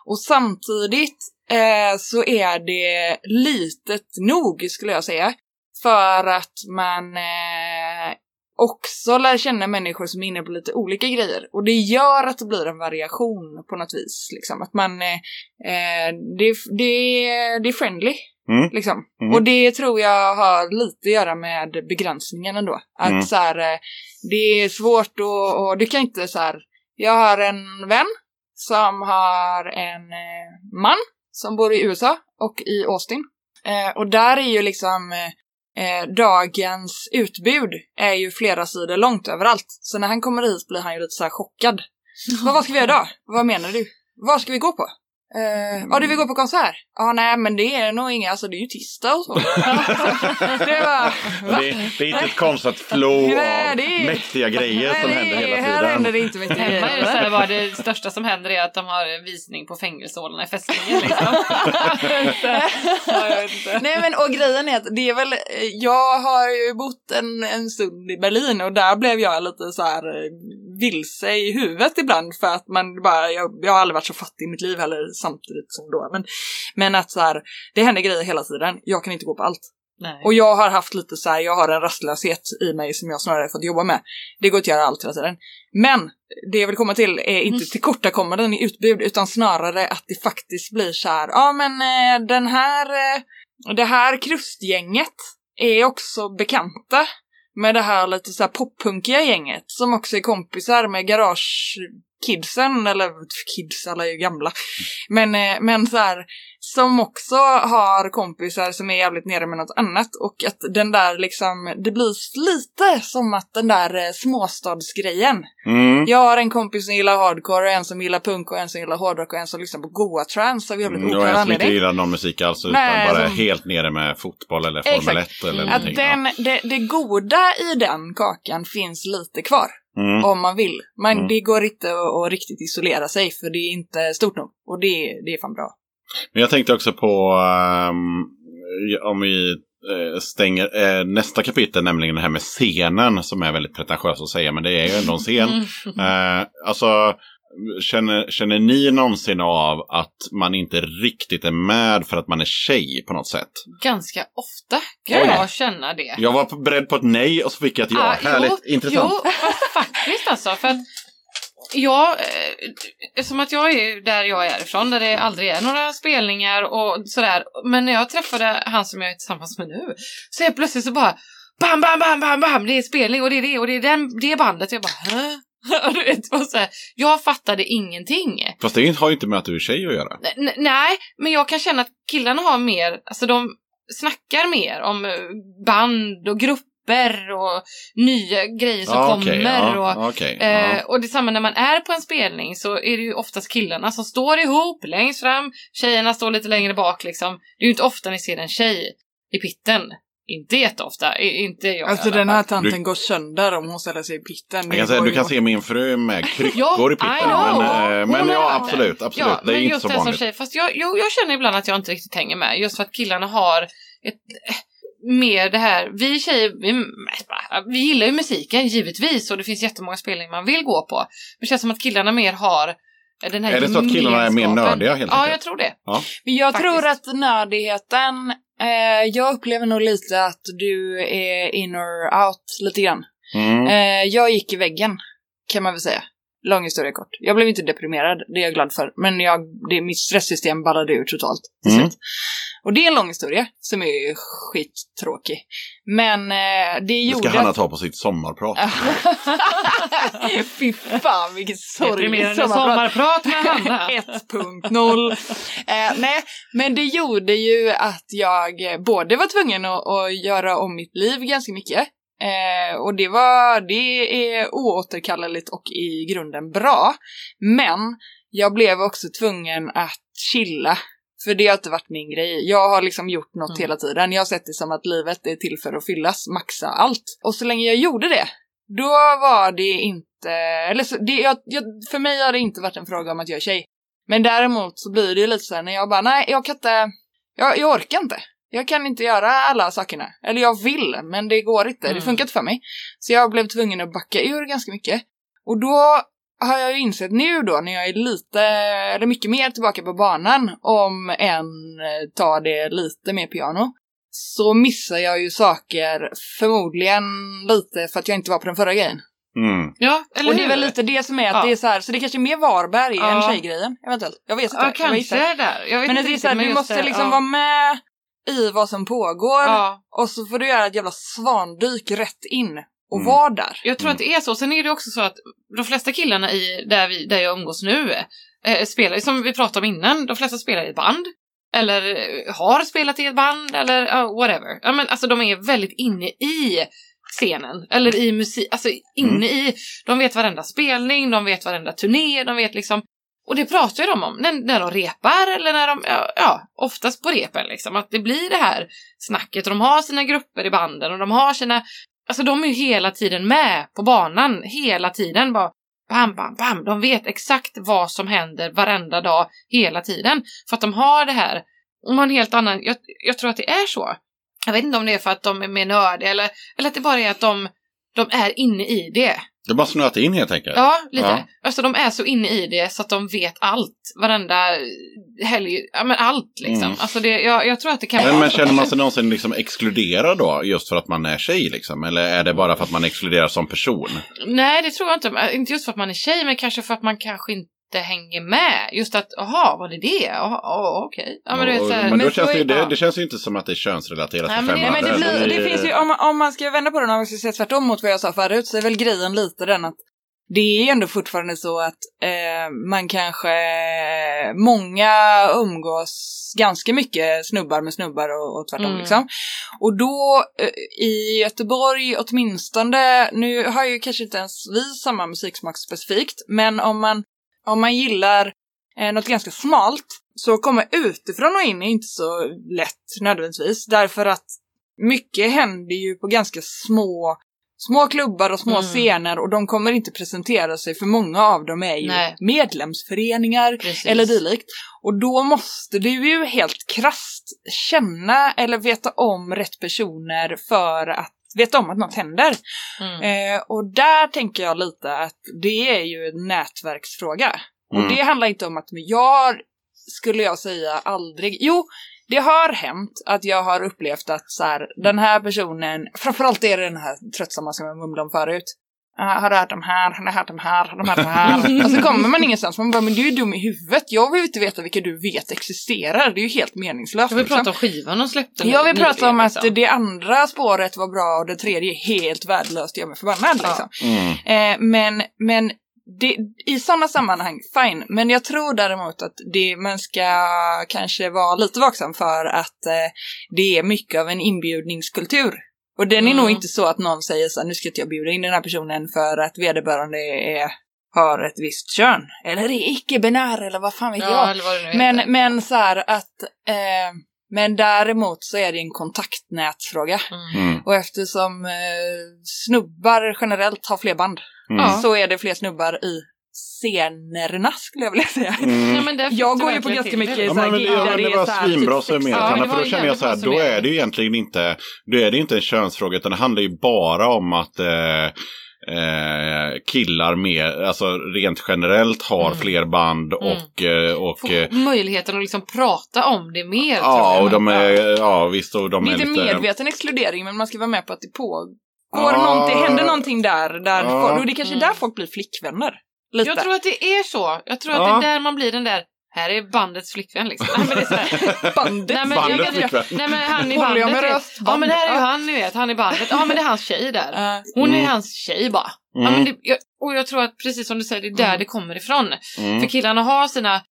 Och samtidigt eh, så är det litet nog skulle jag säga. För att man eh, också lär känna människor som är inne på lite olika grejer. Och det gör att det blir en variation på något vis. Liksom. Att man, eh, eh, det, det, det är friendly. Mm. Liksom. Mm. Och det tror jag har lite att göra med begränsningen ändå. Att Mm. så här, eh, det är svårt att, och du kan inte så här, jag har en vän som har en eh, man som bor i USA och i Austin. Eh, och där är ju liksom eh, eh, dagens utbud är ju flera sidor långt överallt. Så när han kommer hit blir han ju lite så här chockad. Vad, vad ska vi göra idag? Vad menar du? Vad ska vi gå på? Eh, Ja, du vill gå på konsert? Ja, nej, men det är nog inga, alltså det är ju tisdag och så. det var, va? Det, det är inte ett konstigt flow Nej, av det är- mäktiga grejer som Nej, händer det- hela Här händer tiden. det inte mycket Hemma är det så här, grejer. bara det största som händer är att de har visning på fängelsehålorna i fästningen liksom. ja. Nej men och grejen är att det är väl, eh, jag har ju bott en, en stund i Berlin och där blev jag lite så här eh, vilse i huvudet ibland för att man bara, jag, jag har aldrig varit så fattig i mitt liv heller samtidigt som då. Men, men att så här, det händer grejer hela tiden, jag kan inte gå på allt. Nej. Och jag har haft lite så här, jag har en rastlöshet i mig som jag snarare fått jobba med. Det går inte att göra allt hela tiden. Men det jag vill komma till är inte tillkortakommanden i utbud utan snarare att det faktiskt blir så här, ja men eh, den här, eh, det här krustgänget är också bekanta med det här lite så här poppunkiga gänget som också är kompisar med garagekidsen, eller kids, alla är ju gamla. Men, eh, men så här, som också har kompisar som är jävligt nere med något annat och att den där liksom, det blir lite som att den där eh, småstadsgrejen. Mm. Jag har en kompis som gillar hardcore, och en som gillar punk och en som gillar hårdrock och en som lyssnar på goa-trance av jävligt Mm, och oklar en som inte anledning. gillar någon musik alls utan Nej, bara som- helt nere med fotboll eller Formel 1 Exakt. eller Mm. Att någonting. den, det, det goda i den kakan finns lite kvar. ja. mm. Om man vill. Men Mm. det går inte att, att riktigt isolera sig för det är inte stort nog. Och det, det är fan bra. Men jag tänkte också på ehm, om vi eh, stänger eh, nästa kapitel, nämligen det här med scenen som är väldigt pretentiöst att säga, men det är ju ändå en scen. Eh, alltså, känner, känner ni någonsin av att man inte riktigt är med för att man är tjej på något sätt? Ganska ofta kan Oj. jag känna det. Jag var beredd på ett nej och så fick jag ett ja. Ah, Härligt, jo, intressant. Jo, faktiskt alltså. För att eh, eftersom att jag är där jag är ifrån, där det aldrig är några spelningar och sådär. Men när jag träffade han som jag är tillsammans med nu, så är plötsligt så bara bam, bam, bam, bam, bam, det är spelning och det är det och det är den, det bandet. Jag bara Hä? Du vet, och så här, jag fattade ingenting. Fast det har ju inte med att du är tjej att göra. N- nej, men jag kan känna att killarna har mer, alltså de snackar mer om eh, band och grupper och nya grejer som Ja, okej, kommer. ja, och, okej, eh, ja. och detsamma när man är på en spelning så är det ju oftast killarna som står ihop längst fram, tjejerna står lite längre bak liksom. Det är ju inte ofta ni ser en tjej i pitten. Inte jätteofta, i- inte jag Alltså den här tanten går sönder om hon ställer sig i pitten. Jag kan säga, du kan se min fru med kryckor i pitten. Men, eh, men ja, är det. absolut. absolut. Ja, det är men inte just så det som vanligt. tjej. Fast jag, jag, jag känner ibland att jag inte riktigt hänger med. Just för att killarna har ett, mer det här. Vi tjejer, vi, vi gillar ju musiken givetvis och det finns jättemånga spelningar man vill gå på. Men det känns som att killarna mer har den här Är det så att killarna är mer nördiga, helt Ja, enkelt? jag tror det. Men jag Faktiskt. tror att nördigheten, eh, jag upplever nog lite att du är in or out lite grann. Mm. Eh, jag gick i väggen, kan man väl säga. Lång historia kort. Jag blev inte deprimerad, det är jag glad för. Men jag, det, mitt stresssystem ballade ur totalt Mm. Och det är en lång historia som är skittråkig. Men eh, det Det gjorde ska Hanna ta på sitt sommarprat. Fy fan vilket sorgligt sommarprat. sommarprat med Hanna. 1.0. Eh, nej, men det gjorde ju att jag både var tvungen att, att göra om mitt liv ganska mycket. Eh, och det var, det är oåterkalleligt och i grunden bra. Men jag blev också tvungen att chilla. För det har inte varit min grej. Jag har liksom gjort något Mm. hela tiden. Jag har sett det som att livet är till för att fyllas, maxa allt. Och så länge jag gjorde det, då var det inte, eller så, det, jag, jag, för mig har det inte varit en fråga om att jag är tjej. Men däremot så blir det ju lite så här när jag bara, nej jag kan inte, jag, jag orkar inte. Jag kan inte göra alla sakerna. Eller jag vill, men det går inte. Det Mm. funkar inte för mig. Så jag blev tvungen att backa ur ganska mycket. Och då har jag ju insett nu då när jag är lite, eller mycket mer tillbaka på banan, om en eh, tar det lite mer piano, så missar jag ju saker förmodligen lite för att jag inte var på den förra grejen. Mm. Ja, eller och det är väl lite det som är att Ja. det är så här, så det kanske är mer Varberg Ja. än tjejgrejen eventuellt. Jag vet inte. Ja, jag kanske gissar. där. Jag vet Men inte det är så här, du måste det, liksom ja. vara med i vad som pågår Ja. och så får du göra ett jävla svandyk rätt in och Mm. vara där. Jag tror att det är så. Sen är det också så att de flesta killarna i, där, vi, där jag umgås nu eh, spelar, som vi pratade om innan, de flesta spelar i ett band. Eller eh, har spelat i ett band, eller ja, whatever. Ja, men, alltså, de är väldigt inne i scenen, eller i musik, alltså inne i, de vet varenda spelning, de vet varenda turné, de vet liksom, och det pratar ju de om när, när de repar eller när de, ja, ja, oftast på repen liksom, att det blir det här snacket och de har sina grupper i banden och de har sina Alltså de är ju hela tiden med på banan, hela tiden bara bam, bam, bam. De vet exakt vad som händer varenda dag, hela tiden. För att de har det här, de har en helt annan, jag, jag tror att det är så. Jag vet inte om det är för att de är mer nördiga eller, eller att det bara är att de, de är inne i det. Det är bara snöat in helt enkelt. Ja, lite. Ja. Alltså de är så inne i det så att de vet allt. Varenda helg, ja men allt liksom. Mm. Alltså det, jag, jag tror att det kan Men, vara men känner man sig någonsin liksom exkluderad då, just för att man är tjej liksom? Eller är det bara för att man exkluderas som person? Nej, det tror jag inte. Inte just för att man är tjej, men kanske för att man kanske inte hänger med. Just att, jaha, var det det? Jaha, ja, okej. Ja, men Och- men då Men känns det, ju- det, ja. det känns ju inte som att det är könsrelaterat Nej, men det- Nej, men det, blir, det finns ju, om, om man ska vända på det, man ska säga tvärtom mot vad jag sa förut, så är väl grejen lite den att det är ju ändå fortfarande så att eh, man kanske, många umgås ganska mycket snubbar med snubbar och, och tvärtom Mm. liksom. Och då eh, i Göteborg åtminstone, nu har ju kanske inte ens vi samma musiksmak specifikt, men om man, om man gillar eh, något ganska smalt så komma utifrån och in är inte så lätt nödvändigtvis, därför att mycket händer ju på ganska små små klubbar och små Mm. scener och de kommer inte presentera sig för många av dem är ju Nej. medlemsföreningar Precis. eller dylikt. Och då måste du ju helt krasst känna eller veta om rätt personer för att veta om att något händer. Mm. Eh, och där tänker jag lite att det är ju en nätverksfråga. Och Mm. det handlar inte om att jag skulle jag säga aldrig, jo det har hänt att jag har upplevt att så här, den här personen, framförallt är det den här tröttsamma som jag mumlade om förut. Ah, har du hört de här? Har du hört de här? Har du hört de här? och så kommer man ingenstans. Man bara, men du är ju dum i huvudet. Jag vill inte veta vilka du vet existerar. Det är ju helt meningslöst. Jag vill liksom. prata om skivan de släppte Jag vill prata om att liksom. det andra spåret var bra och det tredje är helt värdelöst. Jag mig förbannad Ja. liksom. Mm. Eh, men men det, i sådana sammanhang, fine. Men jag tror däremot att det, man ska kanske vara lite vaksam för att eh, det är mycket av en inbjudningskultur. Och den är Mm. nog inte så att någon säger så här, nu ska inte jag bjuda in den här personen för att vederbörande är, har ett visst kön. Eller är icke-binär eller vad fan vet jag. Ja, nu Men, heter. men så här att, eh, men däremot så är det en kontaktnätsfråga. Mm. Mm. Och eftersom eh, snubbar generellt har fler band Mm. Så är det fler snubbar i scenerna skulle jag vilja säga. Mm. Ja, men fick Jag går ju på ganska mycket det. Ja, men, ja, men det det är var svinbra typ summerat, Ja, Hanna, det för var då känner jag så här, då är det ju egentligen inte, då är det inte en könsfråga, utan det handlar ju bara om att eh, eh, killar med, alltså rent generellt har Mm. fler band Mm. och, eh, och eh, möjligheten att liksom prata om det mer. tror ja, jag. och de är, ja visst, och de det är är inte lite... medveten exkludering men man ska vara med på att det pågår Ja. någonting, händer någonting där. där Ja. folk, och det är kanske är Mm. där folk blir flickvänner. Lite. Jag tror att det är så. Jag tror att Ja. det är där man blir den där, här är bandets flickvän liksom. Nej, men det är så här. bandet. Nej, men, Bandets jag, jag, flickvän. nej men han i bandet. med vet. röstband? Ja men det här är ju Ja. han ni vet, han i bandet. Ja men det är hans tjej där. Hon är Mm. hans tjej bara. Ja, Mm. men det, jag, och jag tror att precis som du säger, det är där Mm. det kommer ifrån. Mm. För killarna har sina, eh,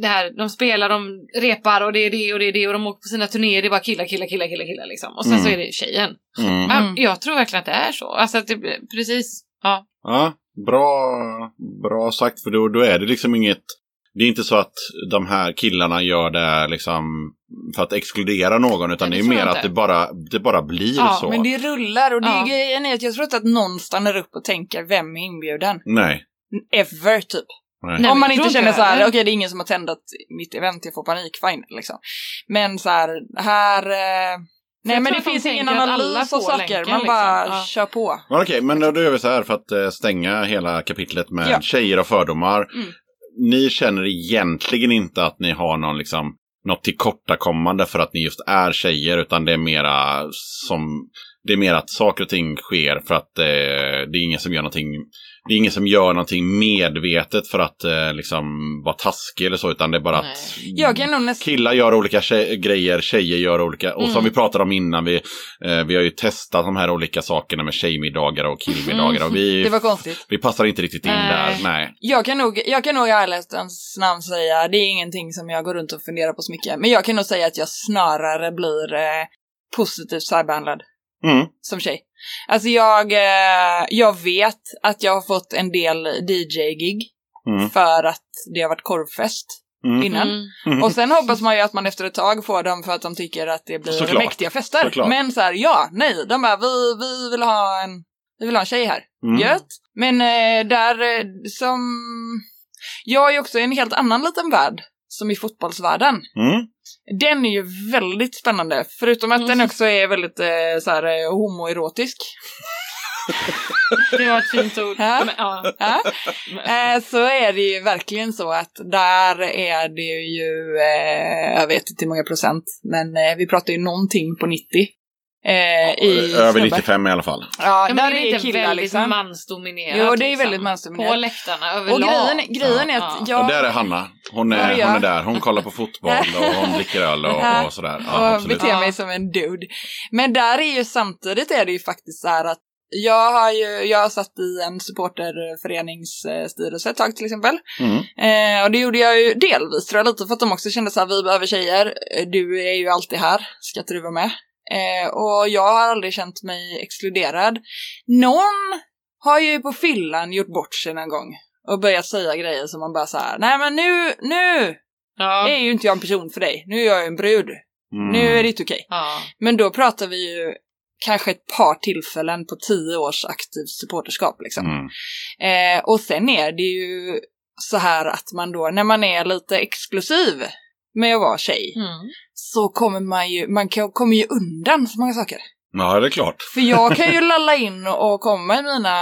det här, de spelar, de repar och det är det och det är det och de åker på sina turnéer, det är bara killar, killar, killar, killar, killar liksom. Och sen Mm. så är det tjejen. Mm. Ja, jag tror verkligen att det är så. Alltså att det, precis. Ja. Ja, bra, bra sagt, för då, då är det liksom inget... Det är inte så att de här killarna gör det liksom för att exkludera någon, utan Nej, det det är mer att det bara, det bara blir Ja, så. Men det rullar och det Ja. är grejen är att jag tror inte att någon stannar upp och tänker vem är inbjuden? Nej. Ever typ. Nej. Om man inte känner så här, okej det är ingen som har tändat mitt event, jag får panik, fine liksom. Men så här, här... Nej men det finns ingen analys och får saker, länken, man bara liksom. Kör på. Men okej, men då gör vi så här för att eh, stänga hela kapitlet med Ja. tjejer och fördomar. Mm. Ni känner egentligen inte att ni har någon liksom något tillkortakommande för att ni just är tjejer, utan det är mera som det är mer att saker och ting sker för att eh, det är ingen som gör någonting det är ingen som gör någonting medvetet för att eh, liksom vara taskig eller så, utan det är bara Nej. att Jag kan nog nästan... Killar gör olika tjej- grejer, tjejer gör olika. Och som Mm. vi pratade om innan, vi, eh, vi har ju testat de här olika sakerna med tjejmiddagar och killmiddagar. Och vi, Det var konstigt. vi passar inte riktigt in Nej. där. Nej. Jag kan nog, jag kan nog i ärlighetens namn säga, det är ingenting som jag går runt och funderar på så mycket, men jag kan nog säga att jag snarare blir eh, positivt särbehandlad Mm. som tjej. Alltså jag, eh, jag vet att jag har fått en del DJ-gig Mm. för att det har varit korvfest Mm. innan. Mm. Och sen hoppas man ju att man efter ett tag får dem för att de tycker att det blir Såklart. mäktiga fester. Såklart. Men så här, ja, nej, de bara, vi, vi vill ha en, vi vill ha en tjej här. Mm. Gött. Men eh, där eh, som, jag är ju också i en helt annan liten värld, som i fotbollsvärlden. Mm. Den är ju väldigt spännande, förutom att den Mm. också är väldigt eh, så här, eh, homoerotisk. Det var ett fint ord. Ja. Men, ja. Ja. Eh, så är det ju verkligen så att där är det ju, eh, jag vet inte hur många procent, men eh, vi pratar ju någonting på 90. Eh, i Över snubbar. 95 i alla fall. Ja, Ja, men där det är är inte killar väldigt liksom. mansdominerat. Jo, det är liksom. väldigt mansdominerat. På läktarna överlag. Och grejen, grejen är att Ja. jag... Och där är Hanna. Hon Ja, är, ja. hon är där. Hon kollar på fotboll och hon dricker öl och, Ja. och sådär. Ja, och absolut. beter Ja. mig som en dude. Men där är ju samtidigt är det ju faktiskt så här att jag har ju, jag har satt i en supporterföreningsstyrelse ett tag till exempel. Mm. Eh, och det gjorde jag ju delvis tror jag lite för att de också kände så här, vi behöver tjejer, Eh, du är ju alltid här, ska inte du vara med? Eh, och jag har aldrig känt mig exkluderad. Någon har ju på fyllan gjort bort sig någon gång och börjat säga grejer som man bara så här, nej men nu, nu Ja. är ju inte jag en person för dig, nu är jag en brud, Mm. nu är det inte okej. Ja. Men då pratar vi ju kanske ett par tillfällen på tio års aktivt supporterskap liksom. Mm. Eh, och sen är det ju så här att man då, när man är lite exklusiv med att vara tjej, Mm. så kommer man ju, man kan, kommer ju undan så många saker. Ja, det är klart. För jag kan ju lalla in och komma i mina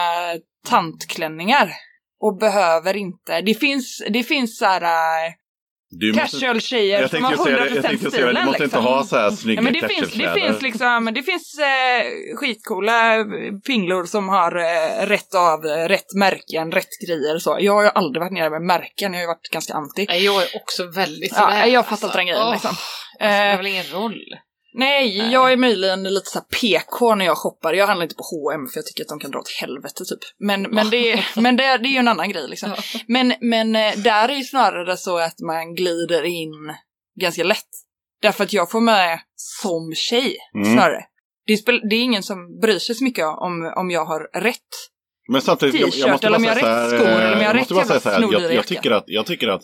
tantklänningar. Och behöver inte, det finns, det finns såhär äh, Du måste, casual-tjejer jag som har tänkte 100% säga jag tänkte säga det, stilen du måste liksom. inte ha så här snygga Ja, men det finns, det finns liksom, det finns eh, skitcoola pinglor som har eh, rätt av, eh, rätt märken, rätt grejer och så. Jag har ju aldrig varit nere med märken, jag har ju varit ganska anti. Nej, jag är också väldigt Ja, sådär, jag fattar inte den grejen Åh, liksom. Det spelar Eh, väl ingen roll. Nej, Nej. jag är möjligen lite så här PK när jag shoppar. Jag handlar inte på H&M för jag tycker att de kan dra åt helvete typ. Men, men, det, är- men det, är- det är ju en annan grej liksom. Men, men eh, där är ju snarare så att man glider in ganska lätt. Därför att jag får med som tjej Mm. snarare. Det, spel, det är ingen som bryr sig så mycket om, om jag har rätt. Men samtidigt, jag, jag måste eller bara om jag säga har så rätt här, skor, eller om jag jag måste rätt bara säga så här, jag, jag, tycker att, jag tycker att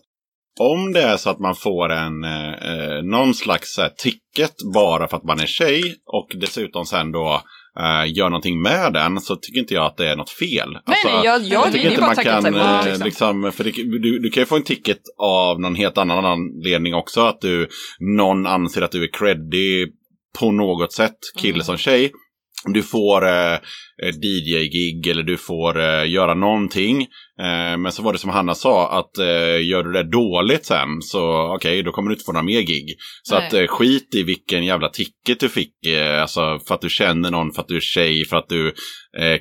om det är så att man får en, eh, eh, någon slags här, ticket bara för att man är tjej och dessutom sen då eh, gör någonting med den så tycker inte jag att det är något fel. Nej, Alltså, nej, jag, jag, tycker det är inte man kan, emot eh, liksom. liksom, för det, du, du kan ju få en ticket av någon helt annan anledning också. Att du, någon anser att du är creddig på något sätt, kille Mm. som tjej. Du får eh, DJ-gig eller du får eh, göra någonting. Eh, men så var det som Hanna sa, att eh, gör du det dåligt sen så okej, då kommer du inte få några mer gig. Så Nej. att eh, skit i vilken jävla ticket du fick. Eh, alltså för att du känner någon, för att du är tjej, för att du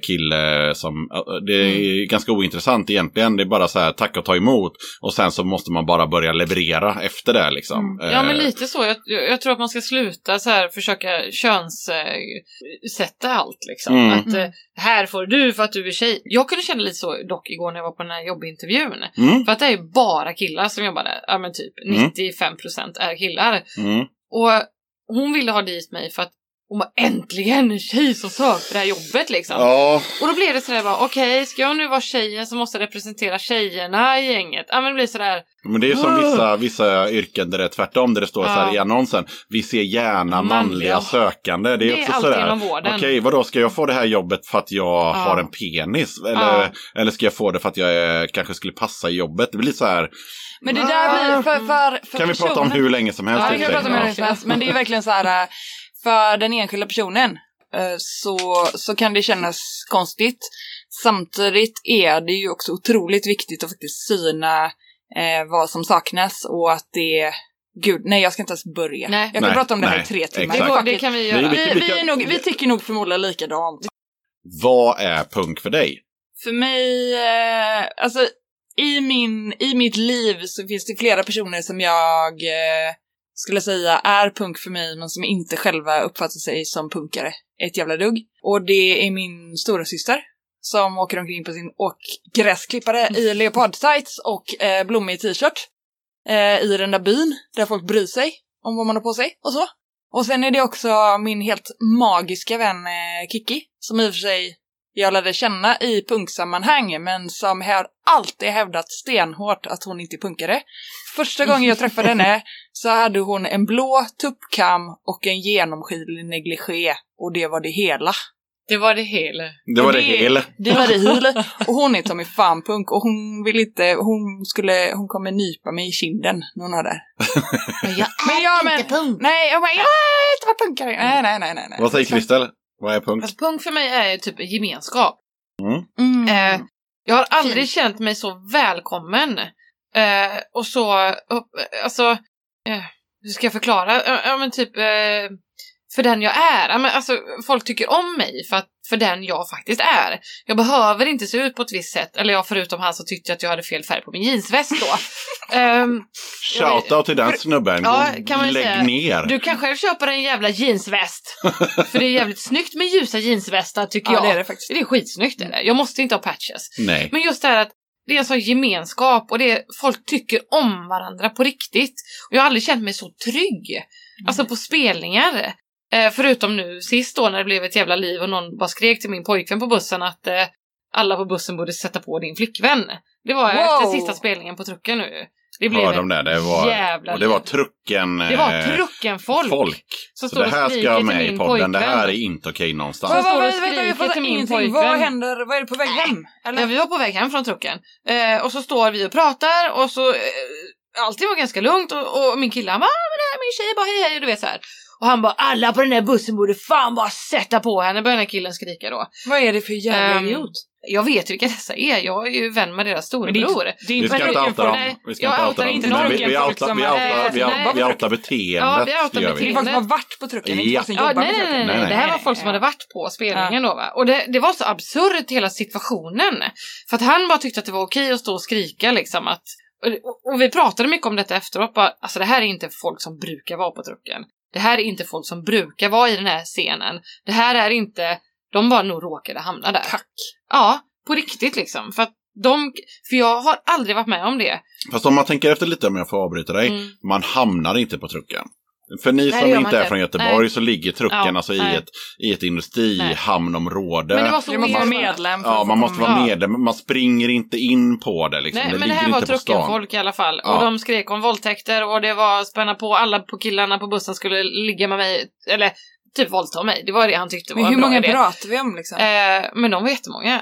kille som... eh, det är ganska ointressant egentligen. Det är bara så här, tacka och ta emot. Och sen så måste man bara börja leverera efter det liksom. Ja, men Eh, lite så. Jag, jag tror att man ska sluta så här försöka könssätta allt liksom. Mm. Att eh, här får du för att du är tjej. Jag kunde känna lite så dock igår när jag var på den här jobbintervjun. Mm, För att det är bara killar som jobbar där. Ja men typ Mm. 95% är killar. mm. Och hon ville ha dit mig för att hon var äntligen en tjej som sökt för det här jobbet liksom. Ja, Och då blev det sådär bara, okej, ska jag nu vara tjejen som måste representera tjejerna i gänget? Ja men det blir sådär, Men det är som vissa, vissa yrken där det är tvärtom, där det står så här Ja. i annonsen. Vi ser gärna Manliga. manliga sökande. Det är, Det är också sådär. Okej, vadå, ska jag få det här jobbet för att jag har en penis? Eller, Ja. eller ska jag få det för att jag är, kanske skulle passa i jobbet? Det blir så här. Men det där blir för, för, för Kan vi prata om hur länge som helst? Ja, det kan vi prata om hur länge som helst. Men det är verkligen så här, äh, för den enskilda personen äh, så, så kan det kännas konstigt. Samtidigt är det ju också otroligt viktigt att faktiskt syna eh, vad som saknas och att det Gud, nej jag ska inte ens börja. Nej. Jag kan Nej, prata om det här i tre timmar. det, går, det kan vi göra. vi- vi, vi, är nog, vi tycker nog förmodligen likadant. Vad är punk för dig? För mig, eh, alltså i, min, i mitt liv så finns det flera personer som jag eh, skulle säga är punk för mig men som inte själva uppfattar sig som punkare ett jävla dugg. Och det är min stora syster som åker omkring på sin åkgräsklippare i leopardtights och eh, blommig t-shirt eh, i den där byn där folk bryr sig om vad man har på sig och så. Och sen är det också min helt magiska vän eh, Kiki som i och för sig jag lärde känna i punksammanhang men som har alltid hävdat stenhårt att hon inte är punkare. Första gången jag träffade henne så hade hon en blå tuppkam och en genomskinlig negligé och det var det hela. Det var det hela. Det var Och det hela. Det var det hela. Och hon är ta mig fan punk och hon vill inte, hon skulle, hon kommer nypa mig i kinden när hon har det. Men jag Men är jag inte men, punk. nej, jag bara, jag har inte punkare. Nej, nej, nej, nej. nej. Vad säger Kristel? Vad är punk? Alltså, punk för mig är typ en gemenskap. Mm. Eh, jag har aldrig Fint. känt mig så välkommen. Eh, och så, upp, alltså, eh, hur ska jag förklara? Ja, Ja men typ, eh, för den jag är. Men alltså, folk tycker om mig för, att, för den jag faktiskt är. Jag behöver inte se ut på ett visst sätt. Eller jag förutom han som tyckte att jag hade fel färg på min jeansväst då. Ehm, Shoutout till den snubben. Ja, kan man Lägg säga. ner. du kan själv köpa en jävla jeansväst. för det är jävligt snyggt med ljusa jeansvästar tycker Ja, jag. det är det faktiskt. Det är skitsnyggt är det. Jag måste inte ha patches. Nej. Men just det här att det är en sån gemenskap och det är, folk tycker om varandra på riktigt. Och jag har aldrig känt mig så trygg. Alltså på spelningar. Eh, förutom nu sist då när det blev ett jävla liv och någon bara skrek till min pojkvän på bussen att eh, alla på bussen borde sätta på din flickvän. Det var Wow. efter sista spelningen på trucken nu. Det blev hörde en om det. Det var, jävla och det var trucken Det var eh, trucken folk. folk. Så står det här ska jag med i podden. Det pojkvän. här är inte okej någonstans. Vad, vad, står och vad, vänta, jag fattar till min ingenting. pojkvän. Vad händer? Vad är du på väg hem? Eller? Ja, vi var på väg hem från trucken. Eh, och så står vi och pratar och så eh, allting var ganska lugnt och, och min kille han bara ah, men det här är min tjej bara hej hej du vet så här. Och han bara alla på den här bussen borde fan bara sätta på henne började den här killen skrika då. Vad är det för jävla Ehm, idiot? Jag vet vilka dessa är, jag är ju vän med deras Men det är storebror. inte- Vi inte ska inte outa dem. Vi ska Jag inte outar outa dem. inte Men någon. vi, vi, som vi, outar, vi, nej. outar, vi outar beteendet. Ja, vi outar det gör Det är vi. folk som har varit på trucken, inte Ja. som Ja, nej, nej, nej, nej, det här var folk som Ja. hade varit på spelningen då va. Och det, det var så absurt hela situationen. För att han bara tyckte att det var okej att stå och skrika liksom att och, och vi pratade mycket om detta efteråt. Bara, alltså det här är inte folk som brukar vara på trucken. Det här är inte folk som brukar vara i den här scenen. Det här är inte, de bara nog råkade hamna där. Tack. Ja, på riktigt liksom. För att de, för jag har aldrig varit med om det. Fast om man tänker efter lite om jag får avbryta dig. Mm. Man hamnar inte på trucken. För ni det som man inte är från Göteborg Nej. så ligger trucken Ja, alltså i nej. ett, i ett industrihamnområde. Men det var så Du måste vara medlem för Ja, man måste vara medlem. Man springer inte in på det liksom. Nej, det men det här var truckenfolk i alla fall. Ja. Och de skrek om våldtäkter och det var spänna på alla på killarna på bussen skulle ligga med mig. Eller typ våldta mig. Det var det han tyckte var Men hur en bra många idé. pratar vi om liksom? Eh, men de var jättemånga.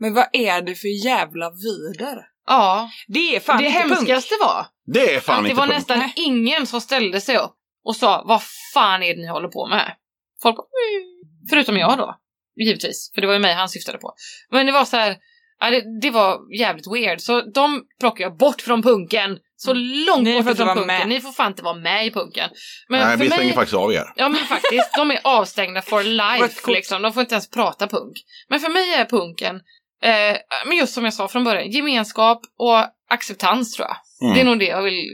Men vad är det för jävla vider? Ja. Det är fan det inte punk. hemskaste var Det är fan att det inte var punk. nästan Nej. ingen som ställde sig upp och sa vad fan är det ni håller på med? Folk bara. Förutom jag då. Givetvis, för det var ju mig han syftade på. Men det var så här, ja, det, det var jävligt weird. Så de plockar jag bort från punken. Så långt Mm. Ni får bort inte från punken. med. Ni får fan inte vara med i punken. Men Nej, för vi mig, stänger faktiskt av er. Ja men faktiskt, de är avstängda for life liksom. De får inte ens prata punk. Men för mig är punken, eh, men just som jag sa från början, gemenskap och acceptans tror jag. Mm. Det är nog det jag vill,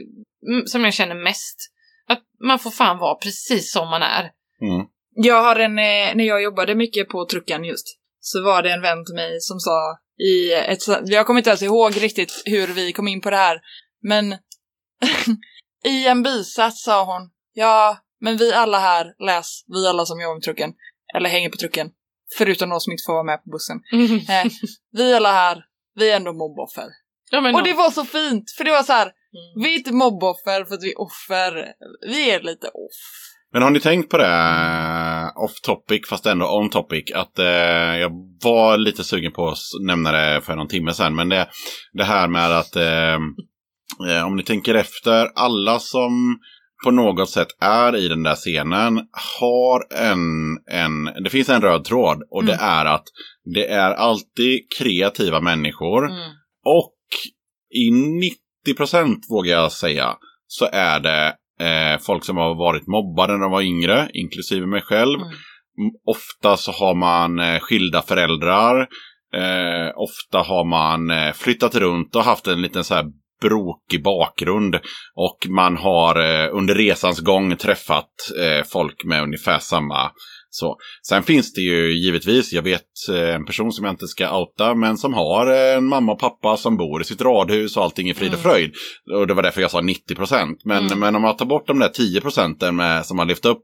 som jag känner mest. Att man får fan vara precis som man är. Mm. Jag har en, eh, när jag jobbade mycket på trucken just, så var det en vän till mig som sa i ett, så- jag kommer inte ens ihåg riktigt hur vi kom in på det här, men i en bisats sa hon, ja, men vi alla här, läs, vi alla som jobbar med trucken, eller hänger på trucken, förutom de som inte får vara med på bussen. Eh, vi alla här, vi är ändå mobboffer. ja, Och det var så fint, för det var så här, Mm. vi är inte mobboffer för att vi är offer, vi är lite off. Men har ni tänkt på det, eh, off topic fast ändå on topic, att eh, jag var lite sugen på att nämna det för någon timme sedan, men det, det här med att eh, eh, om ni tänker efter, alla som på något sätt är i den där scenen har en, en det finns en röd tråd och det är att det är alltid kreativa människor Mm. och i 90 procent vågar jag säga så är det eh, folk som har varit mobbade när de var yngre, inklusive mig själv. Mm. Ofta så har man eh, skilda föräldrar. Eh, ofta har man eh, flyttat runt och haft en liten så här brokig bakgrund. Och man har eh, under resans gång träffat eh, folk med ungefär samma så. Sen finns det ju givetvis, jag vet eh, en person som jag inte ska outa, men som har eh, en mamma och pappa som bor i sitt radhus och allting är frid och Mm. fröjd. Och det var därför jag sa 90 procent. Men, Mm. men om man tar bort de där 10 procenten med, som har lyft upp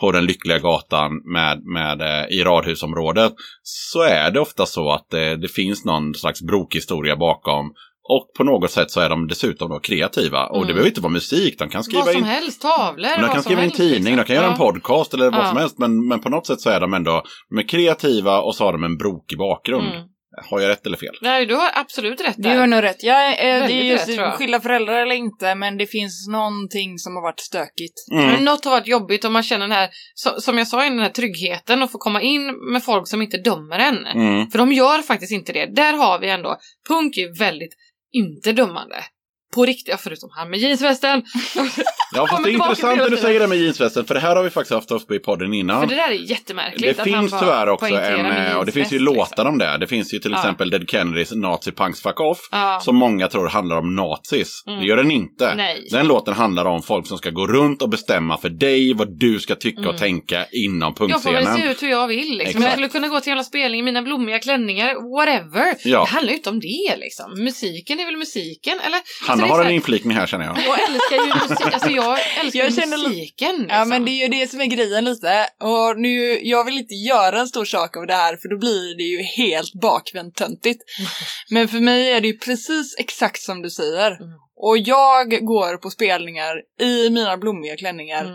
på den lyckliga gatan med, med, eh, i radhusområdet, så är det ofta så att eh, det finns någon slags brokhistoria bakom. Och på något sätt så är de dessutom då kreativa. Och det Mm. behöver inte vara musik, de kan skriva Vad som in helst, tavlor, de vad kan skriva en helst, tidning, liksom. de kan göra en podcast eller vad Ja. som helst. Men, men på något sätt så är de ändå de är kreativa och så har de en brokig bakgrund. Mm. Har jag rätt eller fel? Nej, du har absolut rätt Du där. har nog rätt. Jag, eh, det är just rätt, skilda föräldrar eller inte, men det finns någonting som har varit stökigt. Mm. Men något har varit jobbigt och man känner den här, så, som jag sa, den här tryggheten och få komma in med folk som inte dömer en. Mm. För de gör faktiskt inte det. Där har vi ändå, punk är väldigt inte dömande. På riktigt, ja, förutom han med jeansvästen. Ja, fast det är intressant när du säger det med jeansvästen. För det här har vi faktiskt haft uppe i podden innan. För det där är jättemärkligt. Det han finns tyvärr också en, eh, och det finns ju jeansväst, låtar liksom. om det. Det finns ju till Ja. exempel Dead Kennedys Nazi Punks Fuck Off. Ja. Som många tror handlar om nazis. Mm. Det gör den inte. Nej. Den låten handlar om folk som ska gå runt och bestämma för dig vad du ska tycka Mm. och tänka inom Jag får väl se punkscenen. ut hur jag vill. Liksom. Jag skulle kunna gå till en jävla spelning i mina blommiga klänningar, whatever. Ja. Det handlar ju inte om det liksom. Musiken är väl musiken, eller? Handlar har en inflikning här känner jag. Jag älskar ju musik, alltså jag älskar Jag känner musiken. Liksom. Ja men det är ju det som är grejen lite. Och nu, jag vill inte göra en stor sak av det här för då blir det ju helt bakvänt töntigt. Men för mig är det ju precis exakt som du säger. Mm. Och jag går på spelningar i mina blommiga klänningar Mm.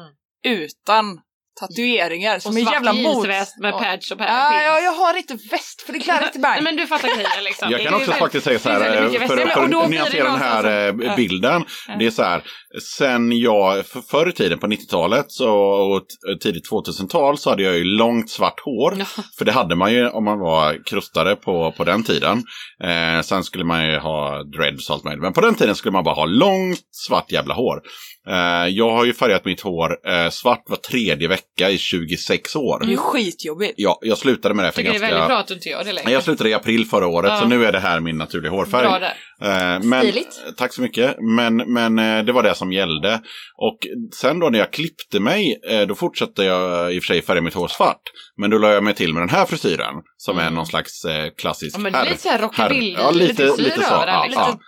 utan tatueringar Och som är svart jävla mot. med Ja. patch och patch. Ja, ja, jag har inte väst för det klarar inte Nej mig. men du fattar grejen liksom. Jag kan också faktiskt säga så här, för, för och då att nyansera den här någonstans- eh, Ja. bilden. Det är så här, sen jag, för förr i tiden på 90-talet så, och tidigt 2000-tal så hade jag ju långt svart hår. Ja. För det hade man ju om man var krustare på, på den tiden. Eh, sen skulle man ju ha dreads och allt möjligt. Men på den tiden skulle man bara ha långt svart jävla hår. Eh, jag har ju färgat mitt hår eh, svart var tredje vecka i 26 år. Det är ju skitjobbigt. Ja, jag slutade med det Jag för tycker det är ganska... väldigt bra att du inte gör det längre. Jag slutade i april förra året, Ja. så nu är det här min naturliga hårfärg. Bra där. Eh, men, Stiligt. Tack så mycket. Men, men det var det som gällde. Och sen då när jag klippte mig, då fortsatte jag i och för sig färga mitt hår svart. Men då la jag mig till med den här frisyren. Som är Mm. någon slags klassisk Ja, men det är lite såhär rockabilly, Ja, lite, lite lite, så. Ja, liksom. ja.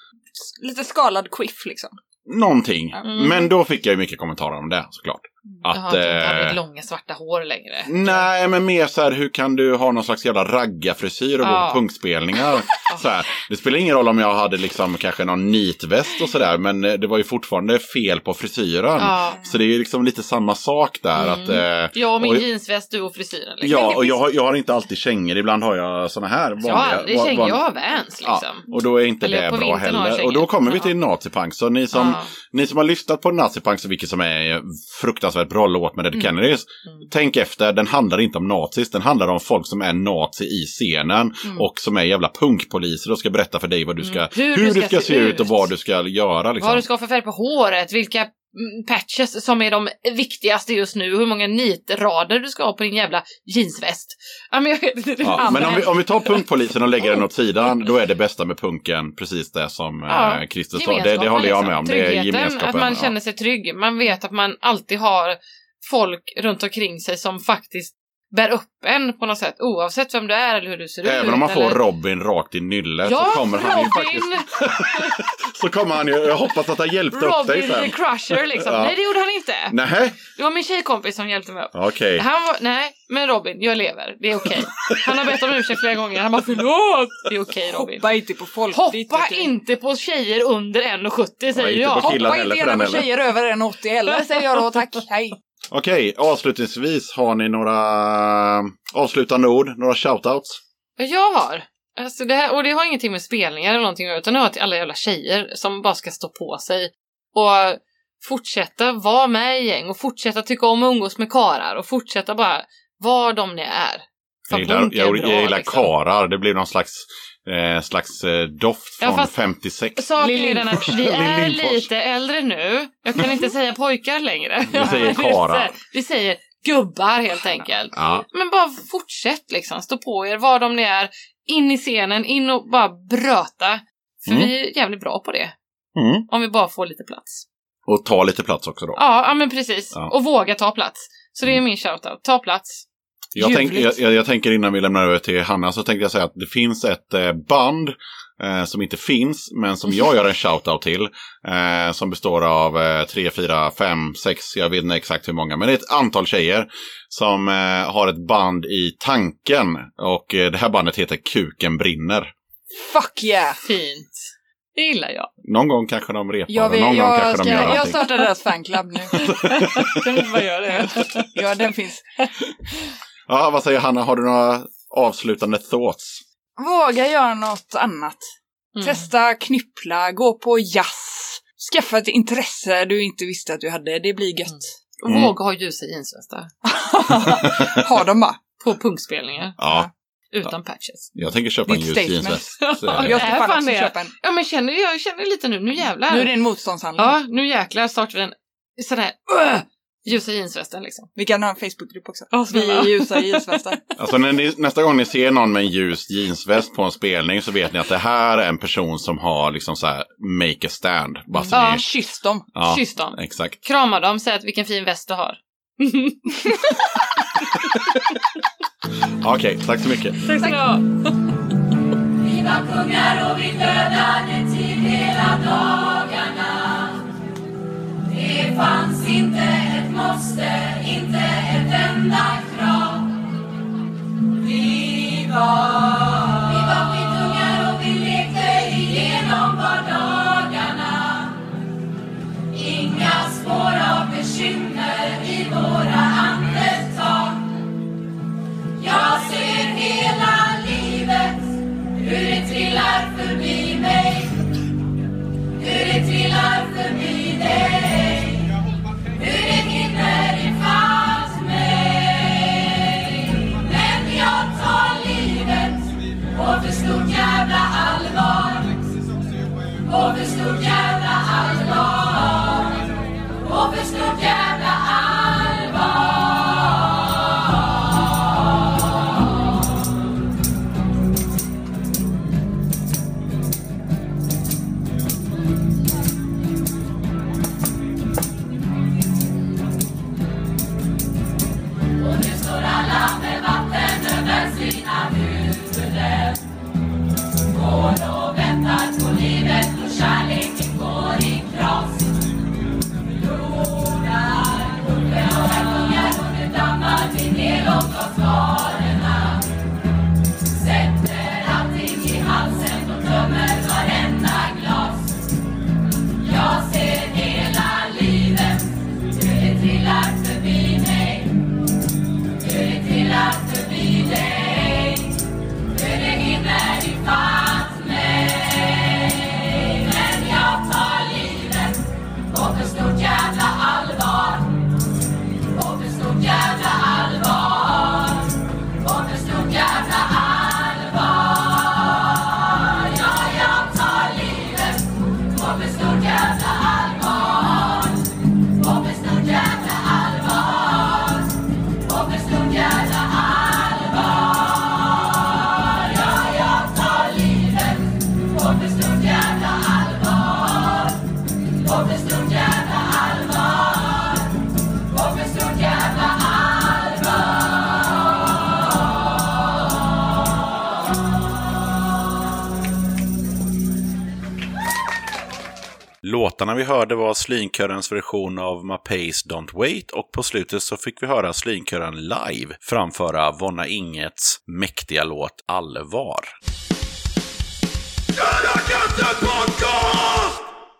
Lite skalad quiff liksom. Någonting. Mm. Men då fick jag ju mycket kommentarer om det såklart. Jaha, Att, att du inte hade eh, långa svarta hår längre. Nej, men mer så här, hur kan du ha någon slags jävla raggarfrisyr och gå Ja. på punkspelningar? så här, det spelar ingen roll om jag hade liksom kanske någon nitväst och sådär, men eh, det var ju fortfarande fel på frisyren. Ja. Så det är ju liksom lite samma sak där. Mm. Att, eh, Jag och min och- jeansväst, du och frisyren. Liksom. ja, och jag har, jag har inte alltid kängor, ibland har jag såna här vanliga. jag har aldrig kängor, jag har Vans liksom. Ja, och då är inte Eller det bra heller. Och då kommer vi Ja. till Nazipunk. Så ni som, Ja. ni som har lyssnat på Nazipunk, så vilket som är fruktansvärt bra låt med Dead Kennedys. Mm. Tänk efter, den handlar inte om nazis, den handlar om folk som är nazi i scenen. Mm. Och som är jävla punkpoliser och ska berätta för dig vad du ska, Mm. hur, du ska, se ut och vad du ska göra. Liksom. Vad du ska ha för färg på håret, vilka mm, patches som är de viktigaste just nu, hur många nitrader du ska ha på din jävla jeansväst. Ja, men Ja, men om vi, om vi tar punkpolisen och lägger den åt sidan, då är det bästa med punken precis det som Ja, eh, Christer sa. Det, det håller jag liksom. med om. Det är Tryggheten, gemenskapen. att man känner sig trygg. Man vet att man alltid har folk runt omkring sig som faktiskt bär upp en på något sätt, oavsett vem du är eller hur du ser ut. Även om man får eller... Robin rakt i nyllet Ja, så kommer han ju faktiskt... Robin! Så kommer han ju, jag hoppas att han hjälpte upp dig Robin the sen. Crusher liksom. Ja. Nej, det gjorde han inte. Nej, Det var min tjejkompis som hjälpte mig upp. okej. Han var, nej, men Robin, jag lever. Det är okej. Han har bett om ursäkt flera gånger. Han bara förlåt! Det är okej Robin. Hoppa inte på folk. Hoppa inte på tjejer under 1,70 säger inte jag. Hoppa inte gärna på tjejer över 1,80 heller säger jag då. Tack, hej. Okej, avslutningsvis har ni några avslutande ord, några shoutouts? Jag har. Alltså det här, och det har ingenting med spelningar eller någonting utan det har till alla jävla tjejer som bara ska stå på sig och fortsätta vara med i gäng och fortsätta tycka om att umgås med karar och fortsätta bara vara de ni är. Jag gillar, jag, jag gillar liksom. karar, det blir någon slags, eh, slags eh, doft Ja, från fast- 56. Saken är den att vi är lite äldre nu. Jag kan inte säga pojkar längre. Vi säger karar. Vi säger gubbar helt enkelt. Ja, Men bara fortsätt liksom, stå på er, var de ni är. In i scenen, in och bara bröta. För Mm. vi är jävligt bra på det. mm. Om vi bara får lite plats. och ta lite plats också då. Ja, ja men precis. Ja. Och våga ta plats. Så det är min shoutout. Ta plats. Jag, tänk, jag, jag, tänker innan vi lämnar över till Hanna så tänkte jag säga att det finns ett eh, band eh, som inte finns men som jag gör en shoutout till. Eh, som består av eh, tre, fyra, fem, sex, jag vet inte exakt hur många, men det är ett antal tjejer som eh, har ett band i tanken. Och eh, det här bandet heter Kuken brinner. Fuck yeah. Fint. Det gillar jag. Någon gång kanske de repar, Jag, vill, någon gång jag, kanske ska, de gör jag någonting. startar deras fanclub nu. Kan vi bara göra det? Ja, den finns. Ja, vad säger Hanna, har du några avslutande thoughts? Våga göra något annat. Mm. Testa knyppla, gå på jazz. Skaffa ett intresse du inte visste att du hade. Det blir gött. Och Mm. våga ha ljusa jeansvästar. ha dem bara. På punkspelningar. Ja, Utan patches. jag tänker köpa en Ditt ljus statement. jeansväst. Jag ska är fan fan köpa en. Ja men känner, jag känner lite nu, nu jävlar. Nu är det en motståndshandling. Ja, nu jäklar startar vi en sån här uh, ljusa jeansvästen liksom. Vi kan ha en Facebookgrupp också. Ja, Vi är ljusa jeansvästar. Alltså när ni, nästa gång ni ser någon med en ljus jeansväst på en spelning så vet ni att det här är en person som har liksom så här make a stand. Bara så Ja. ni, Kyss dem. ja, Kyss dem. exakt. Krama dem, säg att vilken fin väst du har. Okej, tack så mycket. Tack ska ni ha. Vi var kungar och vi dödade till hela dagarna det fanns inte ett måste, inte ett enda krav. Vi var Vi var skitungar och vi lekte igenom vardagarna. Inga spår av bekymmer i våra andetag. Jag ser hela livet hur det trillar förbi hur det trillar förbi dig, hur det rinner ifatt mig. Men jag tar livet på för stort jävla allvar, på för stort jävla allvar, på för stort jävla allvar. going on. låtarna vi hörde var Slynkörens version av Mapeys Don't Wait och på slutet så fick vi höra Slynkören live framföra Vonna Ingets mäktiga låt Allvar.